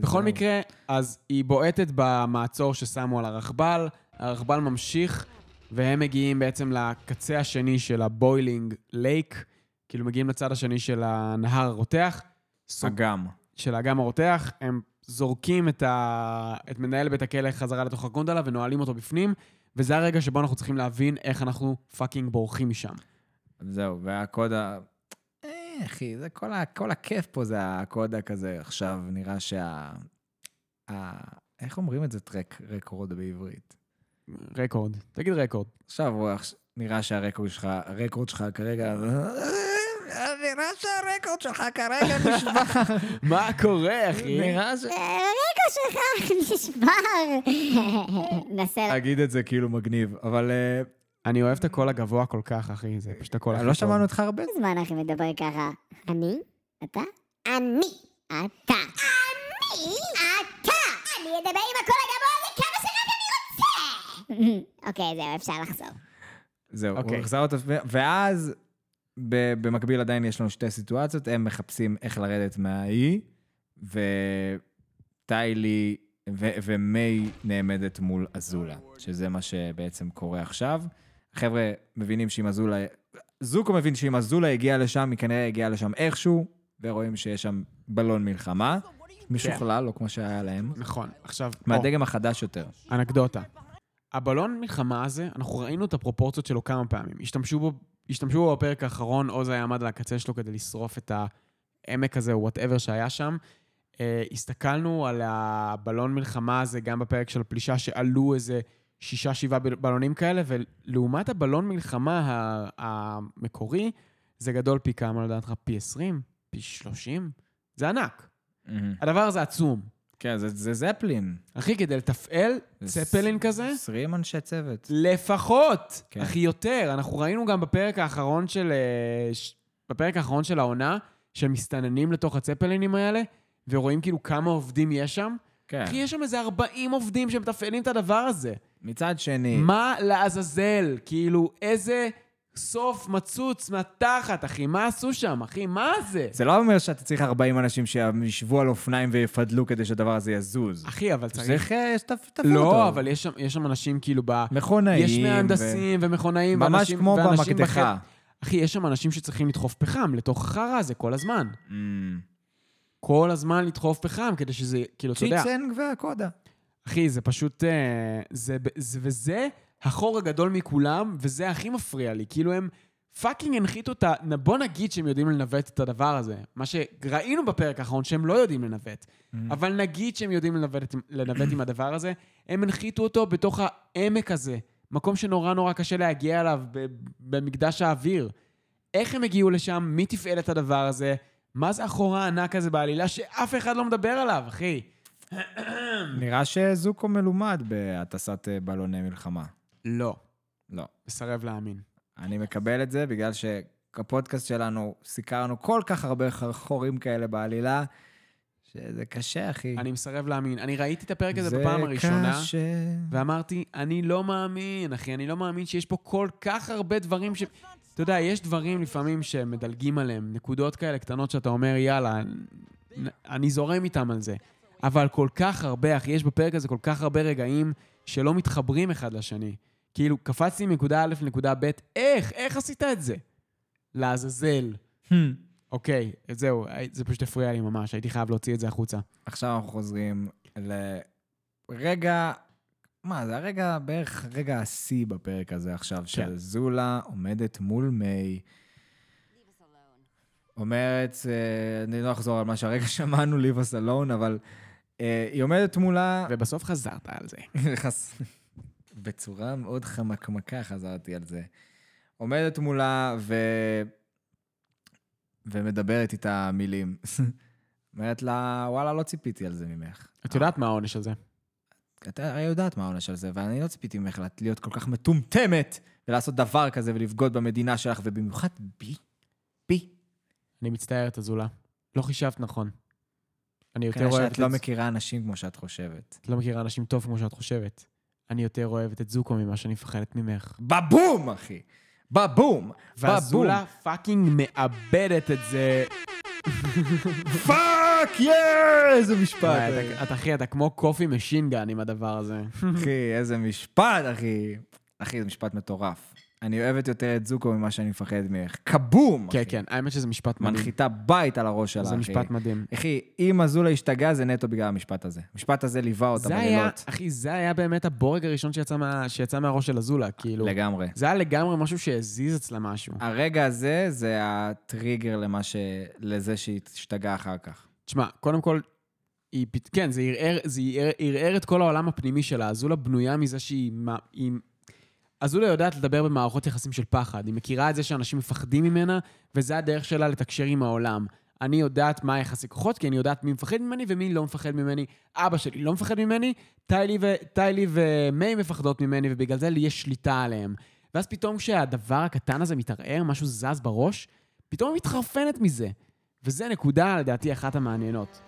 [SPEAKER 1] בכל. מקרה, אז היא בועטת במעצור ששמו על הרכבל, הרכבל ממשיך, והם מגיעים בעצם לקצה השני של הבוילינג לייק, כאילו מגיעים לצד השני של הנהר הרותח,
[SPEAKER 2] אגם.
[SPEAKER 1] של האגם הרותח, הם זורקים את, ה... את מנהל בית הכלא חזרה לתוך הגונדלה ונועלים אותו בפנים, וזה הרגע שבו אנחנו צריכים להבין איך אנחנו fucking בורחים משם.
[SPEAKER 2] זהו, והקאט ה... אה, אחי, זה כל, ה... כל הכיף פה זה הקאט הכזה. עכשיו נראה שה... ה... איך אומרים את זה track record בעברית?
[SPEAKER 1] record. תגיד record.
[SPEAKER 2] עכשיו נראה שהרקורד שלך, הרקורד שלך כרגע... נראה שהרקורד שלך כרגע נשבר.
[SPEAKER 1] מה קורה, אחי?
[SPEAKER 2] נראה ש...
[SPEAKER 5] הרקע שלך נשבר. נסה...
[SPEAKER 2] להגיד את זה כאילו מגניב, אבל אה,
[SPEAKER 1] אני אוהב את הקול הגבוה כל כך, אחי, זה פשוט הקול הכי
[SPEAKER 2] לא
[SPEAKER 1] טוב.
[SPEAKER 2] שמענו אותך הרבה.
[SPEAKER 5] זמן אחי מדבר ככה. אני? אתה? אני. אתה. אני? אתה. אני אדבר עם הקול הגבוה הזה כמה שרק אני רוצה. אוקיי, זהו, אפשר לחזור.
[SPEAKER 2] זהו, הוא
[SPEAKER 1] אוקיי.
[SPEAKER 2] החזר אותו, ואז במקביל עדיין יש לנו שתי סיטואציות, הם מחפשים איך לרדת מהאי, וטיילי ו- ומיי נעמדת מול אזולה, שזה מה שבעצם קורה עכשיו. החבר'ה מבינים שאם אזולה, זוקו מבין שאם אזולה הגיעה לשם, היא כנראה הגיעה לשם איכשהו, ורואים שיש שם בלון מלחמה, משוכלל, לא כמו שהיה להם,
[SPEAKER 1] נכון. עכשיו,
[SPEAKER 2] מהדגם החדש יותר.
[SPEAKER 1] אנקדוטה. הבלון מלחמה הזה, אנחנו ראינו את הפרופורציות שלו כמה פעמים. השתמשו בו, השתמשו בפרק האחרון, אוזאי עמד על הקצה שלו כדי לשרוף את העמק הזה, או whatever שהיה שם. אה, הסתכלנו על הבלון מלחמה הזה גם בפרק של הפלישה, שעלו איזה שישה, שבעה בל- בלונים כאלה, ולעומת הבלון מלחמה המקורי, זה גדול פי כמה לדעתך? פי 20? פי 30? זה ענק.
[SPEAKER 2] מהמם.
[SPEAKER 1] הדבר הזה עצום.
[SPEAKER 2] כן, זה- זה זפלין.
[SPEAKER 1] אחי, כדי לתפעל צפלין כזה,
[SPEAKER 2] 20 אנשי צוות.
[SPEAKER 1] לפחות,
[SPEAKER 2] כן.
[SPEAKER 1] אחי, יותר. אנחנו ראינו גם בפרק האחרון של... אה, בפרק האחרון של העונה, שהם מסתננים לתוך הצפלינים האלה, ורואים כאילו כמה עובדים יש שם.
[SPEAKER 2] כן.
[SPEAKER 1] אחי, יש שם איזה 40 עובדים שמתפעלים את הדבר הזה.
[SPEAKER 2] מצד שני,
[SPEAKER 1] מה לעזאזל? כאילו, איזה סוף מצוץ מהתחת, אחי. מה עשו שם, אחי? מה זה?
[SPEAKER 2] זה לא אומר שאתה צריך 40 אנשים שישבו על אופניים ויפדלו כדי שהדבר הזה יזוז.
[SPEAKER 1] אחי, אבל צריך...
[SPEAKER 2] צריך אה, שתפעו אותו.
[SPEAKER 1] לא, אבל יש שם, יש שם אנשים כאילו ב...
[SPEAKER 2] מכונאים.
[SPEAKER 1] יש מהנדסים ומכונאים
[SPEAKER 2] ממש
[SPEAKER 1] ואנשים...
[SPEAKER 2] כמו במקדחה.
[SPEAKER 1] בחדר. אחי, יש שם אנשים שצריכים לדחוף פחם לתוך החרא הזה כל הזמן.
[SPEAKER 2] Mm.
[SPEAKER 1] כל הזמן לדחוף פחם, כדי שזה, כאילו, אתה יודע...
[SPEAKER 2] צ'יצ'ן והקודה.
[SPEAKER 1] אחי, זה פשוט... אה, זה, זה, וזה החור הגדול מכולם, וזה הכי מפריע לי. כאילו, הם fucking הנחיתו את ה... בוא נגיד שהם יודעים לנווט את הדבר הזה. מה שראינו בפרק האחרון, שהם לא יודעים לנווט. אבל נגיד שהם יודעים לנווט, לנווט עם הדבר הזה, הם הנחיתו אותו בתוך העמק הזה. מקום שנורא נורא קשה להגיע אליו במקדש האוויר. איך הם הגיעו לשם? מי תפעל את הדבר הזה? מה זה החור הענק הזה בעלילה שאף אחד לא מדבר עליו, אחי?
[SPEAKER 2] נראה שזוקו מלומד בהטסת אה, בלוני מלחמה.
[SPEAKER 1] לא.
[SPEAKER 2] לא.
[SPEAKER 1] מסרב להאמין.
[SPEAKER 2] אני מקבל את זה בגלל שהפודקאסט שלנו, סיקרנו כל כך הרבה חורים כאלה בעלילה, שזה קשה, אחי.
[SPEAKER 1] אני מסרב להאמין. אני ראיתי את הפרק הזה בפעם הראשונה,
[SPEAKER 2] קשה.
[SPEAKER 1] ואמרתי, אני לא מאמין, אחי, אני לא מאמין שיש פה כל כך הרבה דברים ש... אתה יודע, יש דברים לפעמים שמדלגים עליהם, נקודות כאלה קטנות שאתה אומר, יאללה, אני זורם איתם על זה. אבל כל כך הרבה, אחי, יש בפרק הזה כל כך הרבה רגעים שלא מתחברים אחד לשני. כאילו, קפצתי מנקודה א' לנקודה ב', איך? איך עשית את זה? לעזאזל.
[SPEAKER 2] Hmm.
[SPEAKER 1] אוקיי, זהו, זה פשוט הפריע לי ממש, הייתי חייב להוציא את זה החוצה.
[SPEAKER 2] עכשיו אנחנו חוזרים לרגע, מה, זה הרגע, בערך רגע השיא בפרק הזה עכשיו, של זולה עומדת מול מיי. אומרת, אה, אני לא אחזור על מה שהרגע שמענו, Leave us alone, אבל אה, היא עומדת מולה,
[SPEAKER 1] ובסוף חזרת על זה.
[SPEAKER 2] בצורה מאוד חמקמקה חזרתי על זה. עומדת מולה ו... ומדברת איתה מילים. אומרת לה, וואלה, לא ציפיתי על זה ממך.
[SPEAKER 1] את יודעת מה העונש הזה?
[SPEAKER 2] את יודעת מה העונש על זה, ואני לא ציפיתי ממך להיות כל כך מטומטמת ולעשות דבר כזה ולבגוד במדינה שלך, ובמיוחד בי. בי.
[SPEAKER 1] אני מצטערת, אזולה. לא חישבת נכון. אני יותר
[SPEAKER 2] כנראה
[SPEAKER 1] אוהבת
[SPEAKER 2] שאת לא. מכירה אנשים כמו שאת חושבת.
[SPEAKER 1] את לא מכירה אנשים טוב כמו שאת חושבת. אני יותר אוהבת את זוקו ממה שאני מפחדת ממך.
[SPEAKER 2] בבום, אחי! בבום!
[SPEAKER 1] והזולה פאקינג מאבדת את זה.
[SPEAKER 2] fuck yeah! איזה משפט.
[SPEAKER 1] אתה- אתה אחי, אתה כמו קופי משינגן עם הדבר הזה.
[SPEAKER 2] אחי, איזה משפט, אחי. אחי, זה משפט מטורף. אני אוהבת יותר את זוקו ממה שאני מפחד ממך. כבום, אחי.
[SPEAKER 1] כן, כן, האמת שזה משפט מדהים.
[SPEAKER 2] מנחיתה בית על הראש שלה, אחי.
[SPEAKER 1] זה משפט מדהים.
[SPEAKER 2] אחי, אם אזולה השתגע, זה נטו בגלל המשפט הזה. המשפט הזה ליווה אותה
[SPEAKER 1] היה,
[SPEAKER 2] בלילות.
[SPEAKER 1] אחי, זה היה באמת הבורג הראשון שיצא מה- שיצא מהראש של אזולה, כאילו.
[SPEAKER 2] לגמרי.
[SPEAKER 1] זה היה לגמרי משהו שהזיז אצלה משהו.
[SPEAKER 2] הרגע הזה, זה הטריגר למה ש... לזה שהיא השתגעה אחר כך.
[SPEAKER 1] תשמע, קודם כל, היא, כן, זה ערער, את כל העולם הפנימי שלה. אזולה בנויה מזה שהיא... היא... אזולה יודעת לדבר במערכות יחסים של פחד. היא מכירה את זה שאנשים מפחדים ממנה, וזה הדרך שלה לתקשר עם העולם. אני יודעת מה היחסי כוחות, כי אני יודעת מי מפחד ממני ומי לא מפחד ממני. אבא שלי לא מפחד ממני, טיילי, ו... טיילי ומיי מפחדות ממני, ובגלל זה לי יש שליטה עליהם. ואז פתאום כשהדבר הקטן הזה מתערער, משהו זז בראש, פתאום היא מתחרפנת מזה. וזה נקודה, לדעתי, אחת המעניינות.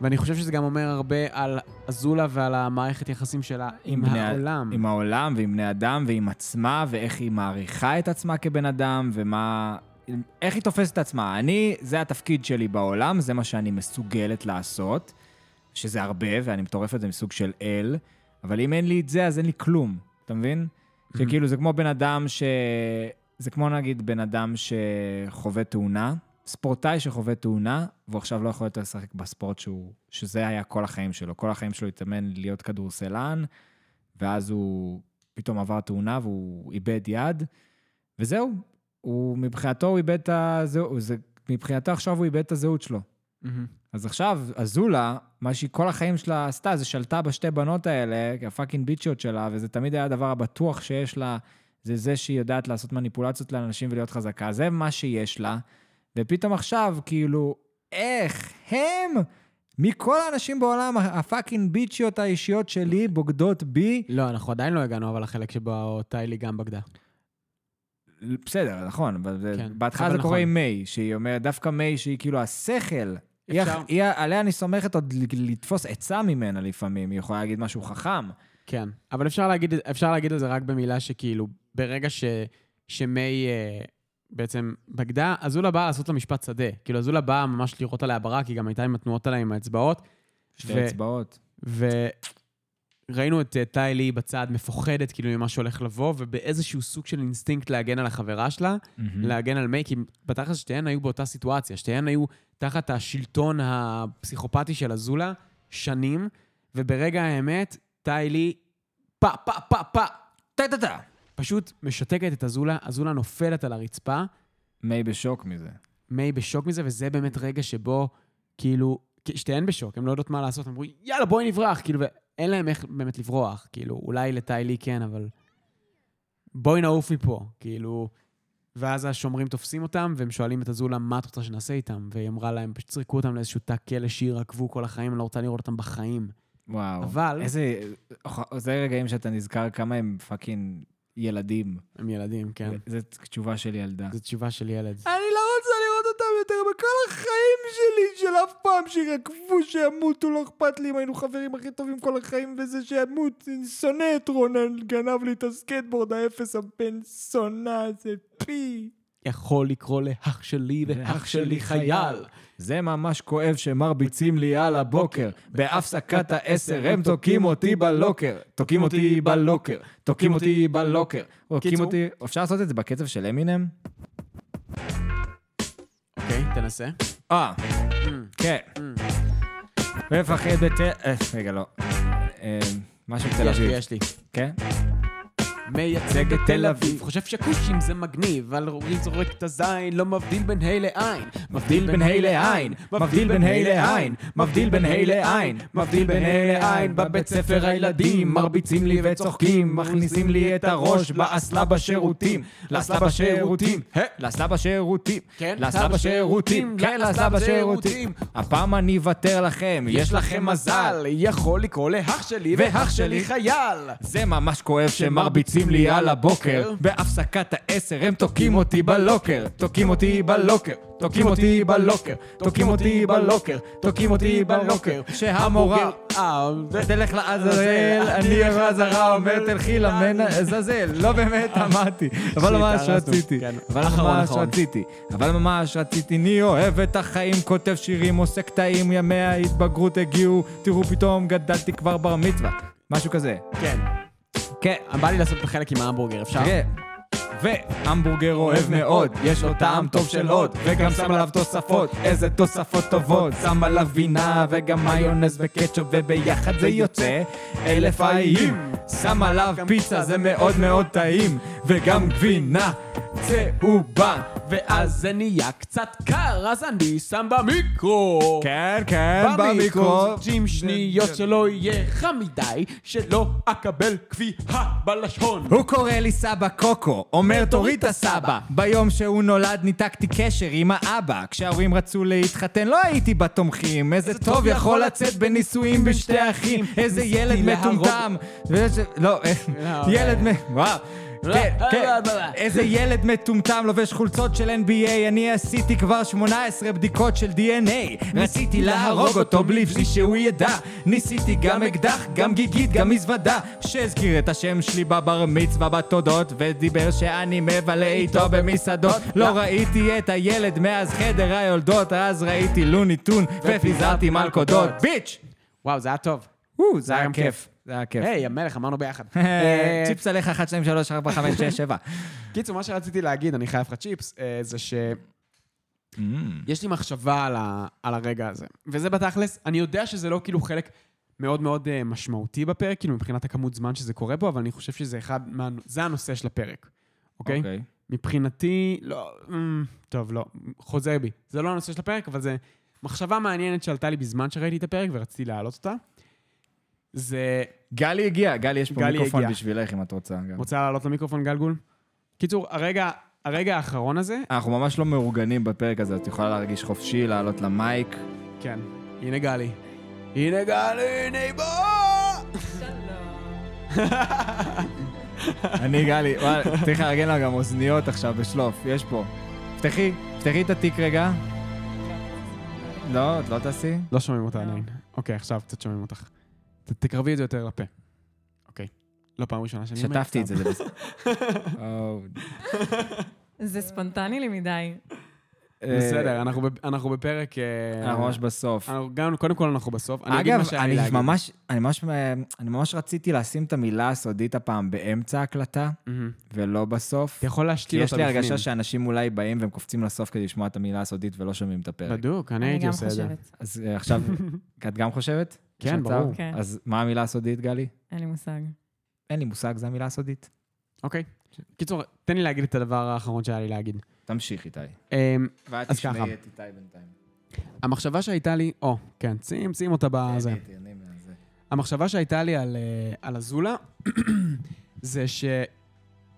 [SPEAKER 1] ואני חושב שזה גם אומר הרבה על אזולה ועל המערכת יחסים שלה עם,
[SPEAKER 2] בני ה-
[SPEAKER 1] העולם.
[SPEAKER 2] עם העולם ועם בני אדם ועם עצמה, ואיך היא מעריכה את עצמה כבן אדם, ומה... איך היא תופסת את עצמה. אני, זה התפקיד שלי בעולם, זה מה שאני מסוגלת לעשות, שזה הרבה, ואני מטורף את זה מסוג של אל, אבל אם אין לי את זה, אז אין לי כלום, אתה מבין? שכאילו, זה כמו בן אדם ש... זה כמו נגיד בן אדם שחווה תאונה, ספורטאי שחווה תאונה, והוא עכשיו לא יכול יותר לשחק בספורט שהוא, שזה היה כל החיים שלו. כל החיים שלו התאמן להיות כדורסלן, ואז הוא פתאום עבר תאונה והוא איבד יד, וזהו. הוא, מבחינתו הוא איבד את הזהות, זה- מבחינתו עכשיו הוא איבד את הזהות שלו.
[SPEAKER 1] מהמם.
[SPEAKER 2] אז עכשיו, אזולה, מה שהיא כל החיים שלה עשתה, זה שלטה בשתי בנות האלה, הפאקינג ביצ'יות שלה, וזה תמיד היה הדבר הבטוח שיש לה, זה זה שהיא יודעת לעשות מניפולציות לאנשים ולהיות חזקה. זה מה שיש לה, ופתאום עכשיו, כאילו, איך הם, מכל האנשים בעולם, הפאקינג ביצ'יות האישיות שלי בוגדות בי,
[SPEAKER 1] לא, אנחנו עדיין לא הגענו, אבל לחלק שבו טיי לי גם בגדה.
[SPEAKER 2] בסדר, נכון, אבל
[SPEAKER 1] כן,
[SPEAKER 2] בהתחלה זה קורה
[SPEAKER 1] נכון.
[SPEAKER 2] עם מיי, שהיא אומרת, דווקא מיי שהיא כאילו השכל, היא,
[SPEAKER 1] אפשר-
[SPEAKER 2] הח- היא, עליה אני סומכת עוד לתפוס עצה ממנה לפעמים, היא יכולה להגיד משהו חכם.
[SPEAKER 1] כן, אבל אפשר להגיד, אפשר להגיד על זה רק במילה שכאילו, ברגע ש, שמיי אה, בעצם בגדה, אזולה באה לעשות לה משפט שדה. כאילו, אזולה באה ממש לירות עליה ברק, היא גם הייתה עם התנועות עליה עם האצבעות.
[SPEAKER 2] שתי אצבעות.
[SPEAKER 1] וראינו את אה, טיי לי בצד מפוחדת כאילו ממה שהולך לבוא, ובאיזשהו סוג של אינסטינקט להגן על החברה שלה, להגן על מיי, כי בתכלס שתיהן היו באותה סיטואציה, שתיהן היו תחת השלטון הפסיכופתי של אזולה שנים, וברגע האמת, טאי לי, פה, פה, פה, פה,
[SPEAKER 2] טה-טה-טה.
[SPEAKER 1] פשוט משתקת את אזולה, אזולה נופלת על הרצפה,
[SPEAKER 2] מיי בשוק מזה.
[SPEAKER 1] מיי בשוק מזה, וזה באמת רגע שבו, כאילו, שתיהן בשוק, הן לא יודעות מה לעשות, אמרו, יאללה, בואי נברח, כאילו, ואין להם איך באמת לברוח, כאילו, אולי לטיילי כן, אבל בואי נעוף מפה, כאילו, ואז השומרים תופסים אותם, והם שואלים את אזולה, מה את רוצה שנעשה איתם? והיא אמרה להם, פשוט זרקו אותם לאיזשהו תא כלא שירקבו כל החיים, אני לא רוצה לראות אותם בחיים.
[SPEAKER 2] וואו.
[SPEAKER 1] אבל-
[SPEAKER 2] איזה... זה רגעים שאתה נזכר כמה הם fucking ילדים.
[SPEAKER 1] הם ילדים, כן.
[SPEAKER 2] זו תשובה של ילדה.
[SPEAKER 1] זו תשובה של ילד.
[SPEAKER 2] אני לא רוצה לראות אותם יותר בכל החיים שלי, של אף פעם שירקבו, שימותו, לא אכפת לי אם היינו חברים הכי טובים כל החיים, וזה שימות, אני שונא את רונן, גנב לי את הסקטבורד האפס הבן זונה הזה, פי.
[SPEAKER 1] יכול לקרוא לאח שלי ואח שלי חייל.
[SPEAKER 2] זה ממש כואב שמרביצים לי על הבוקר. בהפסקת העשר הם תוקעים אותי בלוקר. תוקעים אותי בלוקר. תוקעים אותי בלוקר. תוקעים. אותי... אפשר לעשות את זה בקצב של אמינם?
[SPEAKER 1] אוקיי, תנסה.
[SPEAKER 2] אה, כן. מפחד בתל... אה, רגע, לא. אה, משהו תל
[SPEAKER 1] יש לי,
[SPEAKER 2] אביב.
[SPEAKER 1] יש לי.
[SPEAKER 2] כן?
[SPEAKER 1] מייצג את תל אביב, חושב שכושים זה מגניב, על רורי זורק את הזין, לא מבדיל בין ה' לעין.
[SPEAKER 2] מבדיל בין ה' לעין, מבדיל בין ה' לעין, מבדיל בין ה' לעין, מבדיל בין ה' לעין, בבית ספר הילדים מרביצים לי וצוחקים, מכניסים לי את הראש באסלה בשירותים, לאסלה בשירותים, לאסלה בשירותים,
[SPEAKER 1] כן,
[SPEAKER 2] לאסלה בשירותים, כן, לאסלה בשירותים. הפעם אני אוותר לכם, יש לכם מזל.
[SPEAKER 1] יכול לקרוא לאח שלי
[SPEAKER 2] ואח שלי
[SPEAKER 1] חייל.
[SPEAKER 2] זה ממש כואב שמרביצים לי על הבוקר. בהפסקת העשר הם תוקעים אותי בלוקר. תוקעים אותי בלוקר. תוקעים אותי בלוקר. תוקעים אותי בלוקר. תוקעים אותי בלוקר. שהמורה
[SPEAKER 1] אה,
[SPEAKER 2] תלך לעזאזל, אני החזרה אומר תלכי למנה עזאזל, לא באמת אמרתי, אבל ממש רציתי,
[SPEAKER 1] כן.
[SPEAKER 2] אבל ממש. רציתי, אבל ממש רציתי, אני אוהב את החיים, כותב שירים, עושה קטעים, ימי ההתבגרות הגיעו, תראו פתאום גדלתי כבר בר מצווה, משהו כזה.
[SPEAKER 1] כן.
[SPEAKER 2] כן,
[SPEAKER 1] בא לי לעשות את החלק עם ההמבורגר, אפשר?
[SPEAKER 2] תראה. והמבורגר אוהב מאוד, יש לו טעם טוב של עוד, וגם שם עליו תוספות, איזה תוספות טובות, שם עליו גבינה וגם מיונז וקטשופ, וביחד זה יוצא אלף האיים, שם עליו פיצה, זה מאוד מאוד טעים, וגם גבינה צהובה,
[SPEAKER 1] ואז זה נהיה קצת קר, אז אני שם במיקרו.
[SPEAKER 2] כן, כן, במיקרו,
[SPEAKER 1] ג'ים שניות שלא יהיה חם מדי, שלא אקבל כביעה בלשון.
[SPEAKER 2] הוא קורא לי סבא קוקו, אומר תוריד את הסבא. ביום שהוא נולד ניתקתי קשר עם האבא. כשההורים רצו להתחתן לא הייתי בתומכים. איזה טוב יכול לצאת בנישואים בשתי אחים. איזה ילד מטומטם. לא, ילד מ... וואו. כן, כן, איזה ילד מטומטם לובש חולצות של NBA אני עשיתי כבר 18 בדיקות של DNA רציתי להרוג אותו בלי שהוא ידע. ניסיתי גם אקדח, גם גיגית, גם מזוודה. שהזכיר את השם שלי בבר מצווה בתודות ודיבר שאני מבלה איתו במסעדות. לא ראיתי את הילד מאז חדר היולדות אז ראיתי לוני טון ופיזרתי מלכודות. ביץ'!
[SPEAKER 1] וואו, זה היה טוב.
[SPEAKER 2] זה היה כיף זה היה כיף
[SPEAKER 1] היי, המלך, אמרנו ביחד. אה,
[SPEAKER 2] צ'יפס עליך 1, 2, 3, 4, 5, 6, 7
[SPEAKER 1] קיצור, מה שרציתי להגיד, אני חייב לך צ'יפס, אה, זה שיש לי מחשבה על, ה, על הרגע הזה. וזה בתכלס, אני יודע שזה לא כאילו חלק מאוד מאוד אה, משמעותי בפרק, כאילו מבחינת הכמות זמן שזה קורה בו, אבל אני חושב שזה אחד, מה, זה הנושא של הפרק, אוקיי?
[SPEAKER 2] אוקיי.
[SPEAKER 1] מבחינתי, לא, טוב, לא, חוזר בי. זה לא הנושא של הפרק, אבל זה מחשבה מעניינת שעלתה לי בזמן שראיתי את הפרק ורציתי להעלות אותה. זה...
[SPEAKER 2] גלי הגיע, גלי, יש פה
[SPEAKER 1] גלי
[SPEAKER 2] מיקרופון
[SPEAKER 1] הגיע.
[SPEAKER 2] בשבילך אם את רוצה. גם.
[SPEAKER 1] רוצה לעלות למיקרופון גלגול? קיצור, הרגע, הרגע האחרון הזה,
[SPEAKER 2] אנחנו ממש לא מאורגנים בפרק הזה, את יכולה להרגיש חופשי, לעלות למייק.
[SPEAKER 1] כן, הנה גלי. הנה גלי, הנה היא באה!
[SPEAKER 2] אני גלי, צריך לארגן לה גם אוזניות עכשיו בשלוף, יש פה. פתחי, פתחי את התיק רגע. לא, את לא תעשי?
[SPEAKER 1] לא שומעים אותה עדיין. אוקיי, עכשיו קצת שומעים אותך. ת- תקרבי את זה יותר לפה. אוקיי. לא פעם ראשונה שאני אומר.
[SPEAKER 2] שטפתי את זה. זה בסדר. או,
[SPEAKER 6] זה ספונטני לי מדי.
[SPEAKER 2] אה,
[SPEAKER 1] בסדר, אנחנו ב- אנחנו בפרק... אה,
[SPEAKER 2] אנחנו ממש בסוף.
[SPEAKER 1] אנחנו גם, קודם כל אנחנו בסוף. אני
[SPEAKER 2] אגב,
[SPEAKER 1] לי
[SPEAKER 2] אני. ממש, אני ממש, אני ממש רציתי לשים את המילה הסודית הפעם באמצע ההקלטה. ולא בסוף.
[SPEAKER 1] אתה יכול
[SPEAKER 2] כי
[SPEAKER 1] להשתיל
[SPEAKER 2] יש
[SPEAKER 1] אותה
[SPEAKER 2] לי
[SPEAKER 1] בפנים.
[SPEAKER 2] הרגשה שאנשים אולי באים והם קופצים לסוף כדי לשמוע את המילה הסודית ולא שומעים את הפרק.
[SPEAKER 1] בדוק, אני
[SPEAKER 6] אני
[SPEAKER 1] הייתי
[SPEAKER 6] גם
[SPEAKER 1] עושה את זה.
[SPEAKER 6] חושבת.
[SPEAKER 2] אז אה, עכשיו, את גם חושבת?
[SPEAKER 1] כן? ברור.
[SPEAKER 6] כן.
[SPEAKER 2] אז מה המילה הסודית, גלי?
[SPEAKER 6] אין לי מושג.
[SPEAKER 2] אין לי מושג, זו המילה הסודית.
[SPEAKER 1] אוקיי. קיצור, תן לי להגיד את הדבר האחרון שהיה לי להגיד.
[SPEAKER 2] תמשיך, איתי.
[SPEAKER 1] אמ,
[SPEAKER 2] ואת
[SPEAKER 1] אז ככה.
[SPEAKER 2] תשמעי את איתי בינתיים.
[SPEAKER 1] המחשבה שהייתה לי... או, כן, שים, שים אותה בזה.
[SPEAKER 2] תהני, תהני מהזה.
[SPEAKER 1] המחשבה שהייתה לי על, אה, על הזולה, זה ש...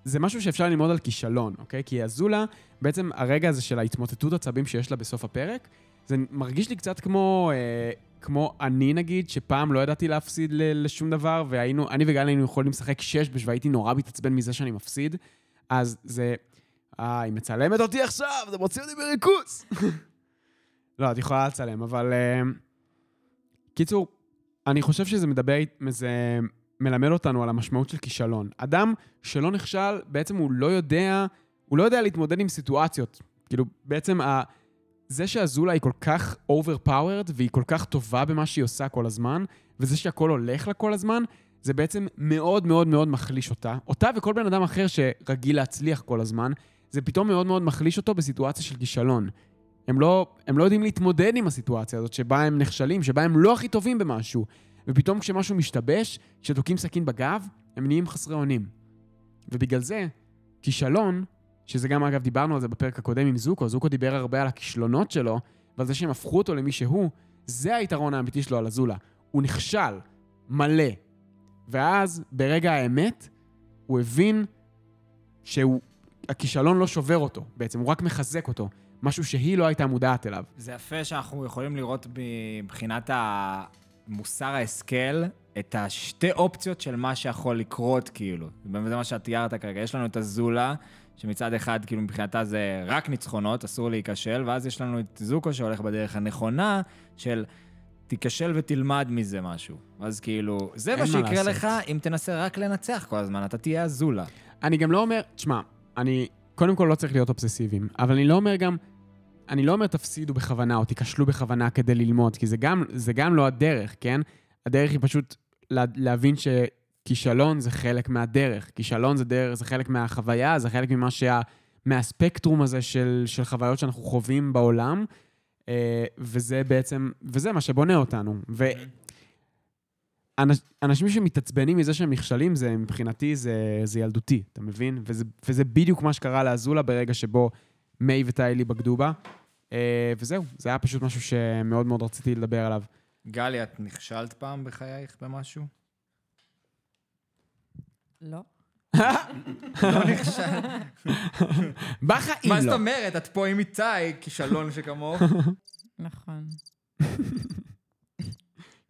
[SPEAKER 1] זה משהו שאפשר ללמוד על כישלון, אוקיי? כי הזולה, בעצם הרגע הזה של ההתמוטטות עצבים שיש לה בסוף הפרק, זה מרגיש לי קצת כמו, אה, כמו אני נגיד, שפעם לא ידעתי להפסיד לשום דבר, והיינו, אני וגל היינו יכולים לשחק שש בש, והייתי נורא מתעצבן מזה שאני מפסיד, אז זה... אה, היא מצלמת אותי עכשיו, זה מוציא אותי מריכוז. לא, את יכולה לצלם, אבל... אה, קיצור, אני חושב שזה מדבר, זה מלמד אותנו על המשמעות של כישלון. אדם שלא נכשל, בעצם הוא לא יודע, הוא לא יודע להתמודד עם סיטואציות. כאילו, בעצם ה... זה שאזולה היא כל כך overpowered והיא כל כך טובה במה שהיא עושה כל הזמן, וזה שהכל הולך לה כל הזמן, זה בעצם מאוד מאוד מאוד מחליש אותה. אותה וכל בן אדם אחר שרגיל להצליח כל הזמן, זה פתאום מאוד מאוד מחליש אותו בסיטואציה של כישלון. הם לא, הם לא יודעים להתמודד עם הסיטואציה הזאת שבה הם נכשלים, שבה הם לא הכי טובים במשהו. ופתאום כשמשהו משתבש, כשתוקעים סכין בגב, הם נהיים חסרי אונים. ובגלל זה, כישלון, שזה גם אגב דיברנו על זה בפרק הקודם עם זוקו, זוקו דיבר הרבה על הכישלונות שלו, ועל זה שהם הפכו אותו למי שהוא, זה היתרון האמיתי שלו על אזולה. הוא נכשל, מלא. ואז, ברגע האמת, הוא הבין שהכישלון לא שובר אותו, בעצם, הוא רק מחזק אותו. משהו שהיא לא הייתה מודעת אליו.
[SPEAKER 2] זה יפה שאנחנו יכולים לראות מבחינת המוסר ההשכל את השתי אופציות של מה שיכול לקרות, כאילו. זה מה שאת תיארת כרגע. יש לנו את הזולה, שמצד אחד, כאילו, מבחינתה זה רק ניצחונות, אסור להיכשל, ואז יש לנו את זוקו שהולך בדרך הנכונה, של תיכשל ותלמד מזה משהו. אז כאילו, זה מה שיקרה. לך אם תנסה רק לנצח כל הזמן, אתה תהיה הזולה.
[SPEAKER 1] אני גם לא אומר, תשמע, אני קודם כל לא צריך להיות אובססיביים, אבל אני לא אומר גם, אני לא אומר תפסידו בכוונה או תיכשלו בכוונה כדי ללמוד, כי זה גם, זה גם לא הדרך, כן? הדרך היא פשוט לה, להבין שכישלון זה חלק מהדרך. כישלון זה, דרך, זה חלק מהחוויה, זה חלק ממה שה... מהספקטרום הזה של, של חוויות שאנחנו חווים בעולם, אה, וזה בעצם, וזה מה שבונה אותנו. ו... אנש, אנשים שמתעצבנים מזה שהם נכשלים, זה מבחינתי זה, זה ילדותי, אתה מבין? וזה, וזה בדיוק מה שקרה לאזולה ברגע שבו מיי וטיילי בגדו בה. אה, וזהו, זה היה פשוט משהו שמאוד מאוד רציתי לדבר עליו.
[SPEAKER 2] גלי, את נכשלת פעם בחייך במשהו?
[SPEAKER 6] לא.
[SPEAKER 2] לא נכשלת.
[SPEAKER 1] בחיים
[SPEAKER 2] מה זאת
[SPEAKER 1] לא.
[SPEAKER 2] אומרת? את פה עם איתי, כישלון שכמוך.
[SPEAKER 6] נכון.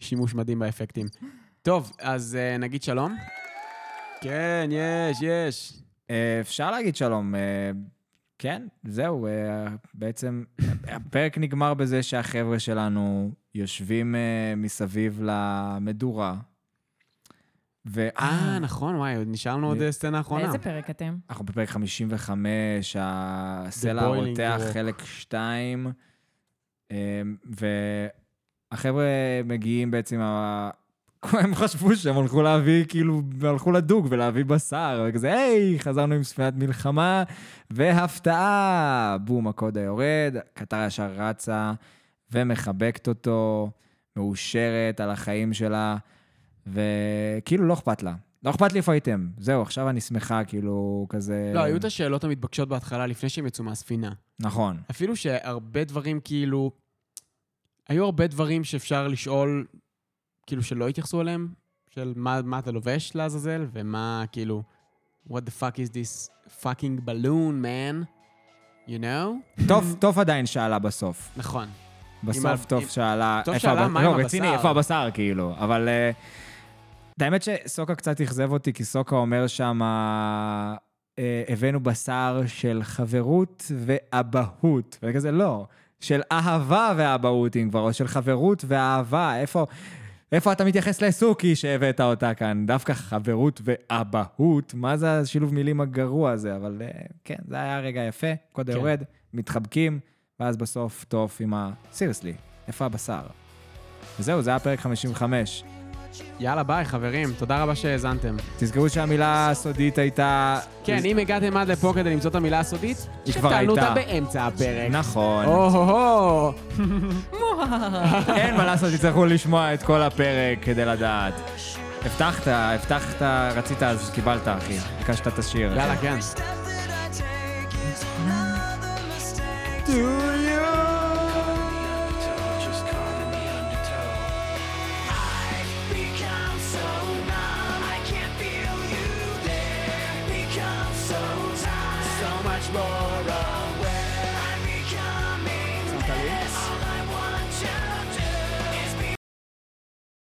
[SPEAKER 1] שימוש מדהים באפקטים. טוב, אז אה, נגיד שלום. כן, יש, יש.
[SPEAKER 2] אה, אפשר להגיד שלום. אה, כן, זהו, בעצם הפרק נגמר בזה שהחבר'ה שלנו יושבים מסביב למדורה. ו...
[SPEAKER 1] אה, נכון, וואי, עוד נשאר לנו עוד סצנה אחרונה.
[SPEAKER 6] באיזה פרק אתם?
[SPEAKER 2] אנחנו בפרק 55, הסלע הרותח. חלק 2, והחבר'ה מגיעים בעצם, הם חשבו שהם הלכו להביא, כאילו, הלכו לדוג ולהביא בשר, וכזה, היי, חזרנו עם ספינת מלחמה, והפתעה, בום, הקוד היורד, קטר ישר רצה ומחבקת אותו, מאושרת על החיים שלה, וכאילו לא אכפת לה. לא אכפת לי איפה הייתם. זהו, עכשיו אני שמחה, כאילו, כזה...
[SPEAKER 1] לא, היו את השאלות המתבקשות בהתחלה, לפני שהם יצאו מהספינה.
[SPEAKER 2] נכון.
[SPEAKER 1] אפילו שהרבה דברים כאילו... היו הרבה דברים שאפשר לשאול, כאילו שלא התייחסו אליהם, של מה, מה אתה לובש לעזאזל, ומה כאילו, what the fuck is this fucking balloon, man, you know?
[SPEAKER 2] טוב, טוב עדיין שאלה בסוף.
[SPEAKER 1] נכון.
[SPEAKER 2] בסוף טוב שאלה...
[SPEAKER 1] טוב שאלה מה עם
[SPEAKER 2] לא,
[SPEAKER 1] הבשר.
[SPEAKER 2] רציני, איפה הבשר, כאילו. אבל... את האמת שסוקה קצת אכזב אותי, כי סוקה אומר שם, אה, הבאנו בשר של חברות ואבהות. ואני כזה, לא, של אהבה ואבהות, אם כבר, או של חברות ואהבה. איפה... איפה אתה מתייחס לסוכי שהבאת אותה כאן? דווקא חברות ואבהות? מה זה השילוב מילים הגרוע הזה? אבל אה, כן, זה היה רגע יפה, קודם
[SPEAKER 1] כן.
[SPEAKER 2] יורד, מתחבקים, ואז בסוף טוב עם ה... סיריוסלי, איפה הבשר? וזהו, זה היה פרק 55.
[SPEAKER 1] יאללה, ביי, חברים. תודה רבה שהאזנתם.
[SPEAKER 2] תזכרו שהמילה הסודית הייתה...
[SPEAKER 1] כן, אם הגעתם עד לפה כדי למצוא את המילה הסודית,
[SPEAKER 2] היא כבר
[SPEAKER 1] הייתה. שתעלו
[SPEAKER 2] אותה
[SPEAKER 1] באמצע הפרק.
[SPEAKER 2] נכון.
[SPEAKER 1] או-הו-הו.
[SPEAKER 2] אין מה לעשות, תצטרכו לשמוע את כל הפרק כדי לדעת. הבטחת, הבטחת, רצית, אז קיבלת, אחי. ביקשת את השיר.
[SPEAKER 1] יאללה, כן.